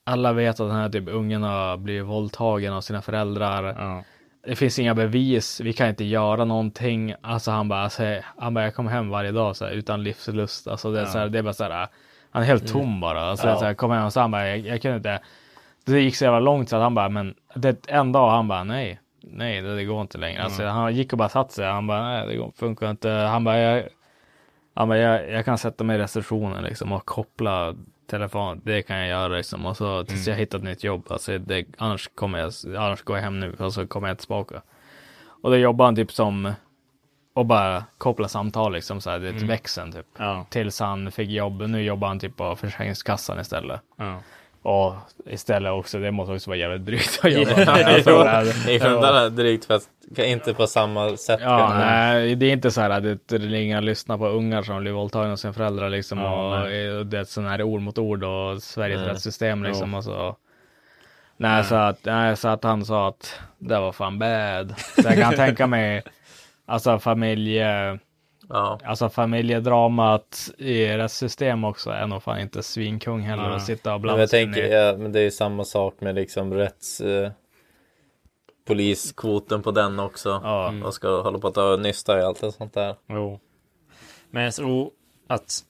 alla vet att den här typ ungen har blivit våldtagen av sina föräldrar. Ja. Det finns inga bevis, vi kan inte göra någonting. Alltså han bara, alltså, han bara jag kommer hem varje dag så här, utan livslust. Alltså det är, så här, det är bara så här, han är helt tom bara. Alltså är så här, kommer hem och så han bara, jag, jag kunde inte. Det gick så jävla långt så att han bara, men det, en dag han bara, nej, nej, det, det går inte längre. Alltså han gick och bara satt sig. Han bara, nej, det går, funkar inte. Han bara, jag, han bara, jag, jag kan sätta mig i receptionen liksom och koppla telefon. Det kan jag göra liksom. Och så tills jag hittar ett nytt jobb. Alltså det, annars kommer jag, annars går jag hem nu och så kommer jag tillbaka. Och då jobbar han typ som och bara koppla samtal liksom så här, det är ett växeln typ. Ja. Tills han fick jobb. Nu jobbar han typ på Försäkringskassan istället. Ja. Och istället också, det måste också vara jävligt drygt att jobba med. Alltså, här- I Sjundarna drygt för att inte på samma sätt Ja, nej, det är inte så här att det ringer lyssna på ungar som blir våldtagna av sina föräldrar liksom. Ja, och, och det är sån här ord mot ord och Sveriges Nej. rättssystem liksom. Och så. Nej, så att, nej, så att han sa att det var fan bad. Så jag kan tänka mig, alltså familje, Ja. alltså familjedramat i rättssystem också är nog fan inte svinkung heller Ja. att sitta och Men blanda jag sig tänker, i. ja, men det är ju samma sak med liksom rätts... Eh, poliskvoten på den också. Ja. Och ska hålla på att ta nysta i allt det sånt där. Jo. Men jag tror att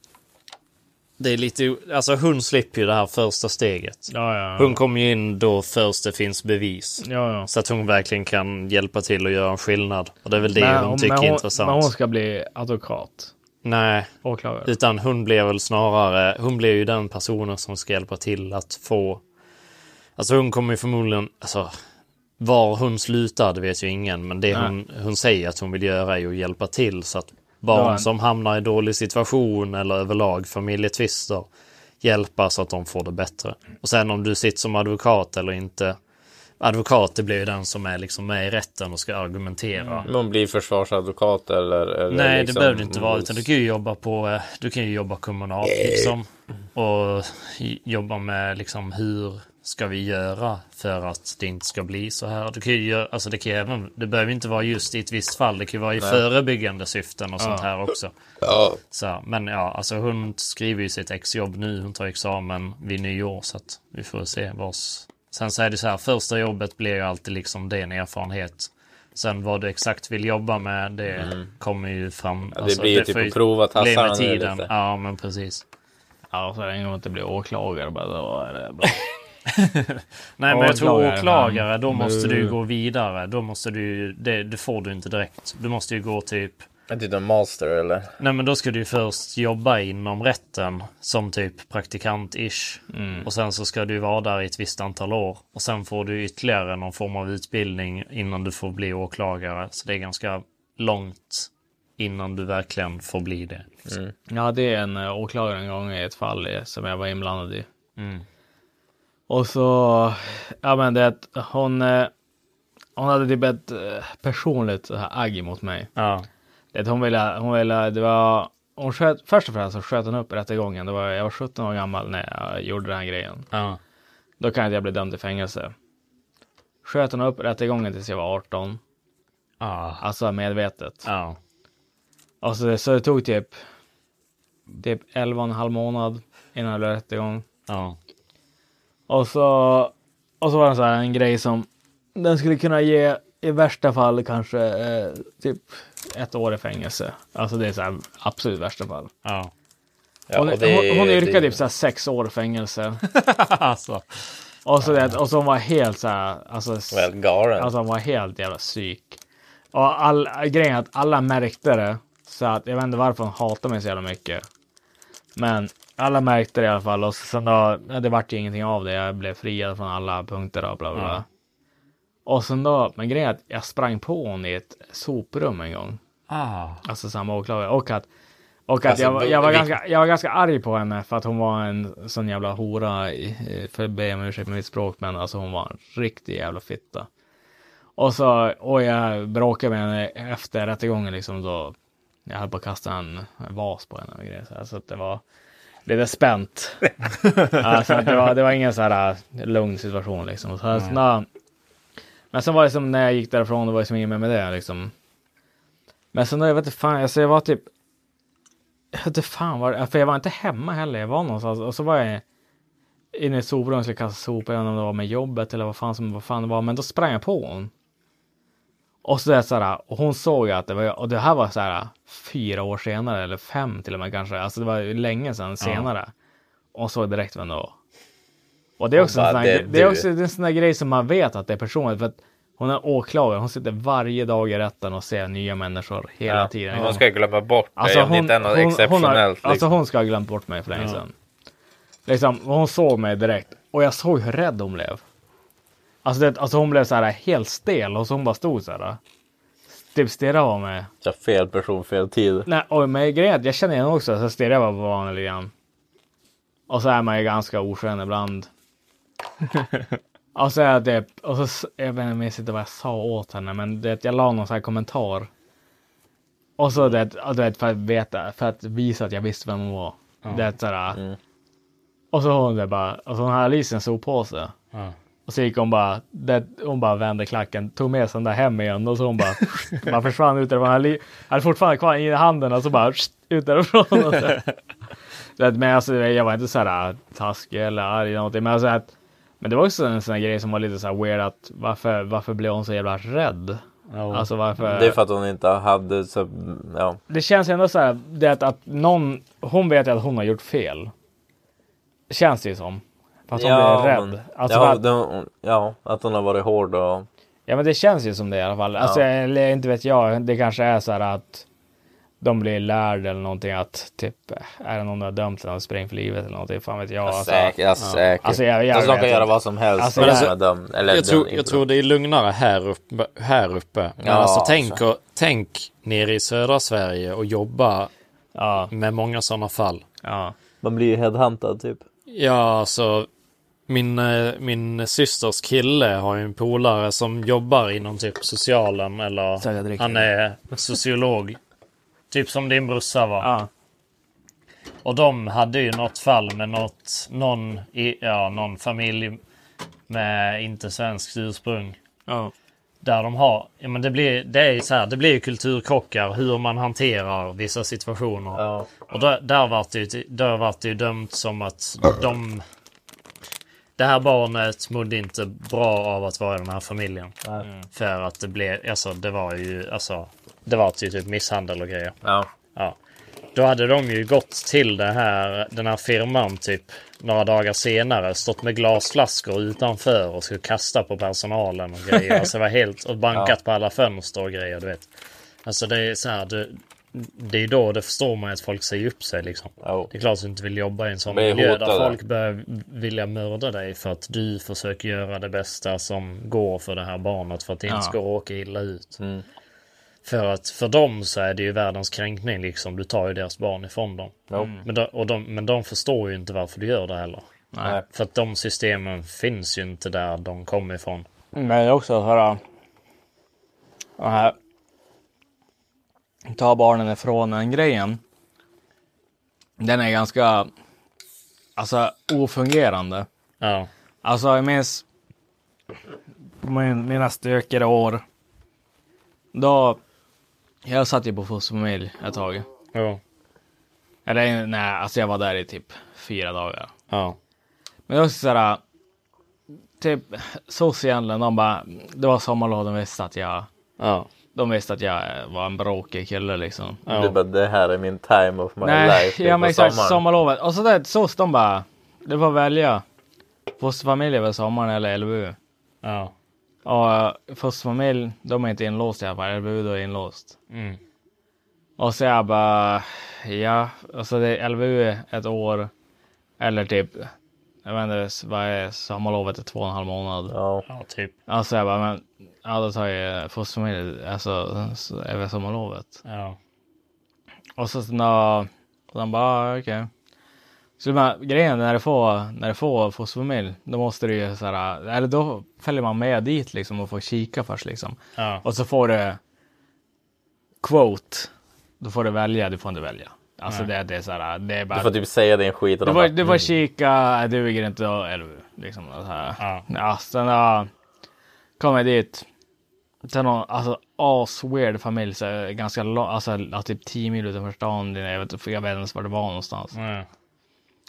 det är lite, alltså hon slipper ju det här första steget. Ja, ja. Hon kommer ju in då först det finns bevis. Ja, ja. Så att hon verkligen kan hjälpa till och göra en skillnad. Och det är väl det Men hon tycker men är hon, intressant. Men hon ska bli advokat, Nej, åklagare. utan hon blir väl snarare, hon blir ju den personen som ska hjälpa till att få, alltså hon kommer ju förmodligen, alltså var hon slutar det vet ju ingen, men det hon, hon säger att hon vill göra är ju att hjälpa till så att barn Ja. som hamnar i dålig situation eller överlag familjetvister hjälpa så att de får det bättre. Och sen om du sitter som advokat eller inte, advokat det blir ju den som är liksom med i rätten och ska argumentera. Men hon blir försvarsadvokat eller? eller Nej, liksom, det behöver du inte vara. Utan du kan ju jobba på, eh, du kan ju jobba kommunalt liksom. Och jobba med liksom hur ska vi göra för att det inte ska bli så här. Du kan ju göra, alltså det kan ju även, det behöver inte vara just i ett visst fall. Det kan ju vara i förebyggande syften och sånt här också. Ja. Så, men ja, alltså hon skriver ju sitt exjobb nu. Hon tar examen vid nyår så att vi får se vars. Sen så är det så här, första jobbet blir ju alltid liksom det en erfarenhet Sen vad du exakt vill jobba med, det kommer ju fram. Ja, det blir ju typ får att prova bli med tassarna tiden. lite. Ja, men precis. Ja, så länge man inte blir åklagare bara, då är det bra. Nej, men jag tror Åklagare, då måste du gå vidare. Då måste du det, det får du inte direkt. Du måste ju gå typ Är det en master eller? Nej men då ska du ju först jobba inom rätten som typ praktikant-ish. Mm. Och sen så ska du vara där i ett visst antal år. Och sen får du ytterligare någon form av utbildning innan du får bli åklagare. Så det är ganska långt innan du verkligen får bli det. Ja, det är en eh, åklagare en gång i ett fall eh, som jag var inblandad i. Mm. Och så, ja men det att hon, eh, hon hade typ ett eh, personligt så här agg mot mig. Ja. Det att hon ville, hon ville, det var, hon sköt, först och främst så sköt hon upp rättegången. Det var, jag var 17 år gammal när jag gjorde den här grejen. Ja. Då kan inte jag bli dömd till fängelse. Sköt hon upp rättegången tills jag var 18. Ja. Alltså medvetet. Ja. Och så, så det tog typ, typ 11 och en halv månad innan det blev rättegång. Ja. Och så, och så var det så här en grej som den skulle kunna ge i värsta fall kanske eh, typ ett år i fängelse. Alltså det är så här absolut värsta fall. Ja. hon, och det- hon, hon det- yrkade typ så här sex år fängelse. alltså. Och så, det, och så hon var helt så här, alltså, galen. alltså hon var helt jävla psyk. Och all, grejen är att alla märkte det. Så att jag vet inte varför hon hatar mig så jävla mycket. Men alla märkte det i alla fall. Och sen då, ja, det vart ju ingenting av det. Jag blev friad från alla punkter och bla bla bla. Och sen då, men grejen är att jag sprang på hon i ett soprum en gång. Ah. Alltså samma åklagare. Och att, och att Alltså, jag, jag, var ganska, jag var ganska arg på henne för att hon var en sån jävla hora. i- För att be om ursäkt med mitt språk, men alltså hon var en riktig jävla fitta. Och så, och jag bråkade med henne efter rättegången liksom då. Jag höll på att kasta en vas på henne och grejer. Så, här, så att det var lite spänt. alltså, det, var, det var ingen så här äh, lugn situation liksom. Så, så, nå- men sen var det som när jag gick därifrån, det var liksom inget mer med det liksom. Men sen jag vet inte fan, alltså jag var typ jag vet inte fan var för jag var inte hemma heller. Jag var någonstans och så var jag inne i soprummet och skulle kasta sopor. Jag vet inte om det var med jobbet eller vad fan, som, vad fan det var. Men då sprang jag på hon. Och så, är det så här, och hon såg att det var. Och det här var så här fyra år senare eller fem till och med kanske. Alltså det var ju länge sedan senare. Och hon såg direkt vem det var. Och det är också, Hon en bara, sån "Det det är du." också en sån här grej som man vet att det är personligt. För att hon är åklagare. Hon sitter varje dag i rätten och ser nya människor hela Ja, tiden. Hon ska glömma bort dig Alltså om det hon, inte är något hon, hon, har, exceptionellt. alltså liksom. hon ska ha glömt bort mig för länge sedan. Liksom, hon såg mig direkt och jag såg hur rädd hon blev. Alltså, det, alltså hon blev så här helt stel och så hon bara stod så här. Typ stirrade på mig. Så fel person, fel tid. Nej, och med grejen jag känner henne också så stirrade jag bara på honom lite grann. Och så är man ju ganska oskön ibland. och så är det, och så, jag vet inte, jag minns inte vad jag sa åt henne, men det, jag la någon sån här kommentar. Och så det, och det, för att veta, för att visa att jag visste vem hon var. Det är så här. Och så hon det bara, och så hon hade sig en soppåse. Ja. Och så gick hon bara, det, hon bara vände klacken, tog med sig den där hem igen och så hon bara, bara försvann ut därifrån. Han hade fortfarande kvar i handen och så bara ut därifrån. Och så. Så att, men alltså, jag var inte så här taskig eller arg eller någonting. Men, alltså, att, men det var också en sån här grej som var lite så här weird att varför, varför blev hon så jävla rädd? Ja. Alltså varför? Det är för att hon inte hade så, ja. det känns ändå så här, det att, att någon, hon vet ju att hon har gjort fel. Känns det ju som. Att hon ja, blir rädd. men- Alltså ja, att, de, ja, att hon har varit hård och... ja men det känns ju som det i alla fall. Alltså, Ja. eller inte vet jag, det kanske är så här att de blir lärda eller någonting att typ, är det någon du har dömt något spräng för livet eller någonting, fan vet jag. Ja, Alltså, säkert, alltså, säkert. Alltså, jag- jag alltså, de kan göra vad som helst Alltså, för jag- dömd. Eller Jag tror, jag tror det är lugnare här uppe. Här uppe. Men Ja, alltså, tänk, alltså. och, tänk nere i södra Sverige och jobba ja, med många sådana fall. ja. Man blir ju headhuntad typ. Ja, alltså min, eh, min systers kille har ju en polare som jobbar inom typ socialen eller han är sociolog. typ som din brorsa var. ja. Och de hade ju något fall med något, någon, i, ja, någon familj med inte svenskt ursprung. ja. Där de har, ja men det blir, det är så här, det blir ju kulturkrockar hur man hanterar vissa situationer. Ja. Och där, där vart det ju, där vart det ju dömt som att de, det här barnet mådde inte bra av att vara i den här familjen. För att det blev, alltså det var ju, alltså det var ju typ misshandel och grejer. Ja. Ja. Då hade de ju gått till det här, den här firman typ några dagar senare, stått med glasflaskor utanför och skulle kasta på personalen och grejer. Alltså det var helt, och bankat på alla fönster och grejer, du vet. Alltså det är så här, det, det är då det förstår man att folk säger upp sig liksom. Jo. Det är klart att du inte vill jobba i en sån miljö där folk börjar vilja mörda dig för att du försöker göra det bästa som går för det här barnet för att det inte Ja. ska råka illa ut. Mm. För att för dem så är det ju världens kränkning liksom. Du tar ju deras barn ifrån dem. Jo. Men, de, och de, men de förstår ju inte varför du gör det heller. Nej. För att de systemen finns ju inte där de kommer ifrån. Men också att höra den här ta barnen ifrån en grejen. Den är ganska alltså ofungerande. Ja. Alltså jag minns min, mina stökigare år. Då jag satt ju på fosterfamilj ett tag. Ja. Eller nej, alltså jag var där i typ fyra dagar. Ja. Men det var såhär, typ SOS egentligen, de bara, det var sommarlov, de visste att jag, Ja. De visste att jag var en bråkig kille liksom. Du bara, det här är min time of my Nej, life. ja men exakt, sommaren. sommarlovet. Och så där, SOS de bara, du får välja fosterfamilj över sommaren eller LVU. Ja. Och eh, fosterfamilj, de är inte inlåsta i alla fall, LVU då är inlåst. Mm. Och så jag bara, ja, alltså det är LVU ett år, eller typ, jag vet inte, vad är sommarlovet är två och en halv månad. Ja. Ja, typ. Alltså jag bara, men ja då tar jag fosterfamilj, alltså så över sommarlovet. Ja. Och så när de bara, ah, okej. Så men, grejen när du får, när du får fosterfamilj, då måste du ju så här, eller då följer man med dit liksom och får kika först liksom. Ja. Och så får du quote, då får du välja, du får inte välja. Alltså det, det är så här, det är bara. Du får typ säga din skit och Du får, bara, du får kika, "Nej, duger inte då, eller liksom så här. Ja. Ja, sen kom jag dit. Sen någon, alltså as-weird familj, så ganska lång, alltså ja, typ 10 mil utanför stan. Jag vet, jag vet inte ens var det var någonstans. Ja.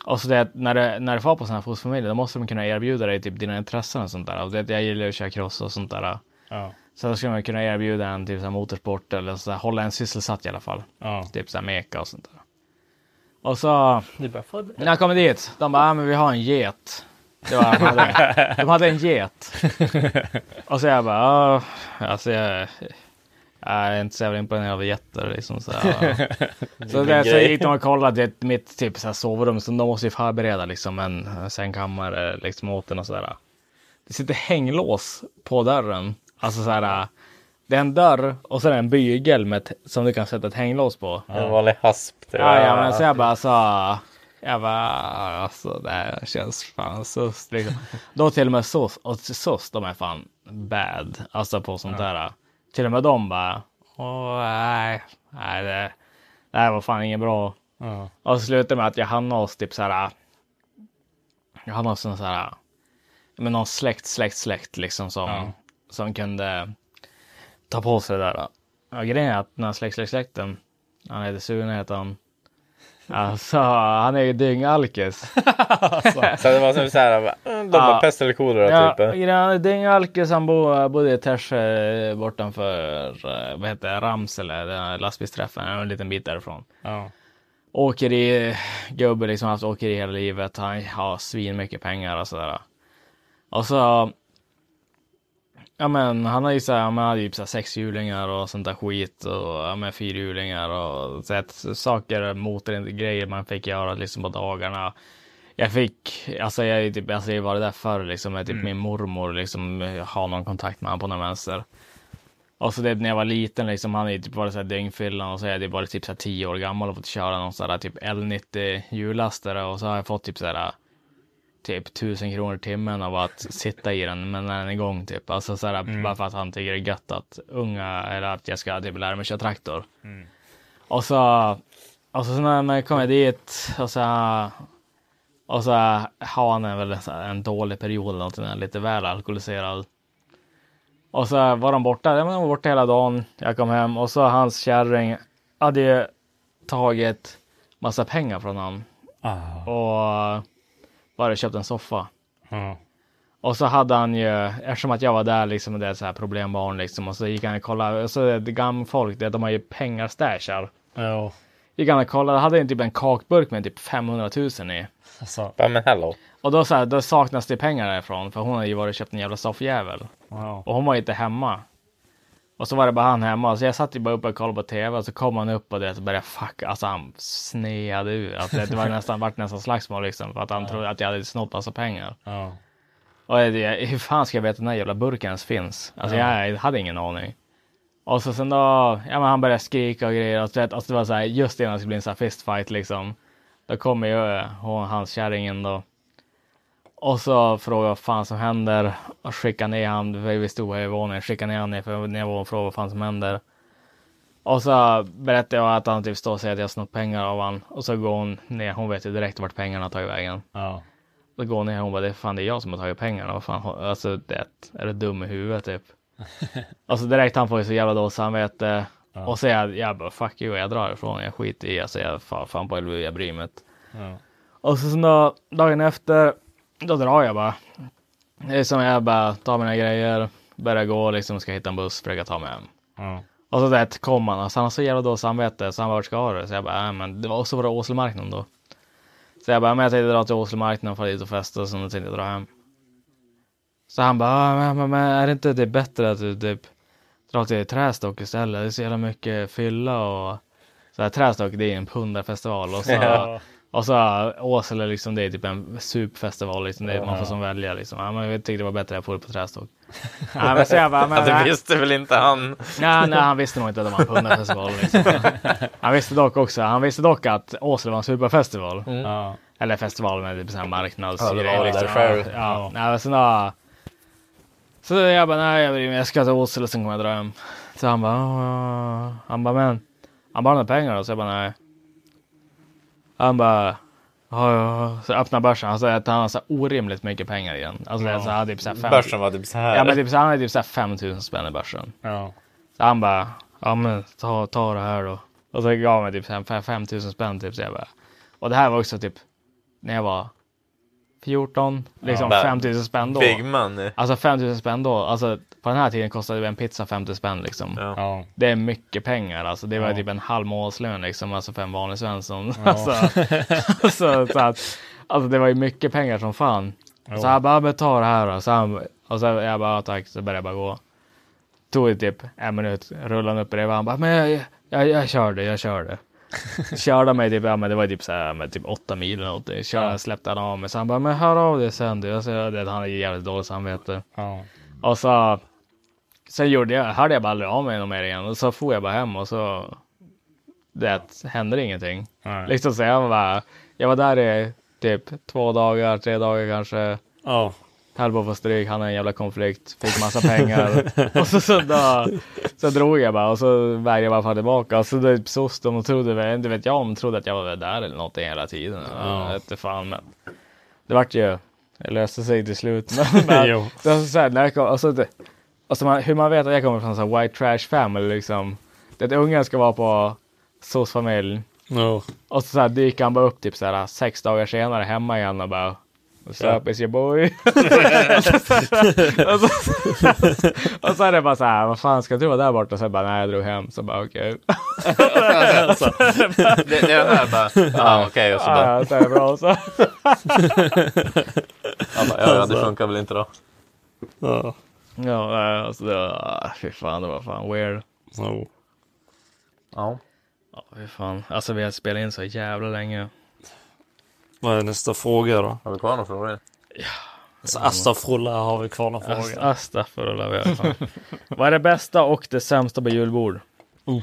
Och så det, när du, när du får på sådana här fosterfamiljer, då måste de kunna erbjuda dig typ dina intressen och sånt där. Och det, jag gillar ju att köra cross och sånt där. Ja. Så då skulle man kunna erbjuda en typ så motorsport eller så här, hålla en sysselsatt i alla fall. Ja. Typ så här meka och sånt där. Och så, när jag kommer dit, de bara, ah, men vi har en get. Det var, de, hade, de hade en get. Och så jag bara, ja, alltså jag, jag är inte så jävla imponerad av getter liksom. Så, ja. så, där, så gick de och kollade det, mitt typ så här sovrum, så de måste ju förbereda liksom en sängkammare liksom åt den och sådär. Det sitter hänglås på dörren. Alltså så här, det är en dörr och så det en bygel med, som du kan sätta ett hänglås på. en vanlig hasp. typ. Ja, ja, men så jag bara sa, jag bara, alltså det här känns fan sus liksom. Då till och med SOS, och SOS de är fan bad, alltså på sånt där. Till och med de bara, åh nej, nej det, det här var fan inget bra. Ja. Och så slutade med att jag hamnade hos typ så här, jag hamnade hos en så här, men någon släkt, släkt, släkt liksom som, Ja. som kunde ta på sig det där. Ja, grejen är att den här släkt, släkt, släkten, han heter Sune heter han. Alltså, han är ju dyngalkis. Så det var som så här, mm, de Ja. pest eller kolera Ja, typ. är dyngalkis, han bor, bodde i Tärsjö bortanför, eh, vad heter det, Ramsele, den lastbilsträffen, en liten bit därifrån. Ja. åkeri gubbe liksom haft åkeri hela livet. Han har svin mycket pengar och sådär. Och så. Ja men han har ju såhär, han hade ju såhär sexhjulingar och sånt där skit och ja men fyrhjulingar och så att, saker, motorgrejer man fick göra liksom på dagarna. Jag fick, alltså jag, är typ, alltså jag var där förr liksom med typ min mormor liksom, ha någon kontakt med honom på någon vänster. Och så det när jag var liten liksom, han är typ varit såhär dyngfyllan och så är det bara typ såhär 10 år gammal och fått köra någon sån typ L90 hjullastare och så har jag fått typ såhär typ 1000 kronor timmen av att sitta i den men när den är igång typ. Alltså såhär bara för att han tycker det är gött att unga eller att jag ska typ lära mig köra traktor. Och så, och så när man kommer dit och så och så har han en, väl en, så här- dålig period eller någonting, lite väl alkoholiserad. Och så var de borta, de var borta hela dagen. Jag kom hem och så hans kärring hade ju tagit massa pengar från honom. Och bara köpt en soffa. Ja. Och så hade han ju, eftersom att jag var där liksom, det är så här problembarn liksom, och så gick han och kollade, och så är det gamla folk, det, de har ju pengar stashar. Ja. Gick han och kollade, hade en typ en kakburk med typ 500 000 i. Alltså, Ja men hello. Och då, så här, då saknas det pengar därifrån, för hon hade ju varit och köpt en jävla soffjävel. ja. Och hon var inte hemma. Och så var det bara han hemma, så jag satt ju bara uppe och kollade på tv, och så kom han upp och det och började fuck, alltså han sneade ur. Alltså, det, var nästan, vart nästan slagsmål liksom, för att han trodde att jag hade snott massa pengar. Ja. Och det, hur fan ska jag veta att den här jävla burken ens finns? Alltså jag hade ingen aning. Och så sen då, ja men han började skrika och grejer och så alltså det var så här, just innan det skulle bli en sån här fistfight liksom. Då kommer ju eh, hon, hans kärring in då. Och så frågade vad fan som händer och skickade ner han, för vi stod här i våningen, skickade ner han ner för nivån och frågade vad fan som händer. Och så berättade jag att han typ står och säger att jag har snott pengar av han. Och så går hon ner, hon vet ju direkt vart pengarna har tagit vägen. Ja. Då går hon ner och hon bara, det är fan det är jag som har tagit pengarna. Vad fan, alltså det, är du dum i huvudet typ? och så direkt han får ju så jävla dåligt samvete. Och så jag, jag bara, fuck you, jag drar ifrån, jag skiter i, alltså jag fan, fan på jag bryr mig inte. Ja. Och så sen då, dagen efter, då drar jag bara. Det är som jag bara tar mina grejer, börjar gå liksom, ska hitta en buss, försöka ta mig hem. Ja. Och så det kom han, alltså han har så jävla dåligt samvete, så han bara, vart ska du? Så jag bara, äh, men det var också var det Åslemarknaden då. Så jag bara, men jag tänkte dra till Åslemarknaden för dit och festa, så tänkte jag dra hem. Så han bara, "Ah, men, men, men är det inte det bättre att du typ drar till Trästock istället? Det är så jävla mycket fylla och så här, Trästock det är en pundarfestival och så, Ja. Och så Åsele liksom det är typ en supfestival liksom, det är, man får som välja liksom. Ja, men jag tyckte det var bättre att jag får det på Trästock. ja, men så jag bara, men, Ja, det visste väl inte han. Nej, nej, han visste nog inte att det var en pundarfestival. Liksom. Han visste dock också, han visste dock att Åsele var en superfestival. Ja. Eller festival med typ här Ja, det marknadsgrejer. var liksom. där. Ja, nej, men sen Så jag bara, nej jag, jag ska till Åsele sen kommer jag dra hem. Så han bara, "Ja." han bara, men, han bara, har pengar då? Så jag bara, nej. Han bara, ja, ja. Så öppnar börsen, han säger att han har så orimligt mycket pengar igen. Alltså är så här, typ så här fem, Börsen var typ så här. Ja men typ så han hade typ så här 5000 spänn i börsen. Ja. Så han bara, ja men ta, ta det här då. Och så gav han mig typ så här 5000 spänn typ. Så jag bara, och det här var också typ när jag var 14, liksom Ja. 5000 spänn då. Big money. Alltså 5000 spänn då, alltså på den här tiden kostade en pizza 50 spänn liksom. Ja. Ja. Det är mycket pengar alltså. Det var Ja. typ en halv månadslön liksom, alltså för en vanlig svensson. Alltså, så, så att, alltså det var ju mycket pengar som fan. Så han bara, ta det här då. Så han, och så jag bara, ja, tack, så började jag bara gå. Tog det typ en minut, rullade upp bredvid. Han bara, men jag, jag, jag körde, jag körde. Körde mig typ, ja men det var typ så här, med typ åtta mil eller någonting. Körde, släppte han av mig. Så han bara, men hör av dig sen du. Jag sa, det, han hade jävligt dåligt samvete. Ja. Och så sen gjorde jag, hörde jag bara aldrig av mig någon mer igen. Och så får jag bara hem och så det hände ingenting. Nej. Liksom så jag bara, jag var där i typ två dagar, tre dagar kanske. Ja. Höll på att få stryk, han hade en jävla konflikt, fick massa pengar. och så, så, då, så drog jag bara och så vägrade jag bara få tillbaka. Och så typ sås de och trodde, väl- inte vet jag om de trodde att jag var där eller någonting hela tiden. Ja. Jag vet fan men. Det vart ju, det löste sig till slut. Men, men Jo. det var så här, när jag kom, och så, det, och så man, hur man vet att jag kommer från här white trash family liksom. Det att ungen ska vara på soc-familj. Ja. Och så, så här, dyker han bara upp typ så här, sex dagar senare hemma igen och bara What's up is your boy? och, så, och, så, och så är det bara så här, vad fan ska du vara där borta? Så jag bara, nej jag drog hem. Så bara okej. Det, det är den här bara, ja okej och så bara, Ja, så är det bra. Så. ja, bara, ja, ja det funkar väl inte då. Ja. Ja, nej, alltså det var, ah, fy fan det var fan weird. Så. Ja. Ja, fy fan. Alltså vi har spelat in så jävla länge. Vad är nästa fråga då? Har vi kvar några frågor? Så Astafrulla har vi kvar någon Ast- fråga. Astafurullah. vi har. Vad är det bästa och det sämsta på julbord? Oh.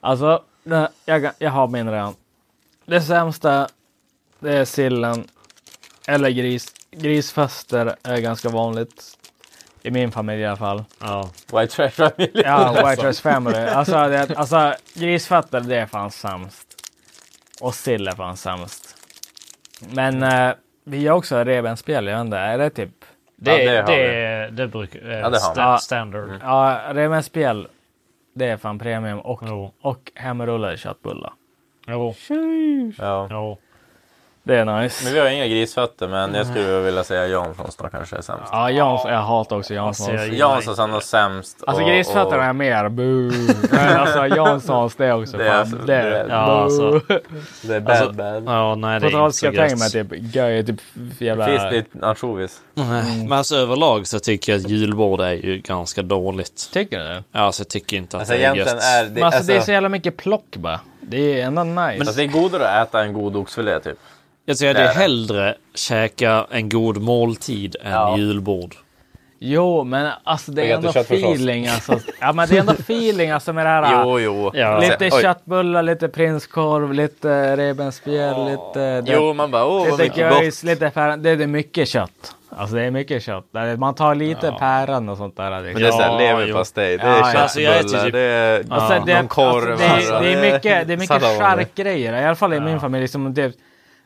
Alltså, det, jag, jag har min redan. Det sämsta, det är sillen. Eller gris. Grisfester är ganska vanligt. I min familj i alla fall. Ja. White trash family. Ja, White Trash Family. Alltså, det, alltså grisfötter, det är fan sämst. Och sill är fan sämst. Men eh, vi har också revbensspjäll, jag vet inte, är det typ? Det, Ja, det har det, det, brukar... Eh, Ja, det har sta- vi. standard. Ja, revbensspjäll, det är fan premium. Och, Jo. och hemrullade köttbullar. Jo. Ja. Jo. Det är Men nice. vi har inga grisfötter, men jag skulle vilja säga Janssons då kanske är sämst. Ja, Jansson, jag hatar också Alltså, Janssons. jag- Janssons han har sämst. Alltså och- grisfötterna är mer bu. Men alltså Janssons det är också Det är fan. alltså- Det det är är- Ja, alltså. Det är bad Alltså, bad. Ja, nej det är inte så tänka mig gött. typ göj, typ jävla... Finns det ansjovis? Nej, Men alltså överlag så tycker jag att julbord är ju ganska dåligt. Tycker du det? Ja, alltså jag tycker inte att Alltså det är gött. är det... Men alltså, alltså, det är så jävla mycket plock bara. Det är ändå nice. alltså, det är godare att äta en god oxfilé typ. Jag tror att det det är är det. hellre käka en god måltid än Ja. julbord. Jo, men alltså det är ändå feeling alltså. Ja, men det är ändå feeling alltså med det här. Jo, jo. Ja. Lite Oj. köttbullar, lite prinskorv, lite revbensspjäll, lite... Det, Jo, man bara åh vad lite mycket göjs, gott. lite päron. Det är mycket kött. Alltså det är mycket kött. Det- Man tar lite päron och sånt där. Men det är såhär Ja, leverpastej, det är Ja, ja. köttbullar, Alltså, typ- det är Alltså, det, någon korv. alltså, det, är, det är mycket, det är mycket charkgrejer. I alla fall i min familj. Liksom, det,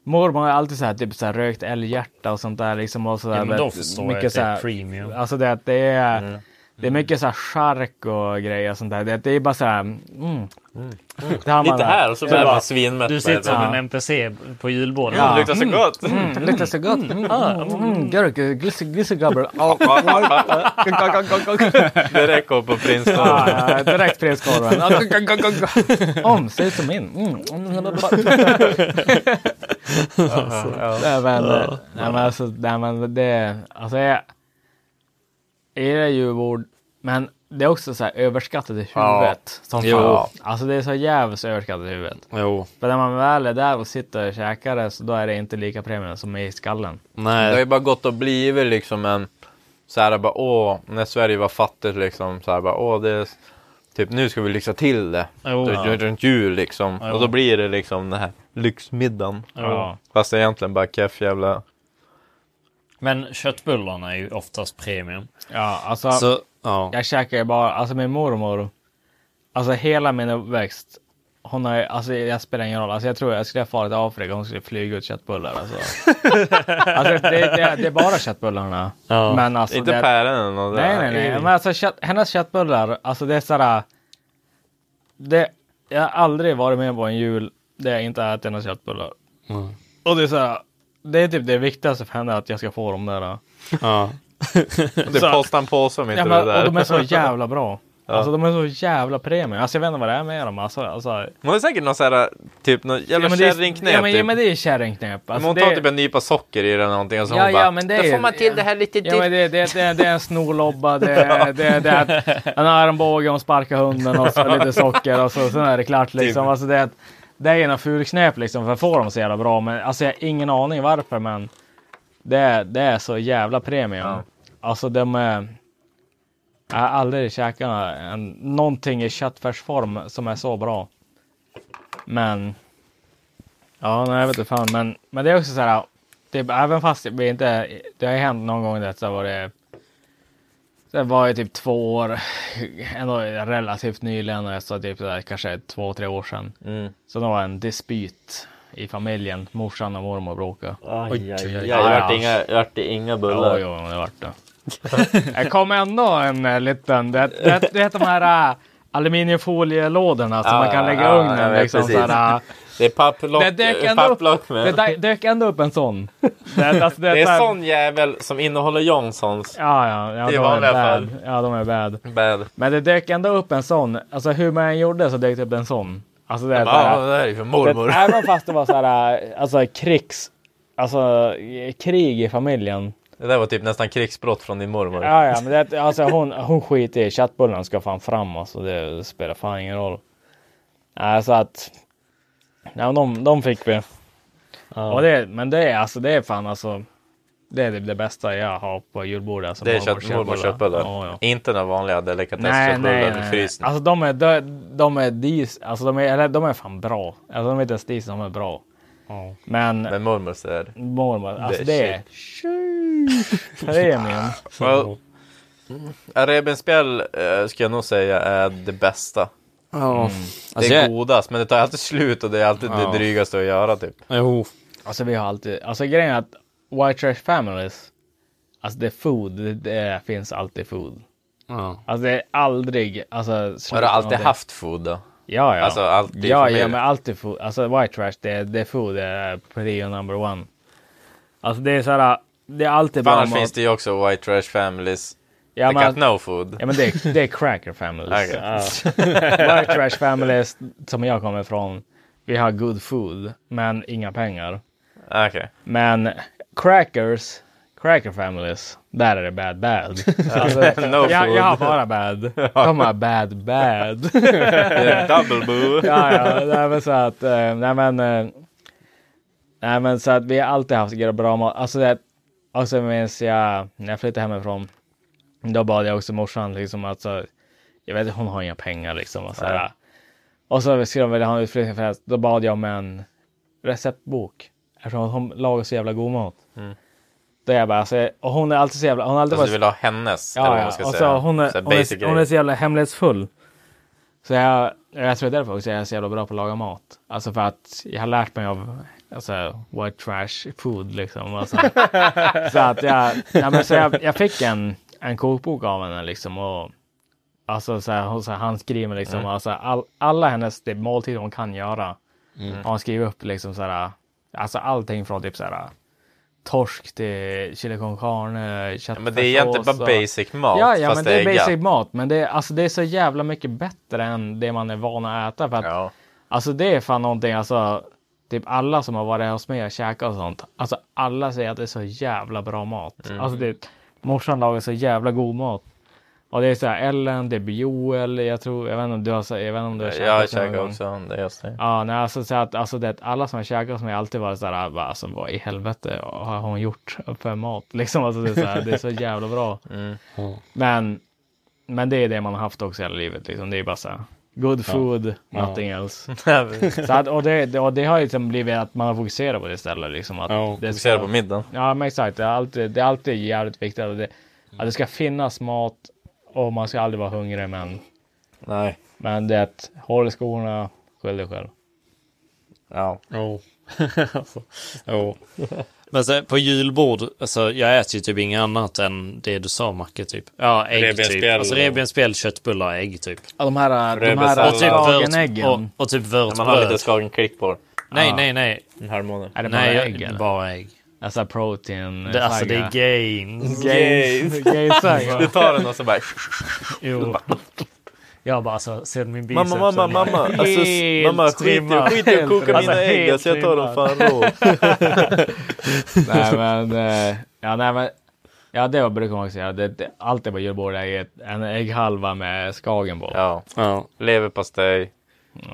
mormor har alltid så här, typ, så här, rökt älghjärta och sånt där. Liksom, och så där, Ja, men då förstår jag mycket att det är premium. Alltså det, att det är... Mm. Det är mycket så här chark och grejer och sånt där. Det, det är bara så här... Mm. Det har man- Lite här och så blir man svinmätt. Du sitter som Ja. en NPC på julbordet. Ja. Det luktar så gott. Mm, luktar så gott. Mm, mm, mm, Gurk. Ja, Direkt går på prinskorv. ja, direkt prinskorven. Om, ser ut som min. Mm. Nej men, nej, men alltså, nej, men det, alltså jag, gillar julbord, men det är också så här överskattat i huvudet. Som Jo. fan. Alltså det är så jävligt överskattat i huvudet. Jo. För när man väl är där och sitter och käkar det så då är det inte lika premium som i skallen. Det har ju Nej. bara gått och blivit liksom en så här bara åh, när Sverige var fattigt liksom så här bara åh det är typ nu ska vi lyxa till det. Jo. Så Ja. Runt jul liksom. Jo. Och då blir det liksom den här lyxmiddagen. Ja. Fast det är egentligen bara keff jävla. Men köttbullarna är ju oftast premium. Ja, alltså. Så, ja. Jag käkar ju bara, alltså min mormor, alltså hela min uppväxt, hon har alltså jag spelar ingen roll, alltså jag tror jag skulle fara till Afrika, hon skulle flyga ut köttbullar alltså. alltså det, det, det är bara köttbullarna. Ja. Men alltså Inte det, päronen och det Nej, nej, nej. Men alltså kött, hennes köttbullar, alltså det är sådär, det, jag har aldrig varit med på en jul där jag inte ätit några köttbullar. Och det är såhär, det är typ det viktigaste för henne att jag ska få dem där. ja. Det Så- kostar en påse om inte Ja, det men, där. och de är så jävla bra. Alltså de är så jävla premium. Alltså jag vet inte vad det är med dem. Alltså, alltså, Hon har säkert någon sån här typ någon jävla men det är- kärringknep. Ja men, ja, typ. men det är kärringknep. Men Alltså, hon det tar är- typ en nypa socker i det eller någonting och så Ja, hon bara, ja, men det då är- får man till det här lite Ja men det, det, det, det är en snorlobba, det, är- det, är- det är en armbåge, hon sparkar hunden och så lite socker och så sen är det klart liksom. Alltså det, är- det är något fulknep liksom för att få dem så jävla bra. Men alltså jag har ingen aning varför men det, är- det är så jävla premium. Ja. Alltså de är... Jag har aldrig käkat en, någonting i köttfärsform som är så bra. Men... Ja, nej, jag vet inte fan. Men, men det är också så här. Typ, även fast vi inte... Det har ju hänt någon gång det så var det... Det var ju typ två år, ändå relativt nyligen, så typ så där, kanske två, tre år sedan. Mm. Så det var en dispyt i familjen. Morsan och mormor bråkade. Aj, aj, aj, aj. Ja, Det ja. vart inga, det vart inga Ja, bullar. jo, det vart det. Det kom ändå en eh, liten, det, det, det heter de här äh, aluminiumfolielådorna som Ja, man kan lägga i ja, ugnen. vet liksom, såhär, äh, Det är papplock, det dök ändå upp, papplock det med. dök- dök ändå upp en sån. Det, alltså, Det är såhär- sån jävel som innehåller Johnsons. Ja, ja, ja, I de vanliga fall. Ja, de är bad. Bad. Men det dök ändå upp en sån. Alltså hur man än gjorde så dök det upp en sån. Alltså det är Ja, såhär- det här är ju för det, mormor. även fast det var såhär, alltså krigs, alltså krig i familjen. Det där var typ nästan krigsbrott från din mormor. Ja, ja, men det, alltså hon, hon skiter i köttbullarna ska fan fram alltså. Det spelar fan ingen roll. Nej, så att. Ja, de, de fick vi. Och det, men det är alltså, det är fan alltså. Det är det, det bästa jag har på julbordet. Alltså, Det är kött, mormors köttbullar. Ja, ja. Inte några vanliga i nej. frysen. Alltså de är, de, de är dis, alltså de är, eller de är fan bra. Alltså de är inte ens dis, de är bra. Men Men mormor säger mormor, alltså Det det är är premium. well, Revbensspjäll eh, ska jag nog säga är det bästa. Ja. Det Alltså, är jag, godast, men det tar alltid slut och det är alltid Ja. det drygaste att göra typ. jo. Alltså vi har alltid, alltså grejen är att White Trash Families, alltså det är food, det, det finns alltid food. Ja. Alltså det är aldrig, alltså Har du alltid någonting. haft food då? Ja, ja. Alltså, alltid ja, ja, men alltid food. Alltså white trash, det, det är food, det är prio number one. Alltså det är så här, det är alltid För bra mat. finns det ju också white trash families. ja, that men, got no food. ja, men det, är, det är cracker families. Okej. Ja. white trash families, som jag kommer ifrån, vi har good food, men inga pengar. Okej. Men crackers, cracker families, där är det bad bad. Alltså, No jag, jag har bara bad. De har bad bad. Double boo. ja, ja, nej, men så att, eh, nej men, eh, nej men så att vi har alltid haft bra mat. Alltså det, också minns jag, när jag flyttade hemifrån, då bad jag också morsan liksom alltså, jag vet hon har inga pengar liksom. Och så, här, och så skulle de vilja ha en utflyttningsfest, då bad jag om en receptbok. Eftersom hon lagar så jävla god mat. Då är jag bara, alltså, och hon är alltid så jävla, hon har alltid Alltså varit du vill ha hennes? eller Ja, ja. ska och säga. så hon är, Så hon, är, hon är så jävla hemlighetsfull. Så jag, jag tror därför också jag är så jävla bra på att laga mat. Alltså för att jag har lärt mig av alltså, white trash food liksom. Alltså, så att jag, ja, men så jag, jag fick en, en kokbok av henne liksom. Och, alltså så här, hon så här, handskriven liksom. Mm. Alltså, all, alla hennes måltider hon kan göra. Har hon skrivit upp liksom så här. Alltså allting från typ så här torsk till chili con carne, Ja, men det är egentligen bara basic mat Ja, ja men det det är basic gött. mat. Men det är, alltså, det är så jävla mycket bättre än det man är van att äta. För att, Ja. Alltså det är fan någonting, alltså typ alla som har varit hos mig och käkat och sånt. Alltså alla säger att det är så jävla bra mat. Mm. Alltså det, morsan lagar så jävla god mat. Och det är så här Ellen, det är Joel, jag tror, jag vet inte om du har, så- jag vet inte om du har Jag har käkat käkat också det just det. Ja, nej, alltså, så att, alltså det, alla som har käkat hos mig har alltid varit så här, bara, alltså vad i helvete har hon gjort för mat? Liksom, alltså, det, är så här, det är så jävla bra. Mm. Men, men det är det man har haft också hela livet. Liksom. Det är bara så här, good food, nothing else. Så att, och, det, och det har ju liksom blivit att man har fokuserat på det istället. Liksom, att Ja, det Fokusera på middagen. Ja, men exakt. Det är alltid, det är alltid jävligt viktigt att det, att det ska finnas mat och man ska aldrig vara hungrig. Men, Nej. men det är att håll i skorna, skyll dig själv. Ja. Jo. Alltså, jo. Men så, på julbord, alltså jag äter ju typ inget annat än det du sa Macke typ. Ja, ägg typ. Alltså revbensspjäll, köttbullar, ägg typ. Ja, de här, de här. Och typ vört, och, och typ Man har lite vörtbröd. skagenklick på Nej, nej, nej. en halvmåne. Är det bara Nej, ägg eller? bara ägg. Alltså protein. Det, alltså det är gains. gains. gains Du tar den och så bara... Jo. Jag bara alltså, ser min biceps. Mamma, mamma, mamma. Alltså, mamma, skit i trimmad. skit i att koka trimmad. mina Alltså, ägg. Alltså, jag tar dem fan rå. nej men, eh, ja nej men. Ja det var brukar man också göra. Det, det, alltid på julbordet är ett- en ägghalva med skagen på. Ja. Ja. Leverpastej,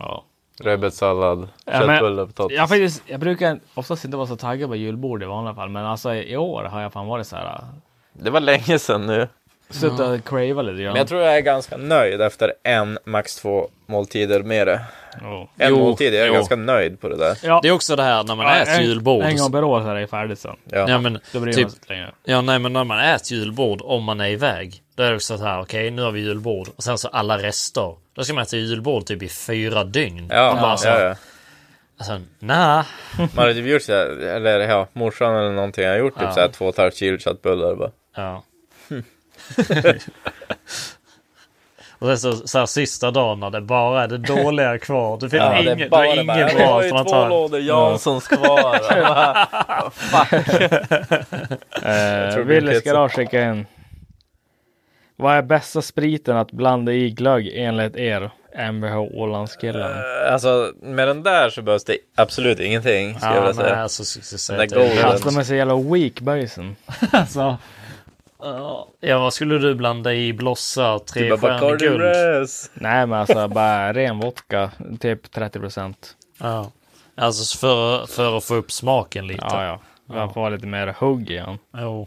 Ja. Rödbetssallad, Ja, köttbullar, potatis. Jag, faktiskt, jag brukar oftast inte vara så taggad på julbord i vanliga fall. Men alltså i år har jag fan varit så här. Det var länge sedan nu. Suttit och crava lite grann. Men jag tror jag är ganska nöjd efter en, max två måltider med det. Ja. En Jo, måltid, jag är jo. ganska nöjd på det där. Ja. Det är också det här när man Ja, äter en- julbord. En gång per år så är det färdigt sen. Ja. Ja, men Då bryr typ, man ja, nej, men när man äter julbord, om man är iväg, då är det också så här, okej, nu har vi julbord och sen så alla rester. Då ska man äta julbord typ i fyra dygn. Ja, Man bara så, ja, ja. alltså, nej. Man hade typ gjort så här, eller ja, morsan eller någonting har gjort typ Ja. så här två och ett halvt kilo köttbullar bara. Ja. och sen så, så här sista dagen när det bara är det dåliga kvar. Det finns Ja, inget, det är bara det inget bra har ju två tar. lådor Janssons kvar. Det blir Willys garage skickar in. Vad är bästa spriten att blanda i glögg enligt er? Mvh Ålandskillen. alltså med den där så behövs det absolut ingenting. Ska jag Ja, vilja men säga. alltså, så, så, så, Den där golden. Alltså de är så jävla weak böjsen. alltså. Ja, vad skulle du blanda i blossa, trestjärnig Bacardi guld? Res. Nej men alltså bara ren vodka. Typ 30 procent. Ja. Alltså för, för att få upp smaken lite. Ja ja. Man får ha lite mer hugg i han. Jo.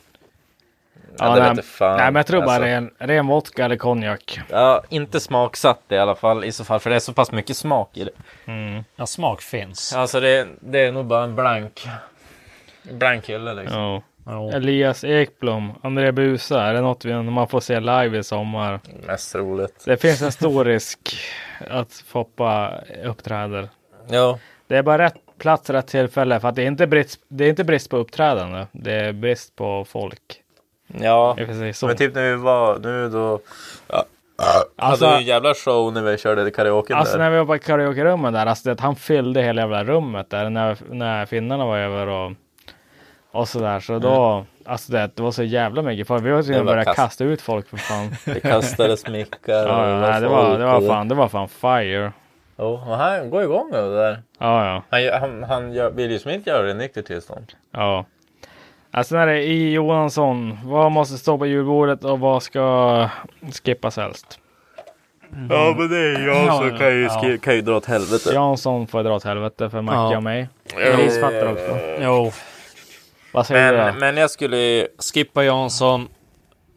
Ja, det nej, fan. nej men jag tror bara Alltså. ren, ren vodka eller konjak. Ja, inte smaksatt i alla fall i så fall. För det är så pass mycket smak i det. Ja, smak finns. Alltså det, det är nog bara en blank. Blank hylla liksom. Ja. Jo. Elias Ekblom, André Busa. Är det något vi, man får se live i sommar? Mest roligt. Det finns en stor risk att Foppa uppträder. Ja. Det är bara rätt plats, rätt tillfälle. För att det är inte brist, det är inte brist på uppträdande. Det är brist på folk. Ja. Men typ när vi var nu då. Ja. Alltså, hade du en jävla show när vi körde karaoke alltså där. när vi var på karaoke-rummet där, alltså det, han fyllde hela jävla rummet där när, när finnarna var över och, och sådär. Så då, alltså det, det var så jävla mycket folk. Vi var tvungna att börja kast. kasta ut folk för fan. Det kastades mickar Ja, ja, nej, det var, det var fan, det var fan fire. Jo, men han går igång över det där. Ja, ja, Han, han, han gör, vill ju som inte göra det i nyktert tillstånd. ja. Alltså när det är I Johansson, vad måste stå på julbordet och vad ska skippas helst? Ja men det är jag Ja, så kan ju, ja. kan ju dra åt helvete. Jansson får dra åt helvete för Macke Ja. och mig. Grisfattar också. Jo, Vad säger du Men, då? men jag skulle... skippa Jansson.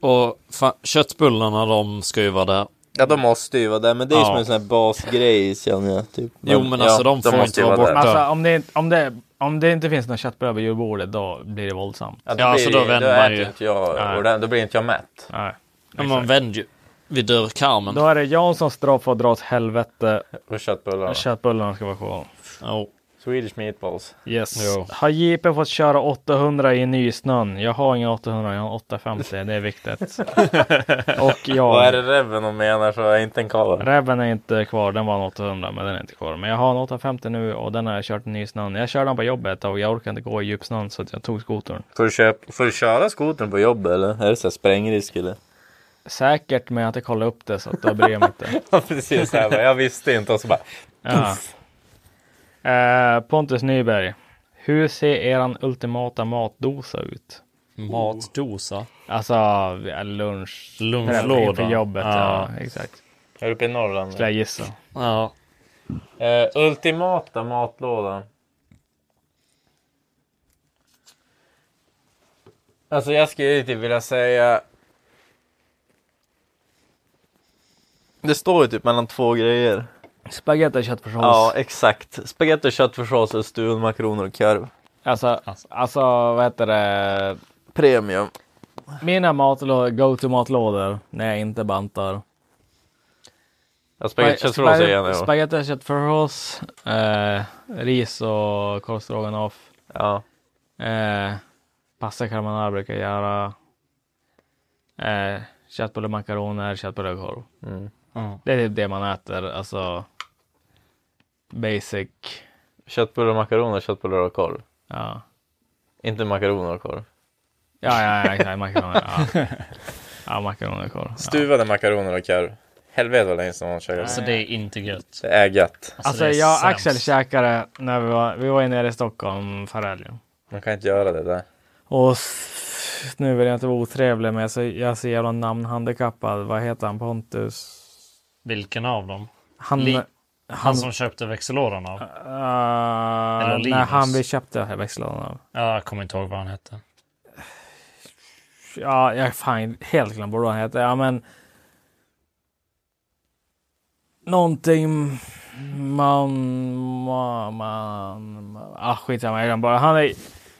Och fa- köttbullarna de ska ju vara där. Ja de måste ju vara där. Men det är ju Ja. som en sån här basgrej känner jag. Typ. Jo, men alltså, de får måste inte vara borta. Alltså om det, om, det, om det inte finns någon köttbullar på julbordet då blir det våldsamt. Ja, Ja, så blir då det- vänder då man ju. Inte jag, och då blir inte jag mätt. Nej. Men man vänder ju vid dörrkarmen. Då är det Janssons straff att dra åt helvete. Och köttbullar. Köttbullarna ska vara kvar. Jo. Swedish meatballs. Yes. Jo. Har JP fått köra 800 i nysnön? Jag har ingen 800, jag har 850. Det är viktigt. och Vad är jag. det Reven de menar så är inte en kava. Reven är inte kvar, den var en 800 men den är inte kvar. Men jag har en 850 nu och den har jag kört i nysnön. Jag körde den på jobbet och jag orkade inte gå i djupsnön så att jag tog skotern. Får du, köpa, får du köra skotern på jobbet eller? Är det så här sprängrisk eller? Säkert men jag har inte kollat upp det så att då bryr jag mig inte. Ja precis, här, jag visste inte och så bara Ja. Eh, Pontus Nyberg. Hur ser eran ultimata matdosa ut? Matdosa. Alltså lunch. Lunchlåda. Inför jobbet. Ja. Ja. exakt. Är du uppe i Norrland? Skulle jag gissa. Ja. Eh, ultimata matlådan. Alltså jag skulle typ vilja säga. Det står ju typ mellan två grejer. Spagetti och köttfärssås. Ja, exakt. Spagetti, köttfärssås, och stulen, makaroner och korv. Alltså, alltså vad heter det? Premium. Mina matlådor, go-to matlådor när jag inte bantar. Ja, spagetti, köttfärssås är gärna jag. Spagetti och köttfärssås. Eh, ris och korv stroganoff. Ja. Eh, pasta carbonara brukar jag göra. Eh, köttbullar, makaroner, köttbullar och korv. Mm. Det är typ det man äter, alltså basic. Köttbullar, makaroner, köttbullar och korv. Ja, Inte makaroner och korv. ja, ja, ja exakt, makaroner. Ja, ja makaroner och korv. Ja. Stuvade makaroner och korv. Helvete vad länge sedan man käkade. Alltså det är inte gött. Det är gött. Alltså är jag och. Axel käkade när vi var, vi var nere i Stockholm förra helgen. Man kan inte göra det där. Och nu vill jag inte vara otrevlig men jag är så, jag är så jävla namnhandikappad. Vad heter han? Pontus? Vilken av dem? Han, Li- han, Han som köpte växellådan av? uh, Eller när Linus. han vi köpte växellådan av. Ja, jag kommer inte ihåg vad han hette. Ja, jag har fan helt glömt vad han heter. Ja, men. Någonting. Man. Man. man ah, skitsamma, jag bara. Han är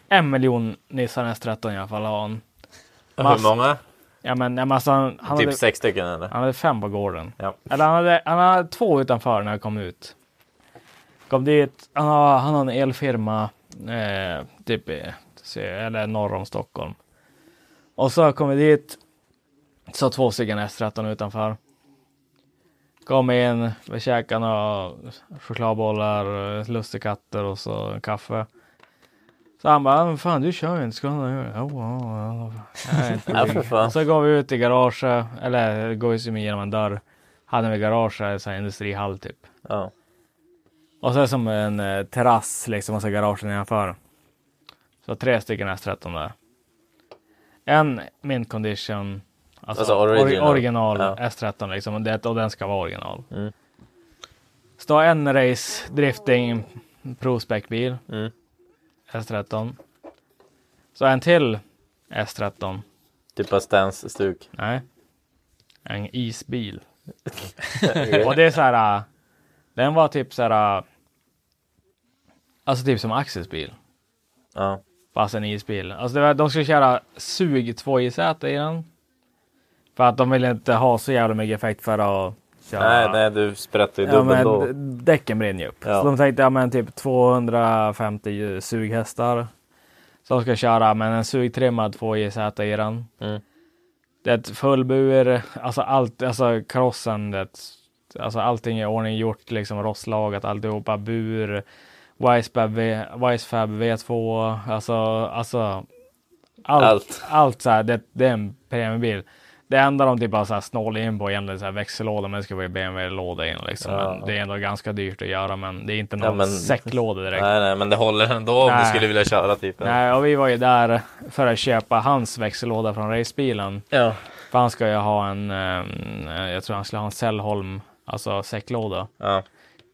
en miljon Nissan S13 i alla fall har han. Hur många? Ja, men, ja, men alltså, han, han, typ hade, sex stycken eller? han hade fem på gården. Ja. Eller han hade, han hade två utanför när jag kom ut. Kom dit. Han har, han har en elfirma. Eh, typ eller norr om Stockholm. Och så kom vi dit. Så två stycken S13 utanför. Kom in, vi käkade några chokladbollar, eh, lussekatter och så kaffe. Så han bara, "Men fan du kör ju inte, ska du göra det? Ja, för fan. Så går vi ut i garaget, eller går ju genom en dörr. Hade vi garage, så här industrihall typ. Ja. Och så är det som en eh, terrass liksom och så garagen nedanför. Så tre stycken S13 där. En mint condition. Alltså, Alltså original, original. original Ja. S13 liksom. Och, det, och den ska vara original. Mm. Står en race drifting prospec-bil. Mm. S13. Så en till S13. Typ av stuk. Nej. En isbil. Och det är så här. äh, Den var typ så här. äh, Alltså typ som Axels bil. Ja. Fast en isbil. Alltså var, de skulle köra sug 2 i Z i den. För att de ville inte ha så jävla mycket effekt för att köra. Nej, nej, du sprätter ju Ja, men då. däcken brinner ju upp. Ja. Så de tänkte, ja men typ 250 sughästar. Som ska köra, men en sugtrimmad 2 JZ i den. Mm. det fullbur, alltså allt, alltså karossen, det, alltså allting är i ordning gjort, liksom rostlagat alltihopa, bur, Wisefab, Wisefab V2, alltså, alltså allt, Allt. allt, så här, det, det är en premiumbil. Det enda de typ har så här snål in på egentligen så här växellåda, men det ska vara BMW-låda in liksom. Ja. Det är ändå ganska dyrt att göra, men det är inte Ja, någon men- säcklåda direkt. Nej, nej, men det håller ändå om Nej. du skulle vilja köra typ. en- Nej, och vi var ju där för att köpa hans växellåda från racebilen. Ja. För han ska ju ha en, ehm, jag tror han skulle ha en Cellholm, alltså säcklåda Ja.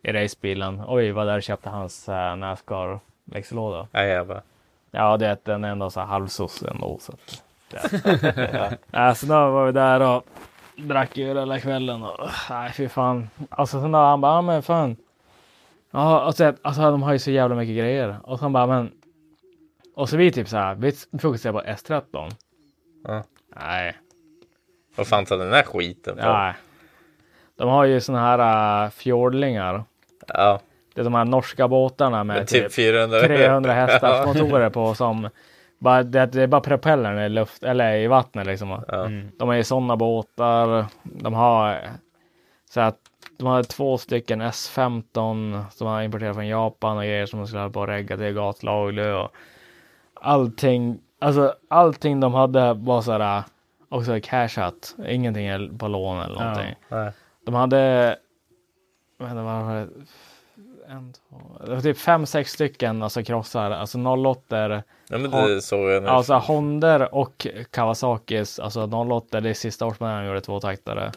i racebilen. Och vi var där och köpte hans uh, Nascar växellåda. Ja, jävlar. Ja, det är den är ändå så här halvsoss ändå. Så att. ja. så då var vi där och drack öl hela kvällen. Och, nej, fy fan. Alltså sen då han bara, ja men fan. Ja, och så, alltså de har ju så jävla mycket grejer. Och så han bara, men. Och så vi typ så här, vi fokuserar på S13. Ja. Nej, Vad fan tar den där skiten på? nej. De har ju såna här uh, fjordlingar. Ja. Det är de här norska båtarna med Med typ typ 400 300 hästars motorer på som bara, det, det är bara propellern i luft eller i vattnet liksom. Ja. De är ju sådana båtar. De har så att de har två stycken S15 som har importerat från Japan och grejer som de skulle ha på att regga till gatlaglig och allting. Alltså allting de hade var så här också cashat. Ingenting på lån eller någonting. Nej. De hade, vad var det? En, två, typ fem, sex stycken alltså krossar, alltså 08 Ja, men det såg jag nu. Alltså Honder och Kawasakis, alltså 08 det är sista årsmodellen de gjorde tvåtaktare.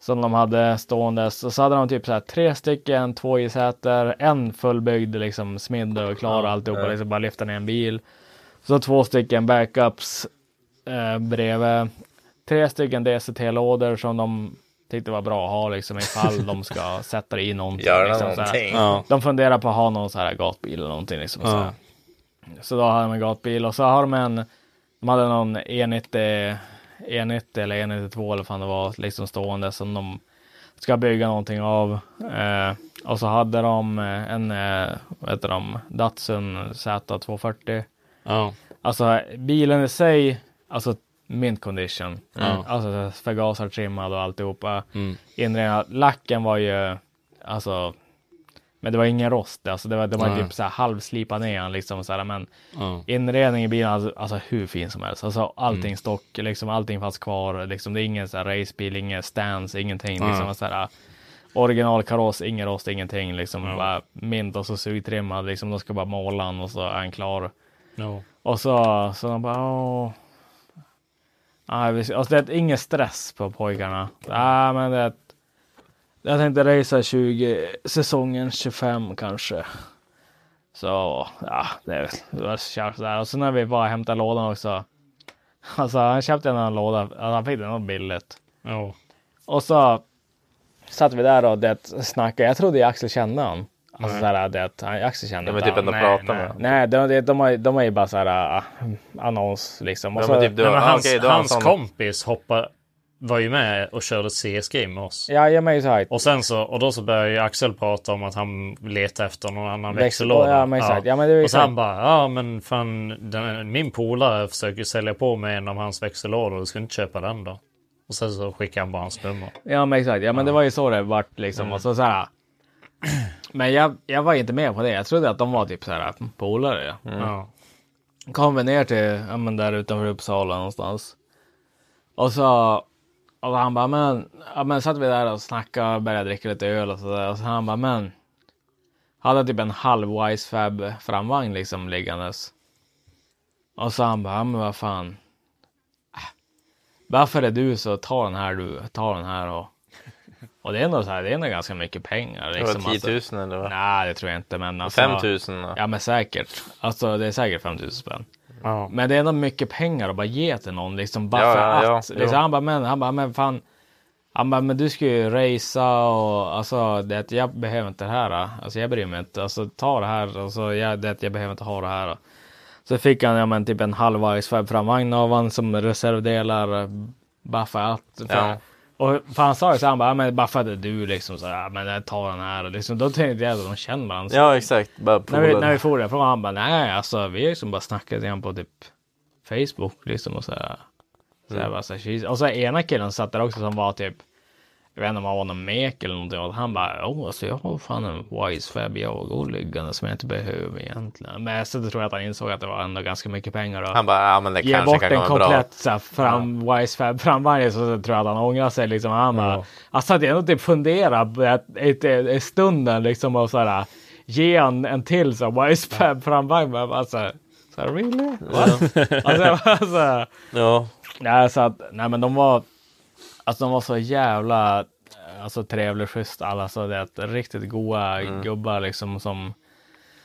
Som de hade ståendes. Och så hade de typ så här tre stycken, två i säter, en fullbyggd liksom smidd och klar och alltihopa, ja. liksom bara lyfta ner en bil. Så två stycken backups eh, bredvid. Tre stycken DCT-lådor som de tyckte var bra att ha liksom ifall de ska sätta det i någonting. Göra liksom, så någonting. Ja. De funderar på att ha någon så här gatbil eller någonting. Liksom, så, här. så då har de en gatbil och så har de en, de hade någon E90, E90 eller E92 eller vad fan det var, liksom stående som de ska bygga någonting av. Eh, och så hade de eh, en, eh, vad heter de, Datsun Z240. Ja. Alltså bilen i sig, alltså mint condition. Mm. Alltså förgasartrimmad och alltihopa. Mm. Inredningen, lacken var ju, alltså, men det var ingen rost. Alltså det var, det var Nej. typ så här halvslipad ner liksom så här, men Ja. inredningen i bilen, alltså, alltså hur fin som helst. Alltså allting Mm. stock, liksom allting fanns kvar. Liksom det är ingen så här racebil, ingen stance, ingenting. Nej. Liksom så här, originalkaross, ingen rost, ingenting. Liksom Ja. bara mint och så sugtrimmad. Liksom de ska bara måla den och så är han klar. Ja. Och så, så de bara, åh. Nej, alltså det är ingen stress på pojkarna. Nej, men det är jag tänkte racea 20, säsongen 25 kanske. Så, ja, det, var kört sådär. Och så när vi och hämtade lådan också. Alltså han köpte en annan låda, alltså, han fick den något billigt. Ja. Och så satt vi där och det snackade. Jag trodde Axel kände honom. Alltså såhär det att Axel kände Ja, men inte typ ändå Nej, prata nej. med. Nej, de, de, de, har, de har ju bara såhär uh, annons liksom. Och Ja, så, men typ du, Nej, men ah, hans han hans sån- kompis hoppa, var ju med och körde CS-game med oss. Ja, ja men exakt. Och sen så, och då så började ju Axel prata om att han letar efter någon annan Växel- växellåda. ja, men exakt. Ja, men det är och så han bara, ja men fan, den, min polare försöker sälja på mig en av hans växellådor, du ska inte köpa den då? Och sen så skickade han bara hans nummer. Ja men exakt, ja men det var ju så det vart liksom. Och så, så här, men jag, jag var inte med på det. Jag trodde att de var typ så här polare. Ja. Kom vi ner till, ja men där utanför Uppsala någonstans. Och så, och han bara men, ja men satt vi där och snackade och började dricka lite öl och sådär. Och så han bara men. Hade typ en halv Wisefab framvagn liksom liggandes. Och så han bara, ja men vad fan. Äh, Varför är du så, ta den här du, ta den här och. Och det är ändå så här, det är ändå ganska mycket pengar. Det Liksom, var 10 000 eller vad? Nej, det tror jag inte. Men alltså, 5 000 då? Ja, men säkert. Alltså, det är säkert 5 000 spänn. Ja. Men det är ändå mycket pengar att bara ge till någon, liksom bara Ja, för ja, att. liksom, han bara, men, han bara, men fan. Han bara, men du ska ju racea och alltså, det, jag behöver inte det här. Alltså, jag bryr mig inte. Alltså, ta det här. Alltså, jag, det, jag behöver inte ha det här. Så fick han, ja men typ en halv Icefab framvagn av han som reservdelar. Bara för att. För, Ja. Och för han sa ju så här, han bara, men bara för att det är du liksom så ja, men jag tar den här. Och liksom, då tänkte jag att de känner varandra. Ja, exakt. När vi, när vi for därifrån, han bara, nej alltså vi har ju som bara snackat igen på typ Facebook liksom och så här. Så jag bara så här, och så ena killen satt där också som var typ jag vet inte om han var någon mek eller någonting. Och han bara, åh, alltså jag har fan en wise fab jag och liggande som jag inte behöver egentligen. Men så tror jag att han insåg att det var ändå ganska mycket pengar. Och Han bara, ja men det ge kanske bort kan en gå bra. komplett så här, fram, wise fab framvagn så, tror jag att han ångrar sig liksom. Han bara, alltså att jag ändå typ fundera på ett, ett, ett, ett stunden liksom och så här, ge en, en till så här, wise fab framvagn. Men Alltså, så här, really? What? alltså, alltså, Ja, Nej, så att, nej men de var, alltså de var så jävla, eh, alltså trevligt schysst alla, så det är riktigt goa gubbar liksom som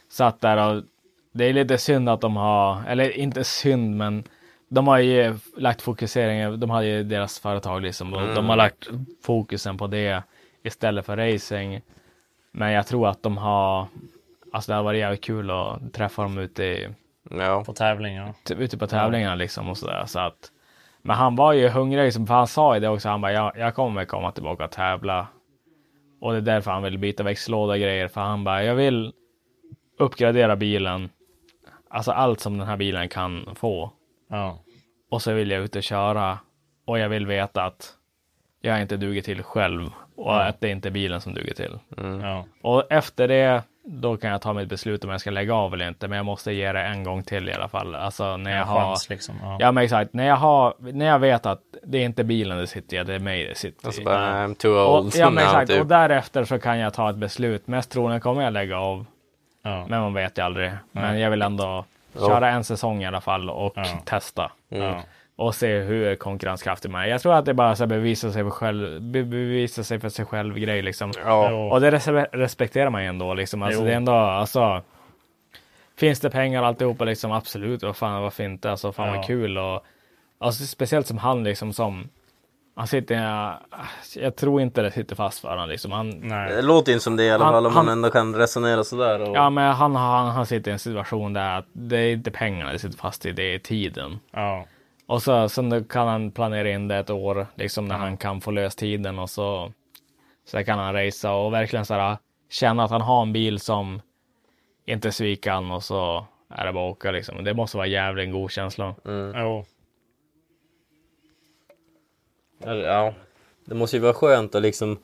satt där och det är lite synd att de har, eller inte synd men de har ju lagt fokuseringen, de har ju deras företag liksom och de har lagt fokusen på det istället för racing. Men jag tror att de har, alltså det har varit jävligt kul att träffa dem ute i, ja. På tävlingar. ute på tävlingarna liksom och sådär. Så att, men han var ju hungrig, för han sa ju det också. Han bara, jag, jag kommer komma tillbaka och tävla. Och det är därför han vill byta växellåda och grejer. För han bara, jag vill uppgradera bilen. Alltså allt som den här bilen kan få. Ja. Och så vill jag ut och köra. Och jag vill veta att jag inte duger till själv. Och att det inte är bilen som duger till. ja. Och efter det, då kan jag ta mitt beslut om jag ska lägga av eller inte. Men jag måste ge det en gång till i alla fall. Alltså när jag En har... chans liksom. Ja. Ja men exakt, när jag, har, när jag vet att det är inte bilen det sitter i, det är mig det sitter Och i. bara, I'm too Och, old ja men now, exakt, typ. och därefter så kan jag ta ett beslut. Mest troligen kommer jag lägga av, Ja. men man vet ju aldrig. Men jag vill ändå köra en säsong i alla fall och Ja. testa. Ja. Och se hur konkurrenskraftig man är. Jag tror att det bara är bevisa sig för själv, be- bevisa sig för sig själv grej liksom. Ja. Och det res- respekterar man ju ändå liksom. Alltså Jo. det är ändå, alltså. Finns det pengar alltihopa liksom absolut, vad fan varför inte? Alltså fan Ja. vad kul och alltså speciellt som han liksom som han sitter, jag tror inte det sitter fast för honom liksom. Han, Det Nej. låter inte som det i alla Han- fall om han- man ändå kan resonera sådär. Och... ja men han, han, han sitter i en situation där det är inte pengarna det sitter fast i, det är tiden. Ja. Och så sen kan han planera in det ett år, liksom när han kan få lös tiden och så, så kan han racea och verkligen så här, känna att han har en bil som inte sviker han och så är det bara att åka liksom. Det måste vara jävligt en god känsla. Jo. Ja, det måste ju vara skönt att liksom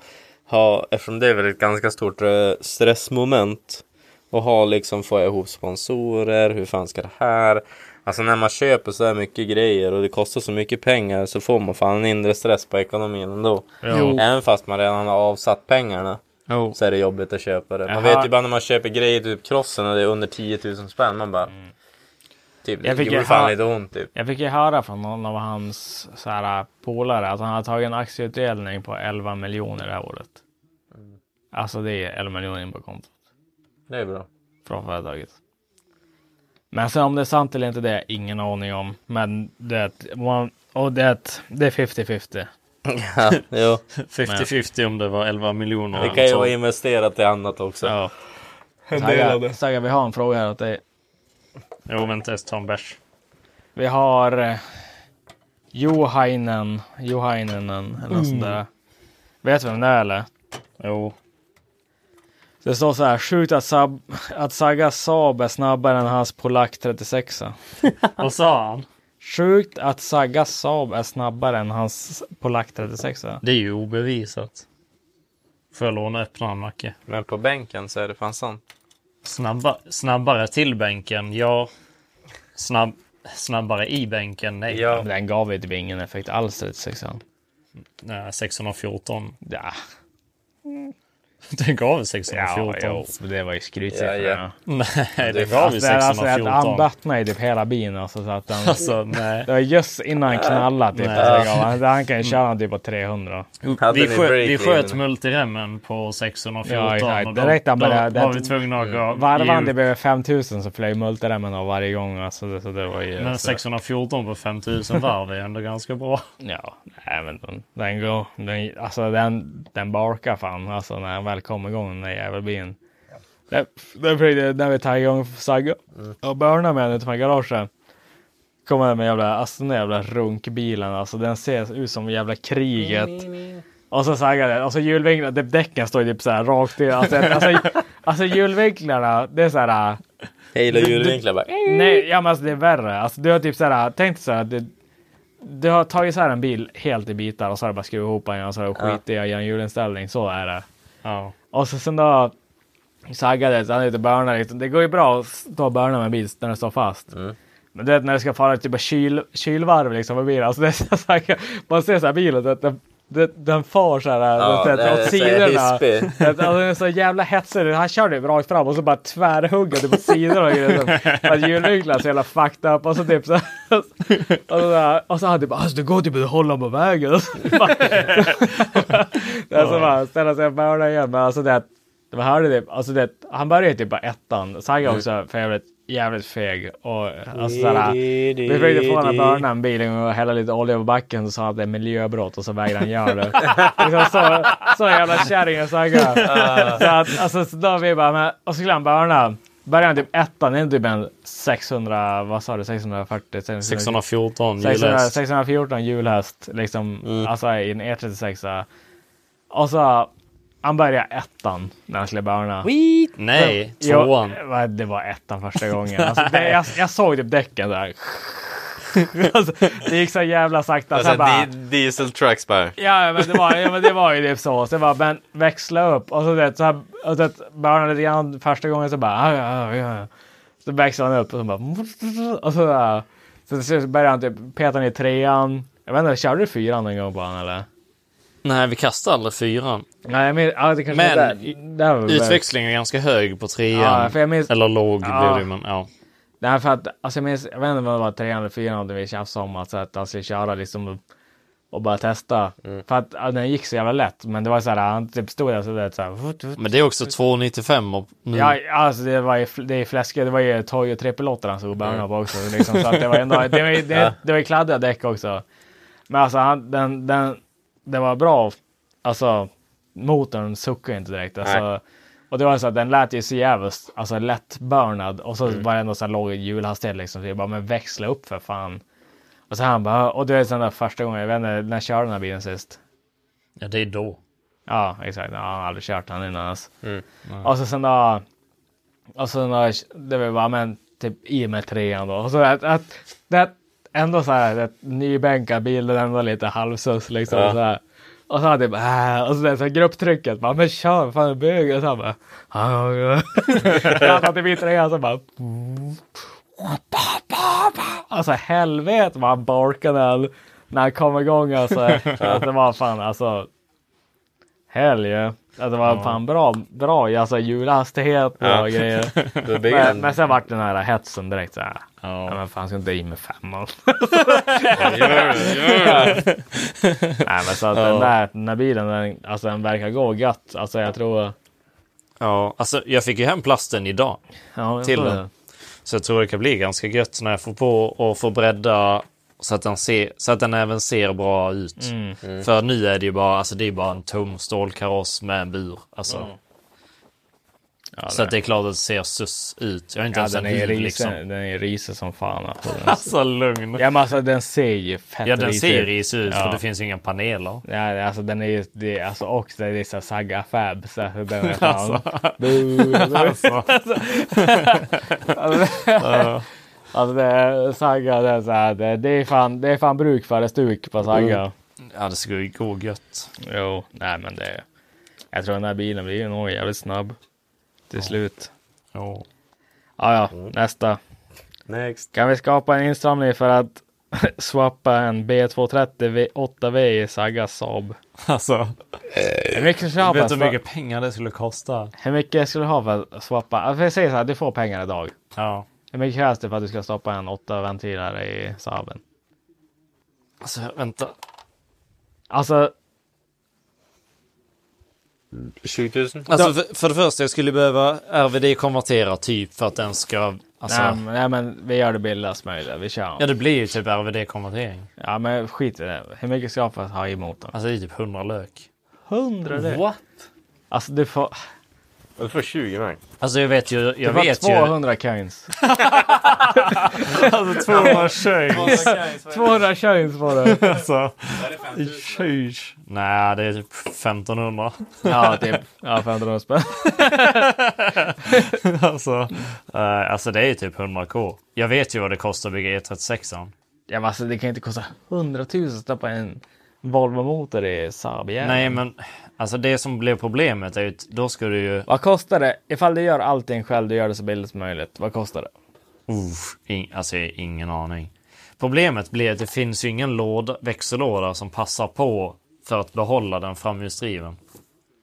ha, eftersom det är väl ett ganska stort eh, stressmoment. Och ha liksom, få ihop sponsorer, hur fan ska det här? Alltså när man köper så här mycket grejer och det kostar så mycket pengar så får man fan en inre stress på ekonomin ändå. Även fast man redan har avsatt pengarna. Jo. Så är det jobbigt att köpa det. Man Jaha. vet ju bara när man köper grejer, typ krossen och det är under 10 000 spänn. Man bara... Typ, Mm. Jag det gjorde ju fan lite ont typ. Jag fick ju höra från någon av hans så här, polare att han har tagit en aktieutdelning på 11 miljoner det här året. Alltså det är 11 miljoner in på kontot. Det är bra. från företaget. Men sen om det är sant eller inte, det är jag ingen aning om. Men det är, ett- man- och det är, ett- det är 50-50. Ja, jo. 50-50 om det var 11 miljoner. Det kan ju vara investerat i annat också. Ja. Saga, vi har en fråga här åt dig. Jo, vänta, jag ta en bärs. Vi har eh, Johainen, Johainenen eller något sånt där. Vet du vem det är eller? Jo. Det står så här, sjukt att, Sab, att Sagas Saab är snabbare än hans Polack 36. Vad sa han? Sjukt att Sagas Saab är snabbare än hans Polack 36. Det är ju obevisat. Får jag låna öppnaren, Macke? Men på bänken så är det fan sant. Snabba, snabbare till bänken, ja. Snabb, snabbare i bänken, nej. Ja. Men den gav ju typ ingen effekt alls 36. Nej, 614. Ja, Den gav ja 614. jo, det var ju skrytsiffror. Ja, ja. Nej, den gav ju Alltså, det är alltså att 614. han bottnade ju typ hela bilen. Alltså, så att den, Alltså, nej. det var just innan han knallade. Typ, Nej. så det gav, han, han kan ju köra typ på 300. Hade Vi, skö, vi sköt multiremmen på 614 Ja, exakt. och Det då, han det- var vi tvungna att gå han i- typ över 5000 så flög multiremmen av varje gång. Alltså, det, så det var ju, Men så, 614 på 5000 varv är ändå ganska bra. Ja, nej men den, den går. Den, alltså den, den barkar fan. Alltså när den väl kommer igång den där jävelbilen. Det, det försökte, när vi tog igång Sagga och börnade med den utanför garaget. Kommer den med jävla, alltså den där jävla runkbilen. Alltså den ser ut som jävla kriget. Och så saggar det. Och så hjulvinklarna, typ däcken står ju typ så här rakt i. Alltså, alltså, alltså hjulvinklarna, det är så här. Hela hjulvinklar bara. Nej, ja men alltså det är värre. Alltså du har typ så här, tänk dig så här, det, du har tagit så här en bil helt i bitar och så har du bara skruvat ihop den och så har du skitit i att göra en hjulinställning. Så är det. Ja. Och så sen då saggade så han lite börna liksom. Det går ju bra att och börna med en bil när den står fast. Men du vet när det ska fara typ kyl, kylvarv liksom med bilen. Alltså det är så här, man ser så här bilen. Det, det, det, den far så här Ja, det, det åt så sidorna. Alltså, den är så jävla hetsig. Han körde ju rakt fram och så bara tvärhugga typ på sidorna. och grejer. Så Att hjulvinklarna är så jävla fucked up. Och så typ så och så, och så han typ alltså det går typ att hålla på vägen. Det är så bara ställa sig och börja igen. Men alltså det det var typ, alltså det, han började typ på ettan. Sagga också för jävligt, jävligt feg. Och alltså såhär, vi försökte få honom att börna en bil och hälla lite olja på backen och sa att det är miljöbrott och så vägrade han göra det. liksom så, så jävla kärring och Sagga. så att, alltså så då vi bara, men, och så skulle han börna. Började han typ ettan, det är typ en 600, vad sa du, 640? 614 600, hjulhäst. 614 hjulhäst, liksom, alltså i en E36. Och så, han började ettan när han skulle börna. Nej, Jo, tvåan. va, det var ettan första gången. Alltså, det, jag, jag såg typ däcken där. alltså, det gick så jävla sakta. Alltså, Så bara, di diesel trucks bara. ja, men det var, ja, men det var ju typ så. Så det var, men växla upp. Och så det, så här, och så började lite grann första gången så bara, ja, ja, ja. Så växlade han upp och så bara, och så där. Så, började han typ peta ner trean. Jag vet inte, körde du fyran en gång på han eller? Nej, vi kastade aldrig fyran. Nej, men ja, det kanske Men där. där var Utväxlingen är ganska hög på trean. Ja, minns- Eller låg Ja. blir det men ja. Nej, för att alltså, jag, minns, jag vet inte vad det var, trean eller fyran, vi tjafsade om att, så att han skulle köra liksom och, bara testa. För att ja, den gick så jävla lätt. Men det var så här, han typ stod där så där så här. Men det är också 295 och nu. Ja, alltså det var ju, det är fläskigt. Det var ju Toyo och trippelåttor han stod och börnade på också. Liksom, så att det var ändå, det var, ju- det, det var ju kladdiga däck också. Men alltså han, den, den, det var bra. Alltså motorn suckade inte direkt. Alltså, och det var så att den lät ju så jävligt alltså, lättburnad. Och så var det ändå så här låg hjulhastighet liksom. Så jag bara, men växla upp för fan. Och så han bara, och du vet den där första gången, jag vet inte, när jag körde den här bilen sist. Ja, det är då. Ja, exakt. Ja, han har aldrig kört han innan. Alltså. Och så sen då. Och så då, det var bara, men typ i med trean då. Och så att, att det ändå så här, ett nybänkad bil, den ändå lite halvsus liksom. Ja. Så här. Och så hade jag bara, äh, och så, där, så grupptrycket, bara, men kör, fan är bög. Och så han bara. Jag satt i min så bara. Alltså helvete vad han barkade när han, när han kom igång alltså. Att det var fan alltså. Helge. Att det var fan bra, bra alltså hjulhastighet och Ja. grejer. Men, men sen vart den här hetsen direkt så här. Ja. Ja, men fan ska inte in med femman. Gör det, gör det. Nej men så att den där, den där bilen, den, alltså den verkar gå gött. Alltså jag tror. Ja, alltså jag fick ju hem plasten idag. Ja, Till den. Så jag tror det kan bli ganska gött när jag får på och får bredda så att den, ser, så att den även ser bra ut. Mm. För nu är det ju bara, alltså det är bara en tom stålkaross med en bur. Alltså. Ja, så att det är klart att det ser sus ut. Jag har inte Ja, ens den en är risig, liksom. den är risig som fan. Alltså, den, Alltså lugn. ja men alltså den ser ju fett Ja, den risig ser risig ut Ja. för det finns ju inga paneler. Ja, alltså den är ju, det, alltså också det är så Saga Fab. Så den är fan, Alltså. Alltså. alltså, det, alltså det är Saga, det är så här, det, det är fan, det är fan bruk för det stuk på Saga. Ja, det skulle ju gå gött. Jo, nej men det, jag tror den här bilen blir nog jävligt snabb till slut. Ja. Ja, ja, nästa. Next. Kan vi skapa en insamling för att swappa en B230 V- 8V i Saga Saab? Alltså, Hur mycket ska vet du hur mycket pengar det skulle kosta? Hur mycket skulle du ha för att swappa? Alltså, jag säger så här, du får pengar idag. Ja. Hur mycket krävs det för att du ska stoppa en 8 ventiler i Saaben? Alltså, vänta. Alltså, 20 000. Alltså, för, för det första, jag skulle behöva RVD-konvertera typ för att den ska... Alltså, nej, men- nej men vi gör det billigast möjligt. Vi kör. Ja, det blir ju typ RVD-konvertering. Ja men skit i det. Hur mycket ska jag ha för att ha i motorn? Alltså, det är typ 100 lök. 100 det. What? Alltså du får, Du får 20 max. Alltså, jag vet ju... Jag får vet ju... 200 coins. Alltså, 200 shillings. 200 coins får du. alltså, sheesh. Nej, det är typ 1500. Ja typ. Ja 500 spänn. alltså, eh, alltså, det är ju typ 100k. Jag vet ju vad det kostar att bygga E36. Ja, men alltså det kan inte kosta 100 000 att stoppa en Volvo-motor i Saab igen. Nej, men alltså det som blev problemet är ju att då ska du ju... Vad kostar det? Ifall du gör allting själv, du gör det så billigt som möjligt. Vad kostar det? Uff, in, alltså ingen aning. Problemet blir att det finns ju ingen låda, växellåda som passar på för att behålla den framhjulsdriven.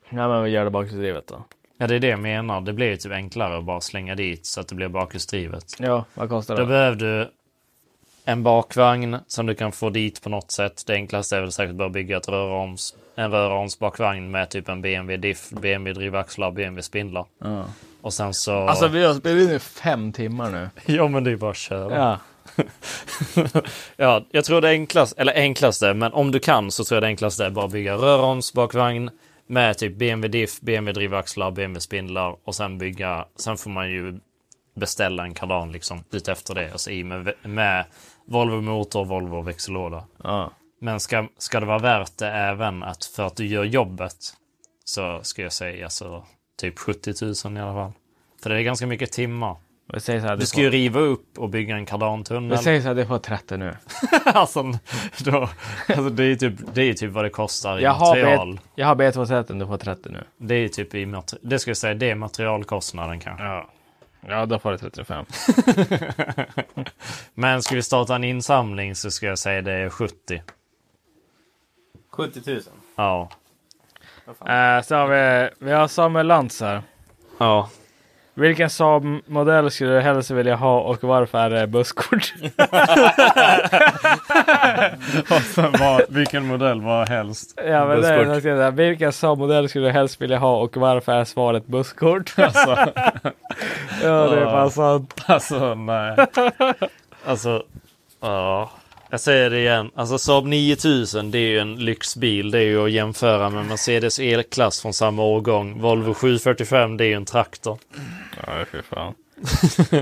Ja, men vad gör det bakhjulsdrivet då? Ja, det är det jag menar. Det blir ju typ enklare att bara slänga dit så att det blir bakhjulsdrivet. Ja, vad kostar det? Då behöver du en bakvagn som du kan få dit på något sätt. Det enklaste är väl säkert bara bygga ett rörarms, en rörarmsbakvagn med typ en BMW diff, BMW drivaxlar, BMW spindlar. Ja. Och sen så... Alltså vi har spelat in i fem timmar nu. Ja, men det är bara att köra. Ja. ja, jag tror det enklaste, eller enklaste, men om du kan så tror jag det enklaste är bara att bygga rörarmsbakvagn med typ BMW diff, BMW drivaxlar, BMW spindlar och sen bygga, sen får man ju beställa en kardan liksom ut efter det, alltså i med, med Volvo motor, Volvo växellåda. Ja. Men ska, ska det vara värt det även att för att du gör jobbet så ska jag säga alltså typ 70 000 i alla fall. För det är ganska mycket timmar. Så här, Du ska ju riva upp och bygga en kardantunnel. Vi säger så här, det får 30 nu. alltså, då, alltså det är typ, det är typ vad det kostar i Jag har, material. B, jag har B2-säten, du får 30 nu. Det är ju typ i mater- det ska jag säga, det är materialkostnaden kanske. Ja. Ja, då får du 35. Men ska vi starta en insamling så ska jag säga det är 70. 70 000. Ja. Eh, så har vi, vi har Samuel Lantz här. Ja. Vilken Saab-modell skulle du helst vilja ha och varför är det busskort? vilken modell var helst? ja, men det ska säga, vilken Saab-modell skulle du helst vilja ha och varför är svaret busskort? Alltså, ja, det är fan sant. alltså nej. Alltså, ja. Jag säger det igen. Alltså Saab 9000 det är ju en lyxbil. Det är ju att jämföra med Mercedes E-klass från samma årgång. Volvo 745 det är ju en traktor. Ja, fy fan.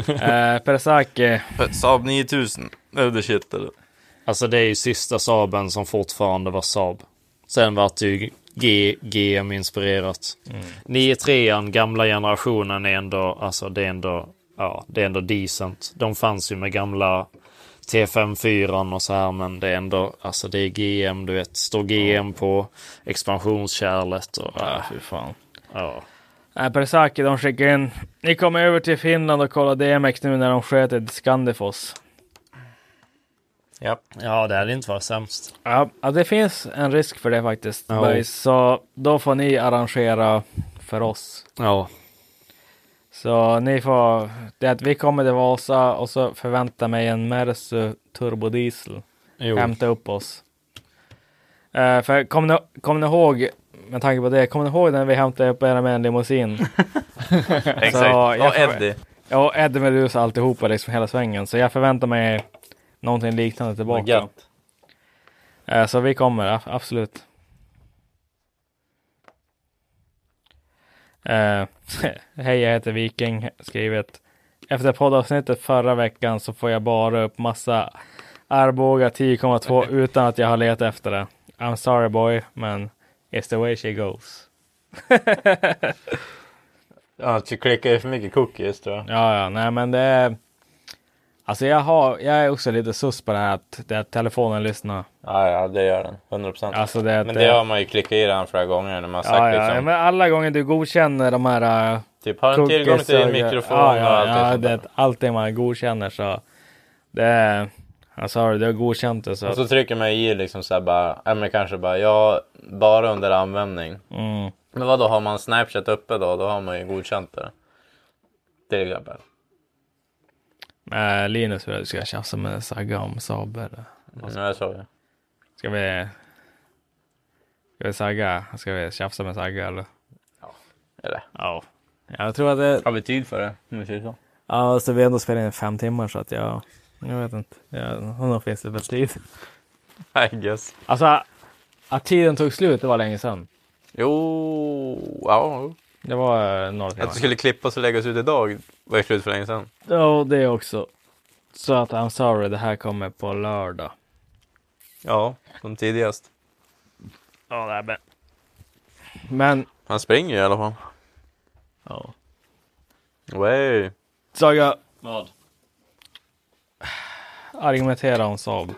eh, Persaki. Saab 9000. Det är the shit eller? Alltså det är ju sista Saaben som fortfarande var Saab. Sen vart det ju G, GM inspirerat. Mm. 93an, gamla generationen är ändå, alltså det är ändå, ja, det är ändå decent. De fanns ju med gamla T54 och så här, men det är ändå, alltså det är GM, du vet, står GM på expansionskärlet och, Ja, fy fan. ja. Eh, Persaki, de skickar in. Ni kommer över till Finland och kollar DMX nu när de sköt ett Scandifoss. Japp. Ja, det hade inte varit sämst. Ja, ja, det finns en risk för det faktiskt. Ja. boys. Så då får ni arrangera för oss. Ja. Så ni får, det att vi kommer till Vasa och så förväntar mig en Mersu turbodiesel. Jo. Hämta upp oss. Eh, för kommer ni, kommer ni ihåg, med tanke på det, kommer ni ihåg när vi hämtade upp er med en limousin? Exakt. jag och Eddie. Ja, Eddie Medus alltihopa, liksom hela svängen. Så jag förväntar mig någonting liknande tillbaka. Eh, Så vi kommer, absolut. Eh, Hej, jag heter Viking, skrivet. Efter poddavsnittet förra veckan så får jag bara upp massa Arboga 10,2 utan att jag har letat efter det. I'm sorry boy, men it's the way she goes. Ja, du klickar ju för mycket cookies tror jag. Ja, ja, nej men det är... Alltså jag har, jag är också lite sus på det här att, det att telefonen lyssnar. Ja, ja, det gör den. 100 procent. Alltså det, Men det har man ju klickat i den flera gånger när man har sagt ja, ja, liksom. men alla gånger du godkänner de här uh, Typ, har en tillgång till din mikrofon ja, och ja, allt ja, sånt det, där. allting man godkänner så det är, sa det, du har godkänt det så, Och så trycker man i liksom såhär bara, ja men kanske bara, ja, bara under användning. mm, Men vad då har man Snapchat uppe då? Då har man ju godkänt det. Till exempel. äh, Linus vill att du ska tjafsa med Sagga om Saab eller? Ja, jag det. Ska vi Ska vi Sagga? Ska vi tjafsa med Sagga eller? Eller? Ja. Jag tror att det, Har vi tid för det? Om vi säger så. ja så vi har ändå spelat in fem timmar så att jag, jag vet inte. Jag, nog finns det väl tid. I guess. Alltså att tiden tog slut, det var länge sedan. Jo, ja. Det var eh, några Att timmar. det skulle klippas och läggas ut idag var ju slut för länge sedan. Ja, det också. Så att I'm sorry, det här kommer på lördag. Ja, som tidigast. Ja, det är bra. Men, Han springer i alla fall. ja. Way. Saga, Vad? argumentera om Saab.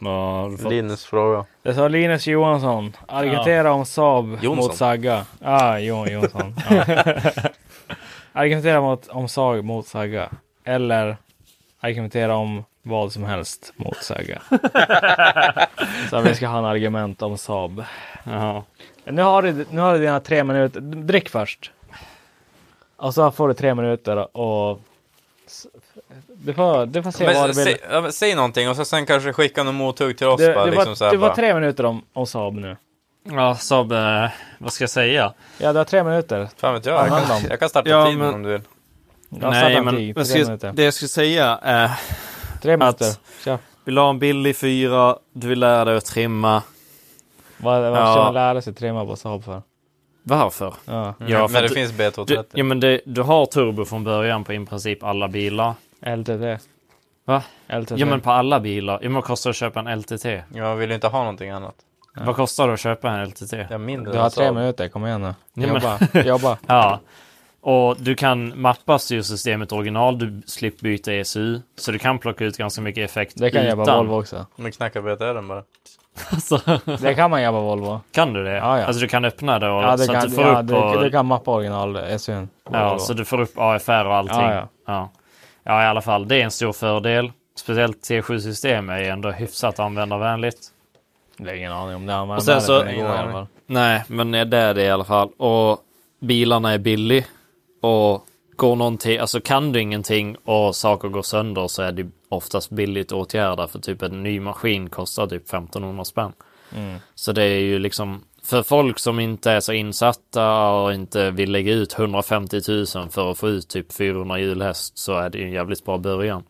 Vad- vad- Linus fråga. Det sa Linus Johansson. Argumentera om Saab Jonsson. mot Sagga. Ja, Johan Jonsson. Ja. argumentera mot, om Saab mot Sagga. Eller argumentera om vad som helst mot Sagga. Så vi ska ha en argument om Saab. Jaha. Nu har du, nu har du dina tre minuter. Drick först. Och så får du tre minuter och du får, du får se vad Men, du vill. säg, ja, men säg någonting och så sen kanske skicka någon mothugg till oss Du, bara. du, liksom var, så här, du var tre minuter om, om Saab nu. Ja, Saab, eh, vad ska jag säga? Ja, du har tre minuter. Fan vet jag, jag kan, jag kan starta Ja, tiden men- om du vill. Ja, starta en tid, vad ska, det jag skulle säga är Tre minuter. att Kör. vill du ha en billig fyra, du vill lära dig att trimma. Vad, vad Ja. ska man lära sig trimma på Saab för? Varför? Ja. Ja, men för det du- finns Du, B230. ja, men det, du har turbo från början på i princip alla bilar. LTT. Va? LTT. Ja, men på alla bilar. Ja, men vad kostar det att köpa en LTT? Jag vill inte ha någonting annat. Vad kostar det att köpa en LTT? Jag är mindre Du har tre minuter, kom igen nu. Ja, men- Jobba. Jobba. Ja. Och du kan mappa styrsystemet original, du slipper byta ECU. Så du kan plocka ut ganska mycket effekt Det kan utan. Volvo också. Men knacka BTR bara. Alltså, Det kan man jobba Volvo. kan du det? Ja, ja. Alltså du kan öppna det och Ja, det så kan, att du får ja, upp och, det kan mappa original SUn. på Ja, Volvo. så du får upp AFR och allting. Ja, ja. Ja. ja, i alla fall. Det är en stor fördel. Speciellt T7-system är ändå hyfsat användarvänligt. Det är ingen aning om det sen så- det går i alla fall. Nej, men det är det i alla fall. Och bilarna är billig. Och går någonting, alltså kan du ingenting och saker går sönder så är det oftast billigt att åtgärda för typ en ny maskin kostar typ 1500 spänn. Mm. Så det är ju liksom för folk som inte är så insatta och inte vill lägga ut 150 000 för att få ut typ 400 hjulhäst så är det ju en jävligt bra början.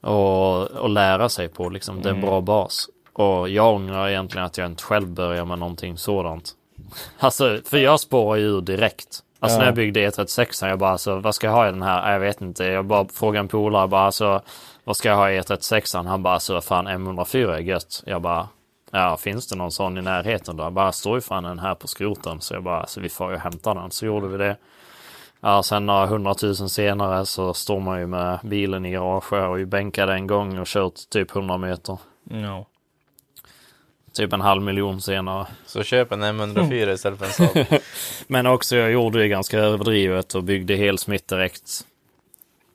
Och, och lära sig på liksom, det är en bra bas. Och jag ångrar egentligen att jag inte själv börjar med någonting sådant. Alltså, för jag spårar ju direkt. Alltså Ja. när jag byggde E36, jag bara alltså, vad ska jag ha i den här? Jag vet inte. Jag bara frågade en polare, bara alltså, vad ska jag ha i E36? Han bara alltså, fan M104 är gött. Jag bara, ja, finns det någon sån i närheten då? Jag bara, står ju fan en här på skroten. Så jag bara, alltså vi får ju hämta den. Så gjorde vi det. Ja, sen några hundratusen senare så står man ju med bilen i garaget och ju bänkade en gång och kört typ 100 meter. No. Typ en halv miljon senare. Så köp en M104 istället för en Saab. Men också jag gjorde det ganska överdrivet och byggde helsmitt direkt.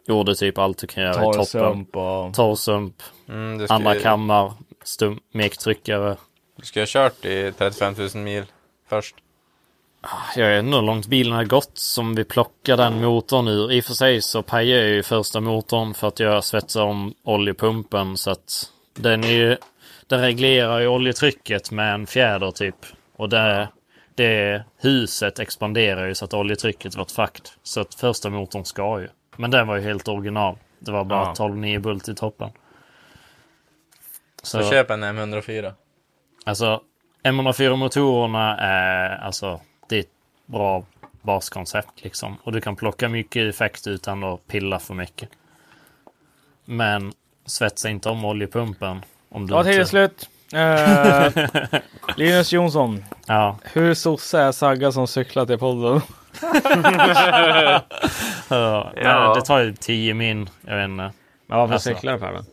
Gjorde typ allt du kan göra i toppen. Torrsump och... Torrsump, Mm, ska, andra kammar, stum- mektryckare. du ska ha kört i 35 000 mil först. Jag vet inte hur långt bilen har gått som vi plockar den motorn ur. I och för sig så pajar jag ju första motorn för att jag svetsar om oljepumpen så att den är ju, den reglerar ju oljetrycket med en fjäder typ. Och det, det huset expanderar ju så att oljetrycket vart fakt. Så att första motorn ska ju. Men den var ju helt original. Det var bara Ja. 12-9 bult i toppen. Så, köp en M104. Alltså M104-motorerna är alltså det är ett bra baskoncept liksom. Och du kan plocka mycket effekt utan att pilla för mycket. Men svetsa inte om oljepumpen. Om du Ja, tiden är slut. Eh, Linus Jonsson. Ja. Hur sosse är Sagga som cyklar till podden? ja. Ja. Det tar ju 10 min. Jag vet inte. Men varför Alltså. cyklar du den?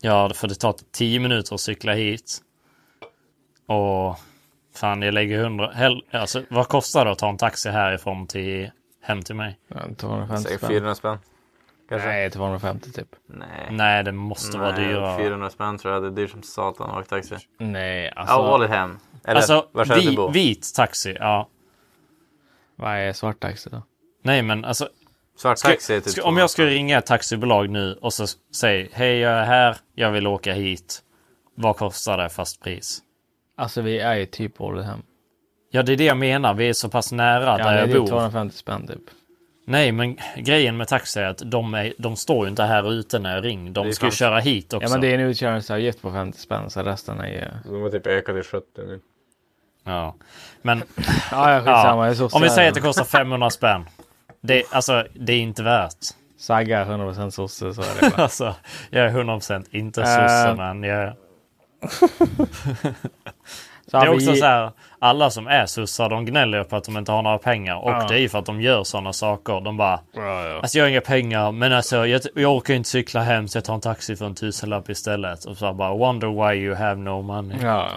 Ja, för det tar 10 minuter att cykla hit. Och fan, jag lägger 100... Hell... Alltså, vad kostar det att ta en taxi härifrån till hem till mig? Ja, 250 Säg spänn. 400 spänn. Kanske? Nej, 250 typ. Nej. Nej, det måste vara Nej, dyrare. 400 spänn tror jag. Det är dyrt som satan att åka taxi. Nej, Ja, alltså. Ålidhem. Eller Alltså, vi, bo? vit taxi, ja. Vad är svart taxi då? Nej, men alltså. Svart Ska, taxi är typ ska, 200 om jag skulle ringa ett taxibolag nu och så säga hej, jag är här, jag vill åka hit. Vad kostar det fast pris? Alltså vi är ju typ Ålidhem. Ja, det är det jag menar. Vi är så pass nära Ja, där det är jag typ bor. 250 spänn typ. Nej, men grejen med taxi är att de, är, de står ju inte här ute när jag ringer. De ska ju köra hit också. Ja men det är en utkörningsavgift på 50 spänn så resten är ju... De har typ ökat till 70 nu. Ja. Men Ja, ja det är så om vi säger att det kostar 500 spänn. Det, alltså, det är inte värt. Sagga är 100% sosse så är det bara. Alltså, jag är 100% inte sosse, men jag... Det är också så här, alla som är sossar de gnäller på att de inte har några pengar. Och Ja. det är ju för att de gör sådana saker. De bara, alltså jag har inga pengar men alltså jag, jag orkar inte cykla hem så jag tar en taxi för en tusenlapp istället. Och så bara, wonder why you have no money. Ja.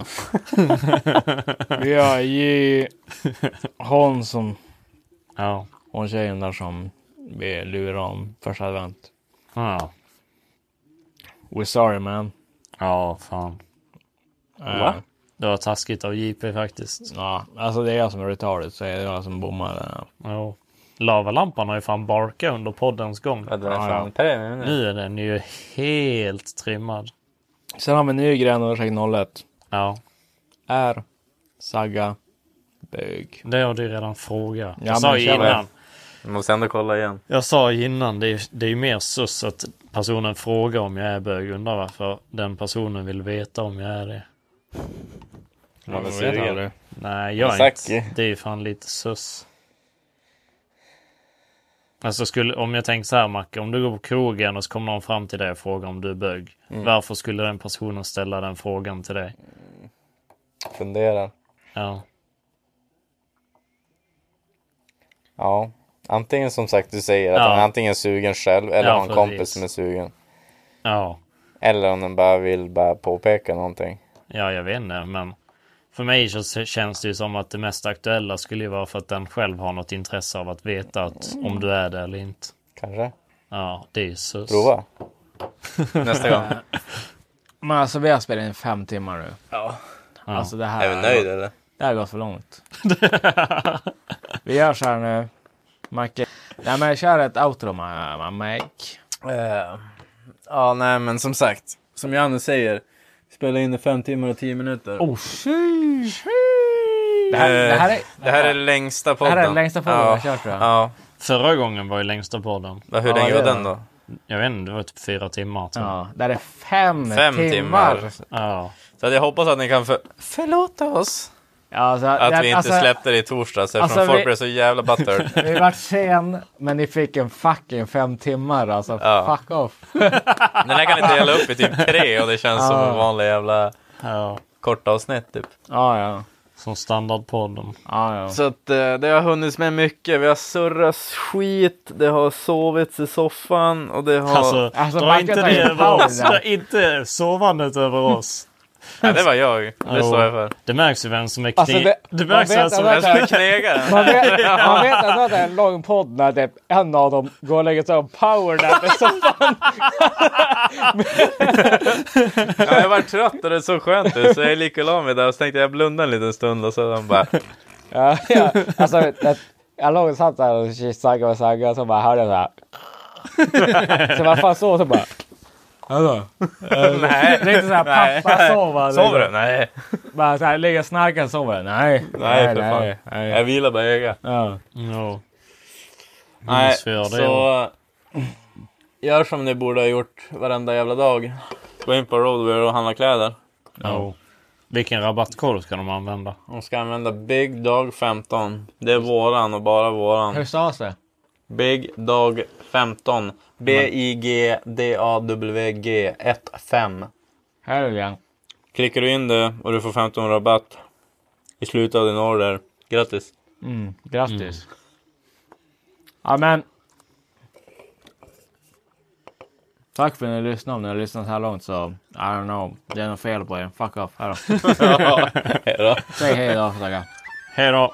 har ju hon som, Ja. hon tjejen där som vi lurade om första advent. Ja, We're sorry man. ja fan. Va? Det var taskigt av JP faktiskt. Ja, alltså det är jag som är retarded så det är jag som bommar. där. Ja. Lavalampan har ju fan barkat under poddens gång. Ja, det är fan ja. premium nu. Nu är den ju helt trimmad. Sen har vi en ny grej under 01. Ja, Är Saga bög? det har du redan frågat. Ja, Jag sa men ju innan. Jag måste ändå kolla igen. Jag sa innan, det är, det är ju mer sus att personen frågar om jag är bög. Undrar varför den personen vill veta om jag är det. Man Jag vet sugen. aldrig. Nej, jag är inte. Det är ju fan lite sus. Alltså skulle, om jag tänker så här Macke, om du går på krogen och så kommer någon fram till dig och frågar om du är bög. Mm. Varför skulle den personen ställa den frågan till dig? Funderar. Ja. Ja. Antingen som sagt du säger att Ja. han är antingen sugen själv eller Ja, har en kompis som är sugen. Ja. Eller om den bara vill bara påpeka någonting. Ja, jag vet inte, men för mig så känns det ju som att det mest aktuella skulle ju vara för att den själv har något intresse av att veta att om du är det eller inte. Kanske. Ja, det är ju sus. Prova. Nästa gång. Men alltså vi har spelat in fem timmar nu. Ja. Alltså det här. Är vi nöjda eller? Det här har gått för långt. vi gör så här nu. Macke. Nej men kör ett outro ma- ma- Mike. Eh, ja, nej men som sagt. Som Janne säger. Spela in i fem timmar och tio minuter. Oh, Det här, det här är... Det här är längsta Det podden. här är den längsta podden ja. jag kört tror jag. Ja. Förra gången var ju längsta podden. Va, Hur Ja, länge det var den det. då? Jag vet inte, det var typ fyra timmar. Typ. Ja, det här är fem, Fem timmar. timmar. Ja. Så att jag hoppas att ni kan för... förlåta oss. Ja, alltså, Att det- vi inte alltså, släppte det i torsdags eftersom alltså, folk vi- blev så jävla buttered. Vi vart sen, men ni fick en fucking fem timmar alltså. Ja. Fuck off. Den här kan ni dela upp i typ tre och det känns som Ja. en vanlig jävla ja. korta avsnitt typ. Ja, ja. Som standardpodden. Ja, ja. Så att eh, det har hunnits med mycket. Vi har surrat skit, det har sovits i soffan och det har... Alltså, Alltså, dra inte det över oss. Dra inte sovandet över oss. Ja, det var jag. Det står jag för. Det märks ju vem som är kne... Alltså, det- märks vem som är knegaren? Man vet, man vet ändå att det är en lång podd när det, en av dem går och lägger sig och powernap i soffan. Ja, jag var trött och det såg skönt ut så jag gick och la mig där och så tänkte jag blunda en liten stund och så de bara... Ja, ja. Alltså, det, jag låg och satt där och saggade och saggade och så bara hörde jag så här. Så man fan sov så bara. Hallå? Nej. Riktigt såhär Nej. pappa sova. Sover du? Nej. Bara såhär ligga och snarka sover. Nej. Nej, för fan. nej. Jag vilar bara i ögat. Ja. Ja. Nej, det, så... Gör som ni borde ha gjort varenda jävla dag. Gå in på Roadwear och handla kläder. Ja. Vilken rabattkod ska de använda? De ska använda Big Dog 15. Det är våran och bara Hur våran. stavas det? Big Dog 15. B-I-G-D-A-W-G 1-5. Här är det. Klickar du in det och du får 15 rabatt i slutet av din order. Grattis! Mm, grattis. Ja men. Tack för att ni lyssnade. Om ni har lyssnat så här långt så I don't know. Det är något fel på er. Fuck off. Hej då. ja. Säg hej då. Hej då!